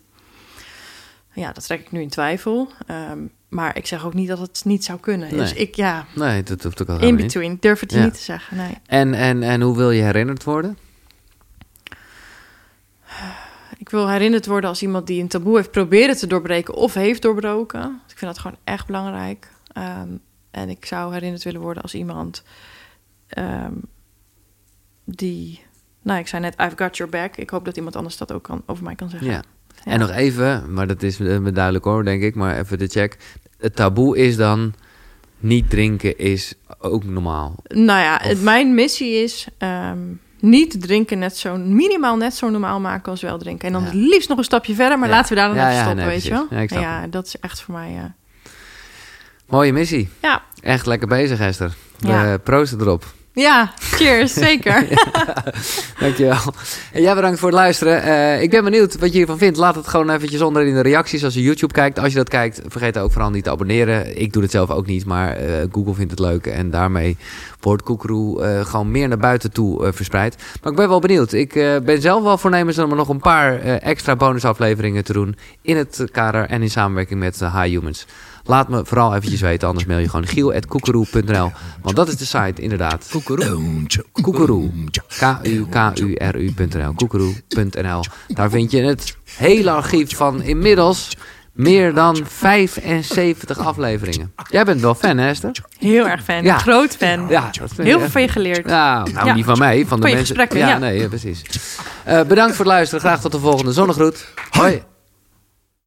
[SPEAKER 2] Ja, dat trek ik nu in twijfel. Ehm, maar ik zeg ook niet dat het niet zou kunnen. Dus ik, ja,
[SPEAKER 1] Nee, dat hoeft ook al
[SPEAKER 2] in
[SPEAKER 1] niet.
[SPEAKER 2] between. Durf het je
[SPEAKER 1] Ja.
[SPEAKER 2] niet te zeggen, nee.
[SPEAKER 1] En, en, en hoe wil je herinnerd worden?
[SPEAKER 2] Ik wil herinnerd worden als iemand die een taboe heeft proberen te doorbreken of heeft doorbroken. Ik vind dat gewoon echt belangrijk. Ehm, en ik zou herinnerd willen worden als iemand ehm, die... Nou, ik zei net, I've got your back. Ik hoop dat iemand anders dat ook kan, over mij kan zeggen.
[SPEAKER 1] Ja. En nog even, maar dat is eh, me duidelijk hoor, denk ik, maar even de check. Het taboe is dan niet drinken is ook normaal.
[SPEAKER 2] Nou ja,
[SPEAKER 1] Of-
[SPEAKER 2] het, mijn missie is... ehm, niet drinken net zo minimaal net zo normaal maken als wel drinken. En dan
[SPEAKER 1] Ja.
[SPEAKER 2] het liefst nog een stapje verder, maar
[SPEAKER 1] Ja.
[SPEAKER 2] laten we daar dan
[SPEAKER 1] Ja,
[SPEAKER 2] even stoppen,
[SPEAKER 1] nee,
[SPEAKER 2] weet je wel?
[SPEAKER 1] Ja,
[SPEAKER 2] ja, dat is echt voor mij. Ja.
[SPEAKER 1] Mooie missie.
[SPEAKER 2] Ja.
[SPEAKER 1] Echt lekker bezig, Esther. We proosten erop.
[SPEAKER 2] Ja, cheers, [LAUGHS] zeker.
[SPEAKER 1] Dankjewel. En jij bedankt voor het luisteren. Eh, ik ben benieuwd wat je hiervan vindt. Laat het gewoon eventjes onder in de reacties als je YouTube kijkt. Als je dat kijkt, vergeet ook vooral niet te abonneren. Ik doe het zelf ook niet, maar eh, Google vindt het leuk. En daarmee wordt Koekeroe eh, gewoon meer naar buiten toe verspreid. Maar ik ben wel benieuwd. Ik ben zelf wel voornemens om er nog een paar extra bonusafleveringen te doen. In het kader en in samenwerking met High Humans. Laat me vooral eventjes weten, anders mail je gewoon giel.koekeroe.nl. Want dat is de site, inderdaad. Koekeroe. K-U-K-U-R-U.nl. Koekeroe.nl. Daar vind je het hele archief van inmiddels meer dan 75 afleveringen. Jij bent wel fan, hè, Esther?
[SPEAKER 2] Heel erg fan.
[SPEAKER 1] Ja.
[SPEAKER 2] Groot fan.
[SPEAKER 1] Ja,
[SPEAKER 2] Heel veel van je geleerd.
[SPEAKER 1] Ja, nou
[SPEAKER 2] Ja.
[SPEAKER 1] niet van mij, van de
[SPEAKER 2] Van
[SPEAKER 1] mensen. ja,
[SPEAKER 2] ja.
[SPEAKER 1] nee, ja, precies. Eh, bedankt voor het luisteren. Graag tot de volgende zonnegroet. Hoi.